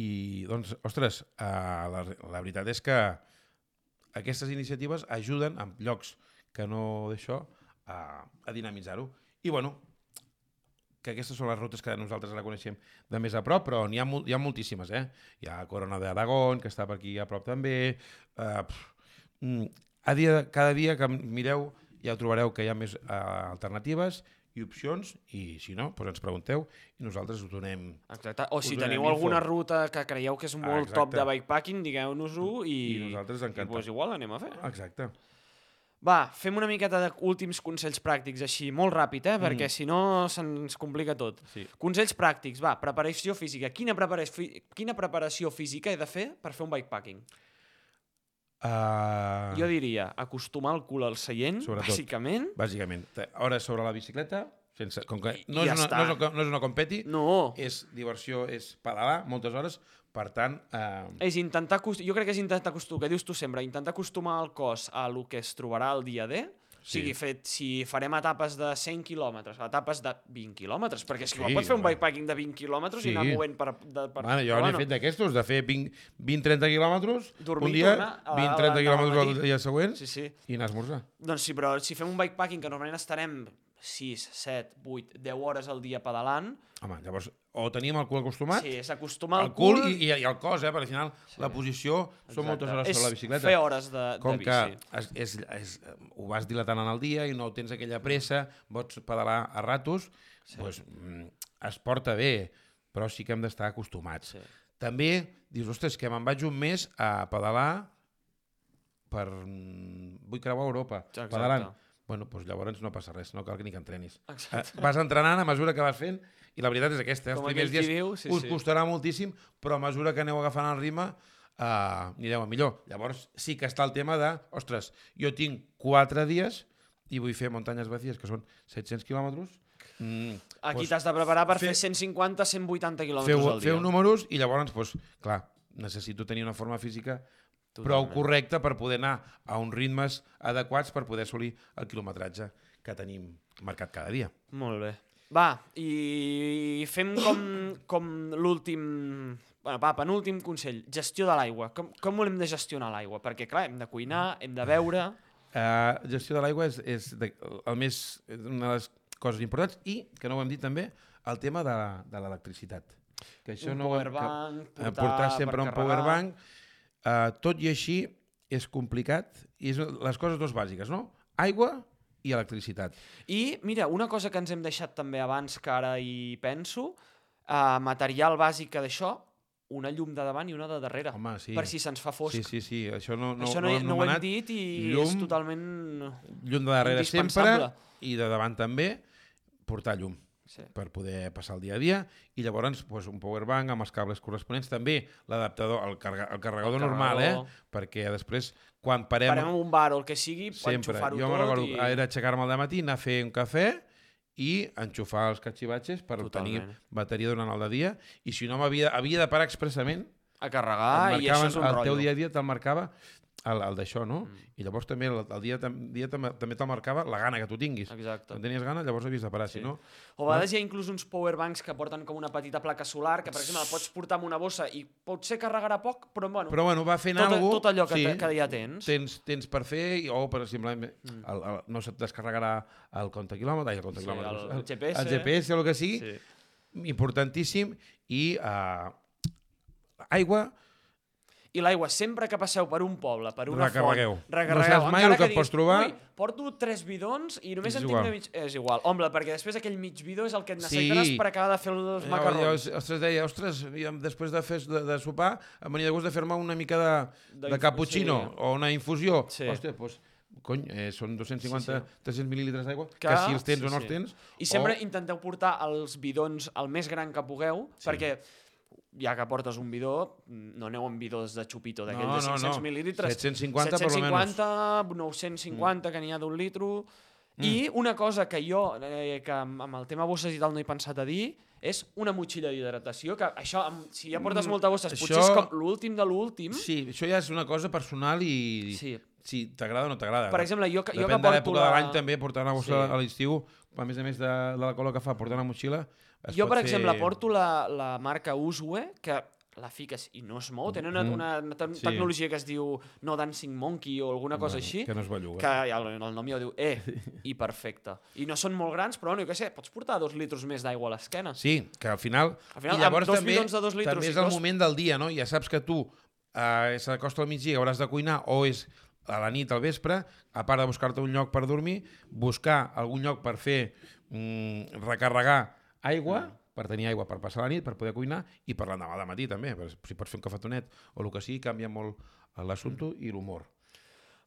Speaker 2: i doncs, ostres, uh, la, la veritat és que aquestes iniciatives ajuden en llocs que no d'això a, a dinamitzar-ho. I bueno, que aquestes són les rutes que nosaltres la coneixem de més a prop, però n'hi ha, hi ha moltíssimes, eh? Hi ha Corona d'Aragón, que està per aquí a prop també. Uh, a dia, cada dia que mireu ja trobareu que hi ha més uh, alternatives i opcions, i si no, doncs ens pregunteu i nosaltres us donem...
Speaker 1: Exacte. O si teniu
Speaker 2: info.
Speaker 1: alguna ruta que creieu que és molt
Speaker 2: Exacte.
Speaker 1: top de bikepacking, digueu-nos-ho i,
Speaker 2: I nosaltres
Speaker 1: i
Speaker 2: encantats.
Speaker 1: pues, igual anem a fer.
Speaker 2: Exacte.
Speaker 1: Va, fem una miqueta d'últims consells pràctics, així, molt ràpid, eh? perquè
Speaker 2: Mm.
Speaker 1: si no se'ns complica tot.
Speaker 2: Sí.
Speaker 1: Consells pràctics, va, preparació física. Quina preparació, fi- quina preparació física he de fer per fer un bikepacking?
Speaker 2: Uh,
Speaker 1: Jo diria acostumar el cul al seient,
Speaker 2: Sobretot.
Speaker 1: bàsicament.
Speaker 2: Bàsicament, hores sobre la bicicleta, sense, com que no,
Speaker 1: i
Speaker 2: és
Speaker 1: ja
Speaker 2: una,
Speaker 1: està.
Speaker 2: no, és una, no és una competi,
Speaker 1: No,
Speaker 2: és diversió, és pedalar moltes hores, per tant... Uh,
Speaker 1: és intentar... Jo crec que és intentar acostumar, que dius tu sempre, intentar acostumar el cos a lo que es trobarà el dia D, o
Speaker 2: Sí.
Speaker 1: sigui, fet, si farem etapes de 100 quilòmetres, etapes de 20 quilòmetres, perquè és que
Speaker 2: Sí,
Speaker 1: pots fer un bikepacking de 20 quilòmetres
Speaker 2: Sí.
Speaker 1: i anar movent per... De, per
Speaker 2: bueno, jo n'he fet d'aquestos, de fer 20-30 quilòmetres un dia,
Speaker 1: tornar a la-
Speaker 2: 20-30
Speaker 1: a la- al
Speaker 2: quilòmetres el dia següent
Speaker 1: Sí, sí.
Speaker 2: i anar a esmorzar.
Speaker 1: Doncs sí, però si fem un bikepacking, que normalment estarem 6, 7, 8, 10 hores al dia pedalant,
Speaker 2: Home, llavors, o tenim el cul acostumat,
Speaker 1: sí, és acostumar
Speaker 2: el
Speaker 1: el
Speaker 2: cul i, i, i el cos, eh? perquè al final
Speaker 1: Sí.
Speaker 2: la posició són moltes
Speaker 1: Exacte.
Speaker 2: hores
Speaker 1: és
Speaker 2: sobre la bicicleta.
Speaker 1: fer hores de,
Speaker 2: com
Speaker 1: de
Speaker 2: que
Speaker 1: bici.
Speaker 2: és, és, és, ho vas dilatant en el dia i no tens aquella pressa, pots pedalar a ratos,
Speaker 1: Sí.
Speaker 2: doncs, mm, es porta bé, però sí que hem d'estar acostumats.
Speaker 1: Sí.
Speaker 2: També dius, ostres, que me'n vaig un mes a pedalar per... mm, vull creuar Europa,
Speaker 1: Exacte.
Speaker 2: pedalant. Bueno, doncs llavors no passa res, no cal que ni que entrenis. Eh,
Speaker 1: Exacte.
Speaker 2: vas entrenant a mesura que vas fent i la veritat és aquesta, eh? els
Speaker 1: Com
Speaker 2: primers
Speaker 1: aquell qui
Speaker 2: dies
Speaker 1: diu, sí,
Speaker 2: us
Speaker 1: sí.
Speaker 2: costarà moltíssim, però a mesura que aneu agafant el ritme uh, anireu a millor. Llavors sí que està el tema de, ostres, jo tinc quatre dies i vull fer muntanyes vacíes, que són 700 quilòmetres, mm,
Speaker 1: Aquí
Speaker 2: doncs
Speaker 1: t'has de preparar per
Speaker 2: fe-
Speaker 1: fer 150, 180 quilòmetres al dia.
Speaker 2: feu números i llavors, doncs, clar, necessito tenir una forma física prou
Speaker 1: Totalment.
Speaker 2: correcta per poder anar a uns ritmes adequats per poder assolir el quilometratge que tenim marcat cada dia.
Speaker 1: Molt bé. Va, i fem com, com l'últim... Bueno, va, penúltim consell. Gestió de l'aigua. Com, com volem de gestionar l'aigua? Perquè, clar, hem de cuinar, hem de beure...
Speaker 2: Uh, gestió de l'aigua és, és de, el més, és una de les coses importants i, que no ho hem dit també, el tema de, de l'electricitat. Que això
Speaker 1: un
Speaker 2: no hem-
Speaker 1: powerbank,
Speaker 2: que,
Speaker 1: portar,
Speaker 2: eh, portar sempre un powerbank. Uh, tot i així és complicat i és les coses dos bàsiques, no? Aigua i electricitat.
Speaker 1: I, mira, una cosa que ens hem deixat també abans, que ara hi penso, uh, material bàsic d'això, una llum de davant i una de darrere.
Speaker 2: Home, sí.
Speaker 1: Per si se'ns fa fosc.
Speaker 2: Sí, sí, sí, això no, no,
Speaker 1: Això no,
Speaker 2: no,
Speaker 1: no, ho hem dit i
Speaker 2: Llum,
Speaker 1: és totalment...
Speaker 2: Llum de darrere sempre i de davant també, portar llum.
Speaker 1: Sí.
Speaker 2: per poder passar el dia a dia i llavors pues, un powerbank amb els cables corresponents també l'adaptador, el, carga, el carregador
Speaker 1: El
Speaker 2: normal, eh? perquè després quan parem,
Speaker 1: Parem un bar o el que sigui,
Speaker 2: sempre,
Speaker 1: enxufar-ho
Speaker 2: jo me'n
Speaker 1: tot
Speaker 2: recordo,
Speaker 1: i...
Speaker 2: era aixecar-me al matí, anar a fer un cafè i enxufar els catxivatges per
Speaker 1: Totalment.
Speaker 2: tenir bateria durant el dia i si no m'havia havia de parar expressament
Speaker 1: a carregar i això és un
Speaker 2: el
Speaker 1: rotllo.
Speaker 2: teu dia a dia te'l marcava el, el d'això, no?
Speaker 1: Mm.
Speaker 2: I llavors també el, el dia, tam- dia tam- també te'l marcava la gana que tu tinguis.
Speaker 1: Exacte.
Speaker 2: Quan tenies gana, llavors havies de parar, si
Speaker 1: Sí.
Speaker 2: no...
Speaker 1: O a vegades hi ha inclús uns powerbanks que porten com una petita placa solar, que per exemple la pots portar amb una bossa i potser carregarà poc, però bueno,
Speaker 2: Però bueno, va fent
Speaker 1: tot,
Speaker 2: alguna
Speaker 1: tot allò que,
Speaker 2: sí,
Speaker 1: que ja tens.
Speaker 2: tens, tens per fer, o per simplement
Speaker 1: Mm.
Speaker 2: el, el, no se't descarregarà el compte quilòmetre, el compte
Speaker 1: Sí,
Speaker 2: quilòmetre,
Speaker 1: el- el GPS.
Speaker 2: el GPS o el que sigui,
Speaker 1: Sí.
Speaker 2: importantíssim, i uh, aigua,
Speaker 1: I l'aigua, sempre que passeu per un poble, per una
Speaker 2: Recarregueu.
Speaker 1: font,
Speaker 2: No
Speaker 1: recarregueu.
Speaker 2: saps mai el que et
Speaker 1: diguis,
Speaker 2: pots trobar.
Speaker 1: Ui, porto tres bidons i només
Speaker 2: És
Speaker 1: en tinc de mig... És igual. Home, perquè després aquell mig bidó és el que et necessitaràs
Speaker 2: Sí.
Speaker 1: per acabar de fer els
Speaker 2: Jo,
Speaker 1: macarrons.
Speaker 2: jo, ostres, deia, ostres, jo, després de, fer, de, de sopar, em venia de gust de fer-me una mica de,
Speaker 1: De
Speaker 2: de cappuccino
Speaker 1: sí.
Speaker 2: o una infusió.
Speaker 1: Sí.
Speaker 2: Hòstia, doncs, cony, eh, són 250,
Speaker 1: Sí,
Speaker 2: 300 mil·lílitres d'aigua, que,
Speaker 1: Que-
Speaker 2: si els tens
Speaker 1: sí,
Speaker 2: o no
Speaker 1: sí.
Speaker 2: els tens...
Speaker 1: I sempre
Speaker 2: o...
Speaker 1: intenteu portar els bidons el més gran que pugueu,
Speaker 2: Sí.
Speaker 1: perquè ja que portes un bidó, no aneu amb bidons de xupito, d'aquells
Speaker 2: No,
Speaker 1: de
Speaker 2: no,
Speaker 1: 500
Speaker 2: no. 750 per lo menos.
Speaker 1: 750, 950, que n'hi ha d'un litro...
Speaker 2: Mm.
Speaker 1: I una cosa que jo, eh, que amb, el tema bosses i tal no he pensat a dir, és una motxilla d'hidratació, que això, amb, si ja portes
Speaker 2: Mm,
Speaker 1: molta bosses, potser
Speaker 2: això-
Speaker 1: és com l'últim de l'últim.
Speaker 2: Sí, això ja és una cosa personal i...
Speaker 1: Sí.
Speaker 2: si t'agrada o no t'agrada.
Speaker 1: Per exemple, jo, que- jo
Speaker 2: Depèn
Speaker 1: que
Speaker 2: de
Speaker 1: porto
Speaker 2: l'època
Speaker 1: la...
Speaker 2: de l'any també, portar una bossa
Speaker 1: Sí.
Speaker 2: a l'estiu, a més a més de, de la cola que fa, portar una motxilla... es
Speaker 1: Jo, per exemple, porto la, la marca Uswe, que la fiques i no es mou. Tenen una,
Speaker 2: Mhm.
Speaker 1: una, una te
Speaker 2: Sí.
Speaker 1: tecnologia que es diu No Dancing Monkey o alguna cosa
Speaker 2: Bueno,
Speaker 1: així,
Speaker 2: Que no es belluga.
Speaker 1: que el, el nom ja ho diu, eh, i perfecte. I no són molt grans, però, no, jo què sé, pots portar dos litros més d'aigua a l'esquena.
Speaker 2: Sí, que al final...
Speaker 1: Al final,
Speaker 2: I llavors també,
Speaker 1: de dos litres
Speaker 2: també és el
Speaker 1: dos-
Speaker 2: moment del dia, no? Ja saps que tu eh, s'acosta al migdia, hauràs de cuinar o és a la nit, al vespre, a part de buscar-te un lloc per dormir, buscar algun lloc per fer mm, recarregar aigua,
Speaker 1: Mm.
Speaker 2: per tenir aigua per passar la nit, per poder cuinar, i per l'endemà de matí també, per, si pots fer un cafetonet o el que sigui, canvia molt l'assumpte i l'humor.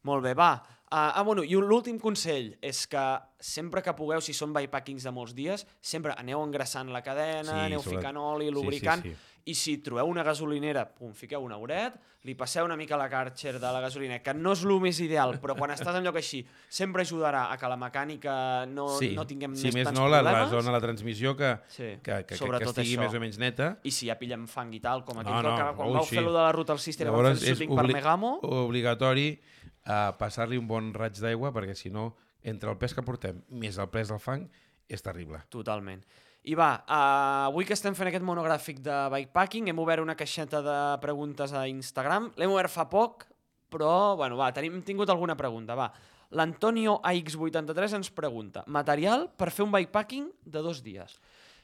Speaker 1: Molt bé, va. Uh, ah, bueno, i l'últim consell és que sempre que pugueu, si són bikepackings de molts dies, sempre aneu engraçant la cadena,
Speaker 2: Sí,
Speaker 1: aneu
Speaker 2: sobretot-
Speaker 1: ficant oli,
Speaker 2: sí, sí,
Speaker 1: lubricant,
Speaker 2: sí.
Speaker 1: I si trobeu una gasolinera, pum, fiqueu un auret, li passeu una mica la Karcher de la gasolina, que no és el més ideal, però quan estàs en lloc així, sempre ajudarà a que la mecànica no,
Speaker 2: sí.
Speaker 1: no tinguem
Speaker 2: si
Speaker 1: més,
Speaker 2: més
Speaker 1: tants
Speaker 2: no, la, la
Speaker 1: problemes.
Speaker 2: zona de la transmissió que,
Speaker 1: Sí,
Speaker 2: que, que, que, que estigui
Speaker 1: això.
Speaker 2: més o menys neta.
Speaker 1: I si ja pillen fang i tal, com aquell
Speaker 2: No,
Speaker 1: no, que quan
Speaker 2: ui,
Speaker 1: vau
Speaker 2: sí.
Speaker 1: fer lo de la ruta al Sister, vau fer el shooting per Megamo,
Speaker 2: obligatori uh, passar-li un bon raig d'aigua perquè si no, entre el pes que portem més el pes del fang, és terrible.
Speaker 1: Totalment. I va, uh, avui que estem fent aquest monogràfic de bikepacking, hem obert una caixeta de preguntes a Instagram. L'hem obert fa poc, però, bueno, va, tenim, hem tingut alguna pregunta, va. L'Antonio AX83 ens pregunta material per fer un bikepacking de dos dies.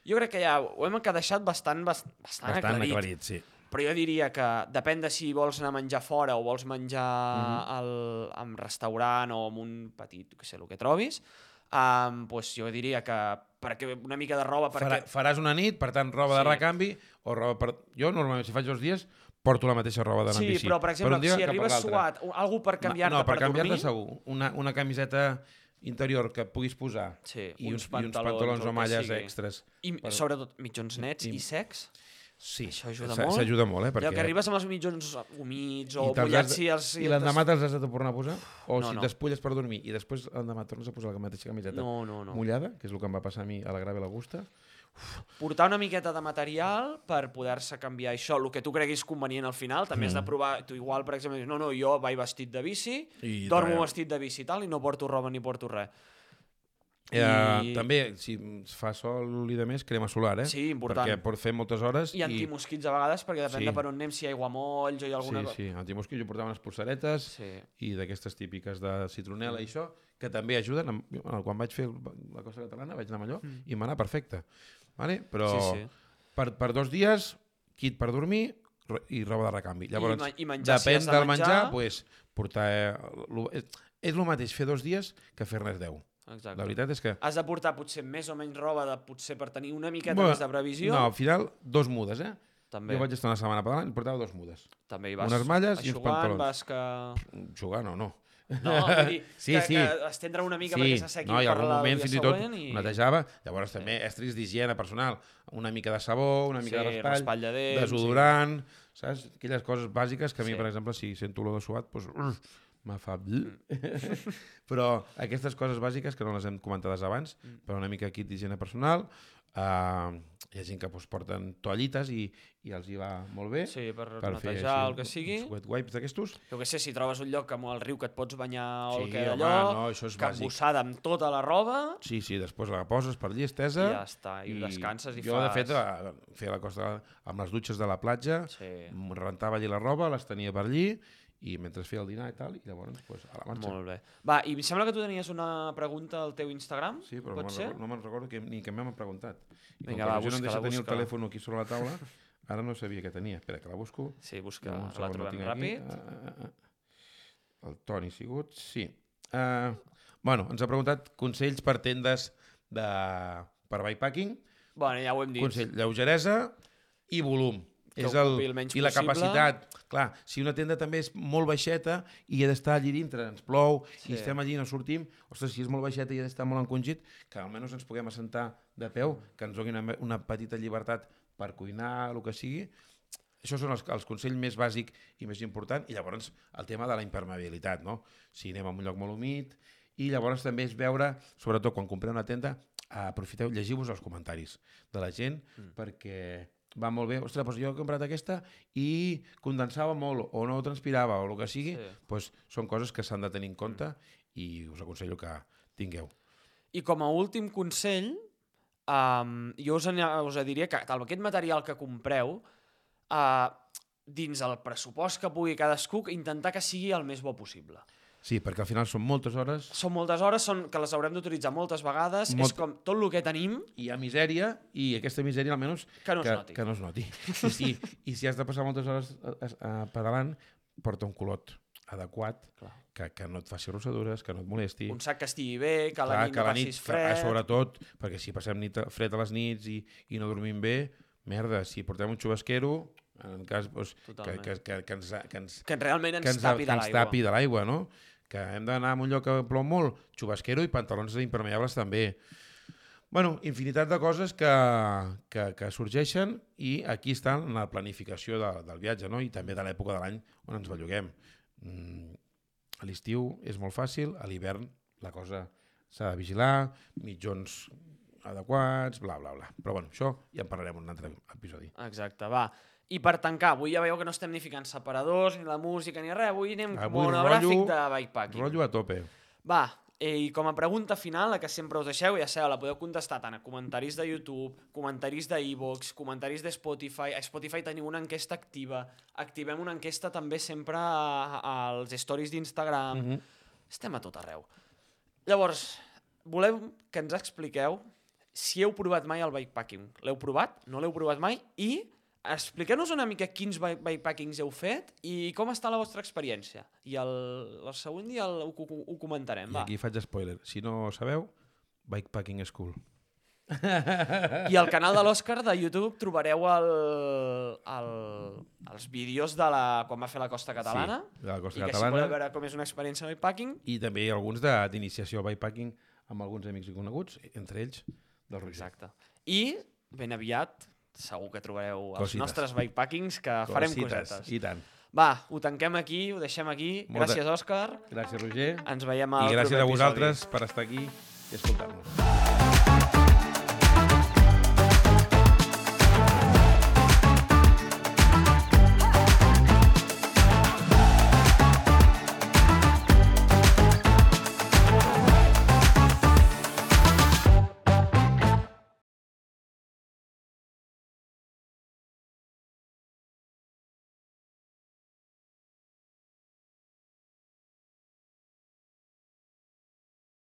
Speaker 1: Jo crec que ja ho hem deixat bastant, bastant, bastant, aclarit.
Speaker 2: aclarit, sí.
Speaker 1: Però jo diria que depèn de si vols anar a menjar fora o vols menjar
Speaker 2: Mhm.
Speaker 1: al, en restaurant o en un petit, que sé, el que trobis, um, pues jo diria que perquè una mica de roba
Speaker 2: Farà,
Speaker 1: perquè...
Speaker 2: faràs una nit, per tant, roba de
Speaker 1: Sí.
Speaker 2: recanvi o roba per... Jo, normalment, si faig dos dies, porto la mateixa roba d'anar
Speaker 1: Sí,
Speaker 2: bici.
Speaker 1: però per exemple,
Speaker 2: dia
Speaker 1: si arribes suat, algú per canviar-te
Speaker 2: no, per,
Speaker 1: per,
Speaker 2: canviar-te
Speaker 1: dormir...
Speaker 2: segur. Una, una camiseta interior que puguis posar
Speaker 1: Sí,
Speaker 2: i
Speaker 1: uns
Speaker 2: uns, i uns
Speaker 1: pantalons
Speaker 2: pantalons
Speaker 1: o
Speaker 2: malles extres.
Speaker 1: I
Speaker 2: per-
Speaker 1: sobretot mitjons nets
Speaker 2: I-
Speaker 1: i secs.
Speaker 2: Sí,
Speaker 1: Això ajuda molt.
Speaker 2: S'ajuda molt, eh?
Speaker 1: Perquè...
Speaker 2: Perquè...
Speaker 1: Allò que arribes amb els mitjons humits o
Speaker 2: I
Speaker 1: mullats i els...
Speaker 2: I l'endemà te'ls has de tornar a posar? O
Speaker 1: No,
Speaker 2: si
Speaker 1: no.
Speaker 2: despulles per dormir i després l'endemà tornes a posar la mateixa camiseta
Speaker 1: No, no, no.
Speaker 2: mullada, que és el que em va passar a mi a la Grave l'Augusta.
Speaker 1: portar una miqueta de material per poder-se canviar això, el que tu creguis convenient al final, també has de provar, tu igual, per exemple, dius, no, no, jo vaig vestit de bici,
Speaker 2: I
Speaker 1: dormo vestit de bici i tal, i no porto roba ni porto res.
Speaker 2: Eh,
Speaker 1: I-
Speaker 2: També, si fa sol i de més, crema solar, eh?
Speaker 1: Sí, important.
Speaker 2: Perquè pot fer moltes hores
Speaker 1: I antimosquits a vegades, perquè depèn
Speaker 2: Sí.
Speaker 1: de per on anem, si hi ha aiguamolls o hi ha alguna
Speaker 2: Sí, sí, antimosquit, jo portava unes polseretes
Speaker 1: Sí.
Speaker 2: i d'aquestes típiques de citronela i això, que també ajuden. Em- jo, Quan vaig fer la cosa catalana vaig anar amb allò i m'anà perfecte. Vale? Però
Speaker 1: Mm. Sí, sí.
Speaker 2: Per, per dos dies, kit per dormir i roba de recanvi. Llavors,
Speaker 1: ma- i menjar, si
Speaker 2: depèn
Speaker 1: has de
Speaker 2: del menjar,
Speaker 1: menjar.
Speaker 2: pues, portar... Eh, lo, és el mateix fer dos dies que fer-ne deu.
Speaker 1: Exacte.
Speaker 2: La veritat és que...
Speaker 1: Has de portar potser més o menys roba, de, potser per tenir una miqueta
Speaker 2: Bueno,
Speaker 1: més de previsió.
Speaker 2: No, al final, dos mudes, eh?
Speaker 1: també,
Speaker 2: Jo vaig estar una setmana pedalant i portava dos mudes.
Speaker 1: també hi vas
Speaker 2: unes malles i uns pantalons.
Speaker 1: Vas que...
Speaker 2: Jugar, no, no.
Speaker 1: No, vull dir,
Speaker 2: Sí,
Speaker 1: que,
Speaker 2: sí.
Speaker 1: que estendre una mica perquè s'assequi
Speaker 2: no, i
Speaker 1: per
Speaker 2: algun
Speaker 1: la
Speaker 2: moment fins i tot
Speaker 1: i...
Speaker 2: netejava. Llavors també estris d'higiene personal, una mica de sabó, una mica
Speaker 1: Sí,
Speaker 2: de raspall,
Speaker 1: raspall de dents,
Speaker 2: desodorant, saps? Aquelles coses bàsiques que a mi,
Speaker 1: Sí.
Speaker 2: per exemple, si sento olor de suat, doncs, me fa...
Speaker 1: Mm.
Speaker 2: però aquestes coses bàsiques, que no les hem comentades abans,
Speaker 1: Mm.
Speaker 2: però una mica kit d'higiene personal, uh, hi ha gent que doncs, porten toallites i, i els hi va molt bé.
Speaker 1: Sí, per,
Speaker 2: per fer
Speaker 1: netejar
Speaker 2: així
Speaker 1: el que sigui.
Speaker 2: uns wet wipes d'aquestos.
Speaker 1: Jo què sé, si trobes un lloc amb el riu que et pots banyar o
Speaker 2: Sí,
Speaker 1: el que d'allò,
Speaker 2: no, això és
Speaker 1: cap
Speaker 2: bàsic.
Speaker 1: bossada amb tota la roba,
Speaker 2: Sí, sí, després la poses per allí estesa.
Speaker 1: i ja està, i, descanses i
Speaker 2: jo,
Speaker 1: fas...
Speaker 2: de fet, a- feia la cosa amb les dutxes de la platja,
Speaker 1: Sí,
Speaker 2: rentava allí la roba, les tenia per allí, i mentre feia el dinar i tal, i llavors pues, a la marxa.
Speaker 1: molt bé. Va, i em sembla que tu tenies una pregunta al teu Instagram,
Speaker 2: Sí, però no
Speaker 1: pot
Speaker 2: me'n
Speaker 1: ser?
Speaker 2: recordo, no me'n recordo que, ni que m'han preguntat. I
Speaker 1: Vinga,
Speaker 2: com
Speaker 1: va,
Speaker 2: jo no em deixa tenir el telèfon aquí sobre la taula, ara no sabia que tenia. Espera, que la busco.
Speaker 1: Sí, busca,
Speaker 2: un
Speaker 1: la
Speaker 2: no
Speaker 1: trobem
Speaker 2: aquí.
Speaker 1: ràpid.
Speaker 2: Ah, ah, ah, ah. El Toni Sigut, sí. Uh, bueno, ens ha preguntat consells per tendes de, per bikepacking,
Speaker 1: Bueno, ja ho hem dit.
Speaker 2: consell lleugeresa i volum.
Speaker 1: Que
Speaker 2: és el,
Speaker 1: el menys
Speaker 2: I la
Speaker 1: possible.
Speaker 2: capacitat. Clar, si una tenda també és molt baixeta i ha d'estar allí dintre, ens plou,
Speaker 1: Sí.
Speaker 2: i estem allí i no sortim, ostres, si és molt baixeta i ha d'estar molt encongit, que almenys ens puguem assentar de peu, que ens doni una, una petita llibertat per cuinar, el que sigui. Això són els, els consells més bàsic i més important. I llavors el tema de la impermeabilitat, no? Si anem a un lloc molt humit, i llavors també és veure, sobretot quan compreu una tenda, aprofiteu, llegiu-vos els comentaris de la gent, mm. perquè va molt bé, ostres, doncs jo he comprat aquesta i condensava molt, o no transpirava, o el que sigui,
Speaker 1: Sí.
Speaker 2: doncs són coses que s'han de tenir en compte i us aconsello que tingueu.
Speaker 1: I com a últim consell, um, jo us, us diria que tal, aquest material que compreu, uh, dins el pressupost que pugui cadascú, intentar que sigui el més bo possible.
Speaker 2: Sí, perquè al final són moltes hores,
Speaker 1: Són moltes hores, són que les haurem d'utilitzar moltes vegades,
Speaker 2: Molt-
Speaker 1: és com tot el que tenim
Speaker 2: hi ha misèria i aquesta misèria almenys
Speaker 1: que no es
Speaker 2: que,
Speaker 1: noti.
Speaker 2: que no es noti. I si, I si has de passar moltes hores a, a, a pedalant, porta un culot adequat,
Speaker 1: Clar.
Speaker 2: que, que no et faci rossadures, que no et molesti.
Speaker 1: Un sac que estigui bé, que a la
Speaker 2: Clar,
Speaker 1: nit
Speaker 2: que
Speaker 1: no
Speaker 2: la nit,
Speaker 1: passis
Speaker 2: que,
Speaker 1: fred...
Speaker 2: a sobretot, perquè si passem nit, fred a les nits i, i no dormim bé, merda, si portem un xubasquero, en cas doncs, que,
Speaker 1: Totalment.
Speaker 2: que, que, que, ens, que ens,
Speaker 1: Que realment ens,
Speaker 2: que ens,
Speaker 1: tapi
Speaker 2: que
Speaker 1: de
Speaker 2: ens
Speaker 1: l'aigua.
Speaker 2: tapi de l'aigua, no? Que hem d'anar a un lloc que plou molt, xubasquero i pantalons impermeables també. bueno, infinitat de coses que, que, que sorgeixen i aquí està la planificació de, del viatge no? i també de l'època de l'any on ens belluguem. Mm, a l'estiu és molt fàcil, a l'hivern la cosa s'ha de vigilar, mitjons adequats, bla, bla, bla. Però bueno, això ja en parlarem en un altre episodi.
Speaker 1: Exacte, va. I per tancar, avui ja veieu que no estem ni ficant separadors, ni la música, ni res. Avui anem
Speaker 2: Avui
Speaker 1: monogràfic de bikepacking.
Speaker 2: Rotllo a tope.
Speaker 1: Va, eh, i com a pregunta final, la que sempre us deixeu, ja sabeu, la podeu contestar tant a comentaris de YouTube, comentaris de iVoox, comentaris de Spotify. A Spotify teniu una enquesta activa. Activem una enquesta també sempre als stories d'Instagram. Mm
Speaker 2: Mhm.
Speaker 1: Estem a tot arreu. Llavors, volem que ens expliqueu si heu provat mai el bikepacking. L'heu provat? No l'heu provat mai? I expliqueu-nos una mica quins bikepackings heu fet i com està la vostra experiència. I el, el següent dia el, ho, ho, comentarem,
Speaker 2: I
Speaker 1: va.
Speaker 2: aquí faig spoiler. Si no sabeu, Bikepacking School.
Speaker 1: I al canal de l'Òscar de YouTube trobareu el, el, els vídeos de la, quan va fer la Costa Catalana.
Speaker 2: Sí, de la Costa
Speaker 1: I que si
Speaker 2: Catalana.
Speaker 1: voleu veure com és una experiència de bikepacking,
Speaker 2: I també alguns de- d'iniciació al bikepacking amb alguns amics i coneguts, entre ells del Roger.
Speaker 1: Exacte. I ben aviat segur que trobareu els
Speaker 2: Cosites.
Speaker 1: nostres bikepackings que farem
Speaker 2: Cosites,
Speaker 1: cosetes.
Speaker 2: I tant.
Speaker 1: Va, ho tanquem aquí, ho deixem aquí.
Speaker 2: Molta-
Speaker 1: Gràcies, Òscar.
Speaker 2: Gràcies, Roger.
Speaker 1: Ens veiem al
Speaker 2: I gràcies a
Speaker 1: episodi.
Speaker 2: vosaltres per estar aquí i escoltar-nos.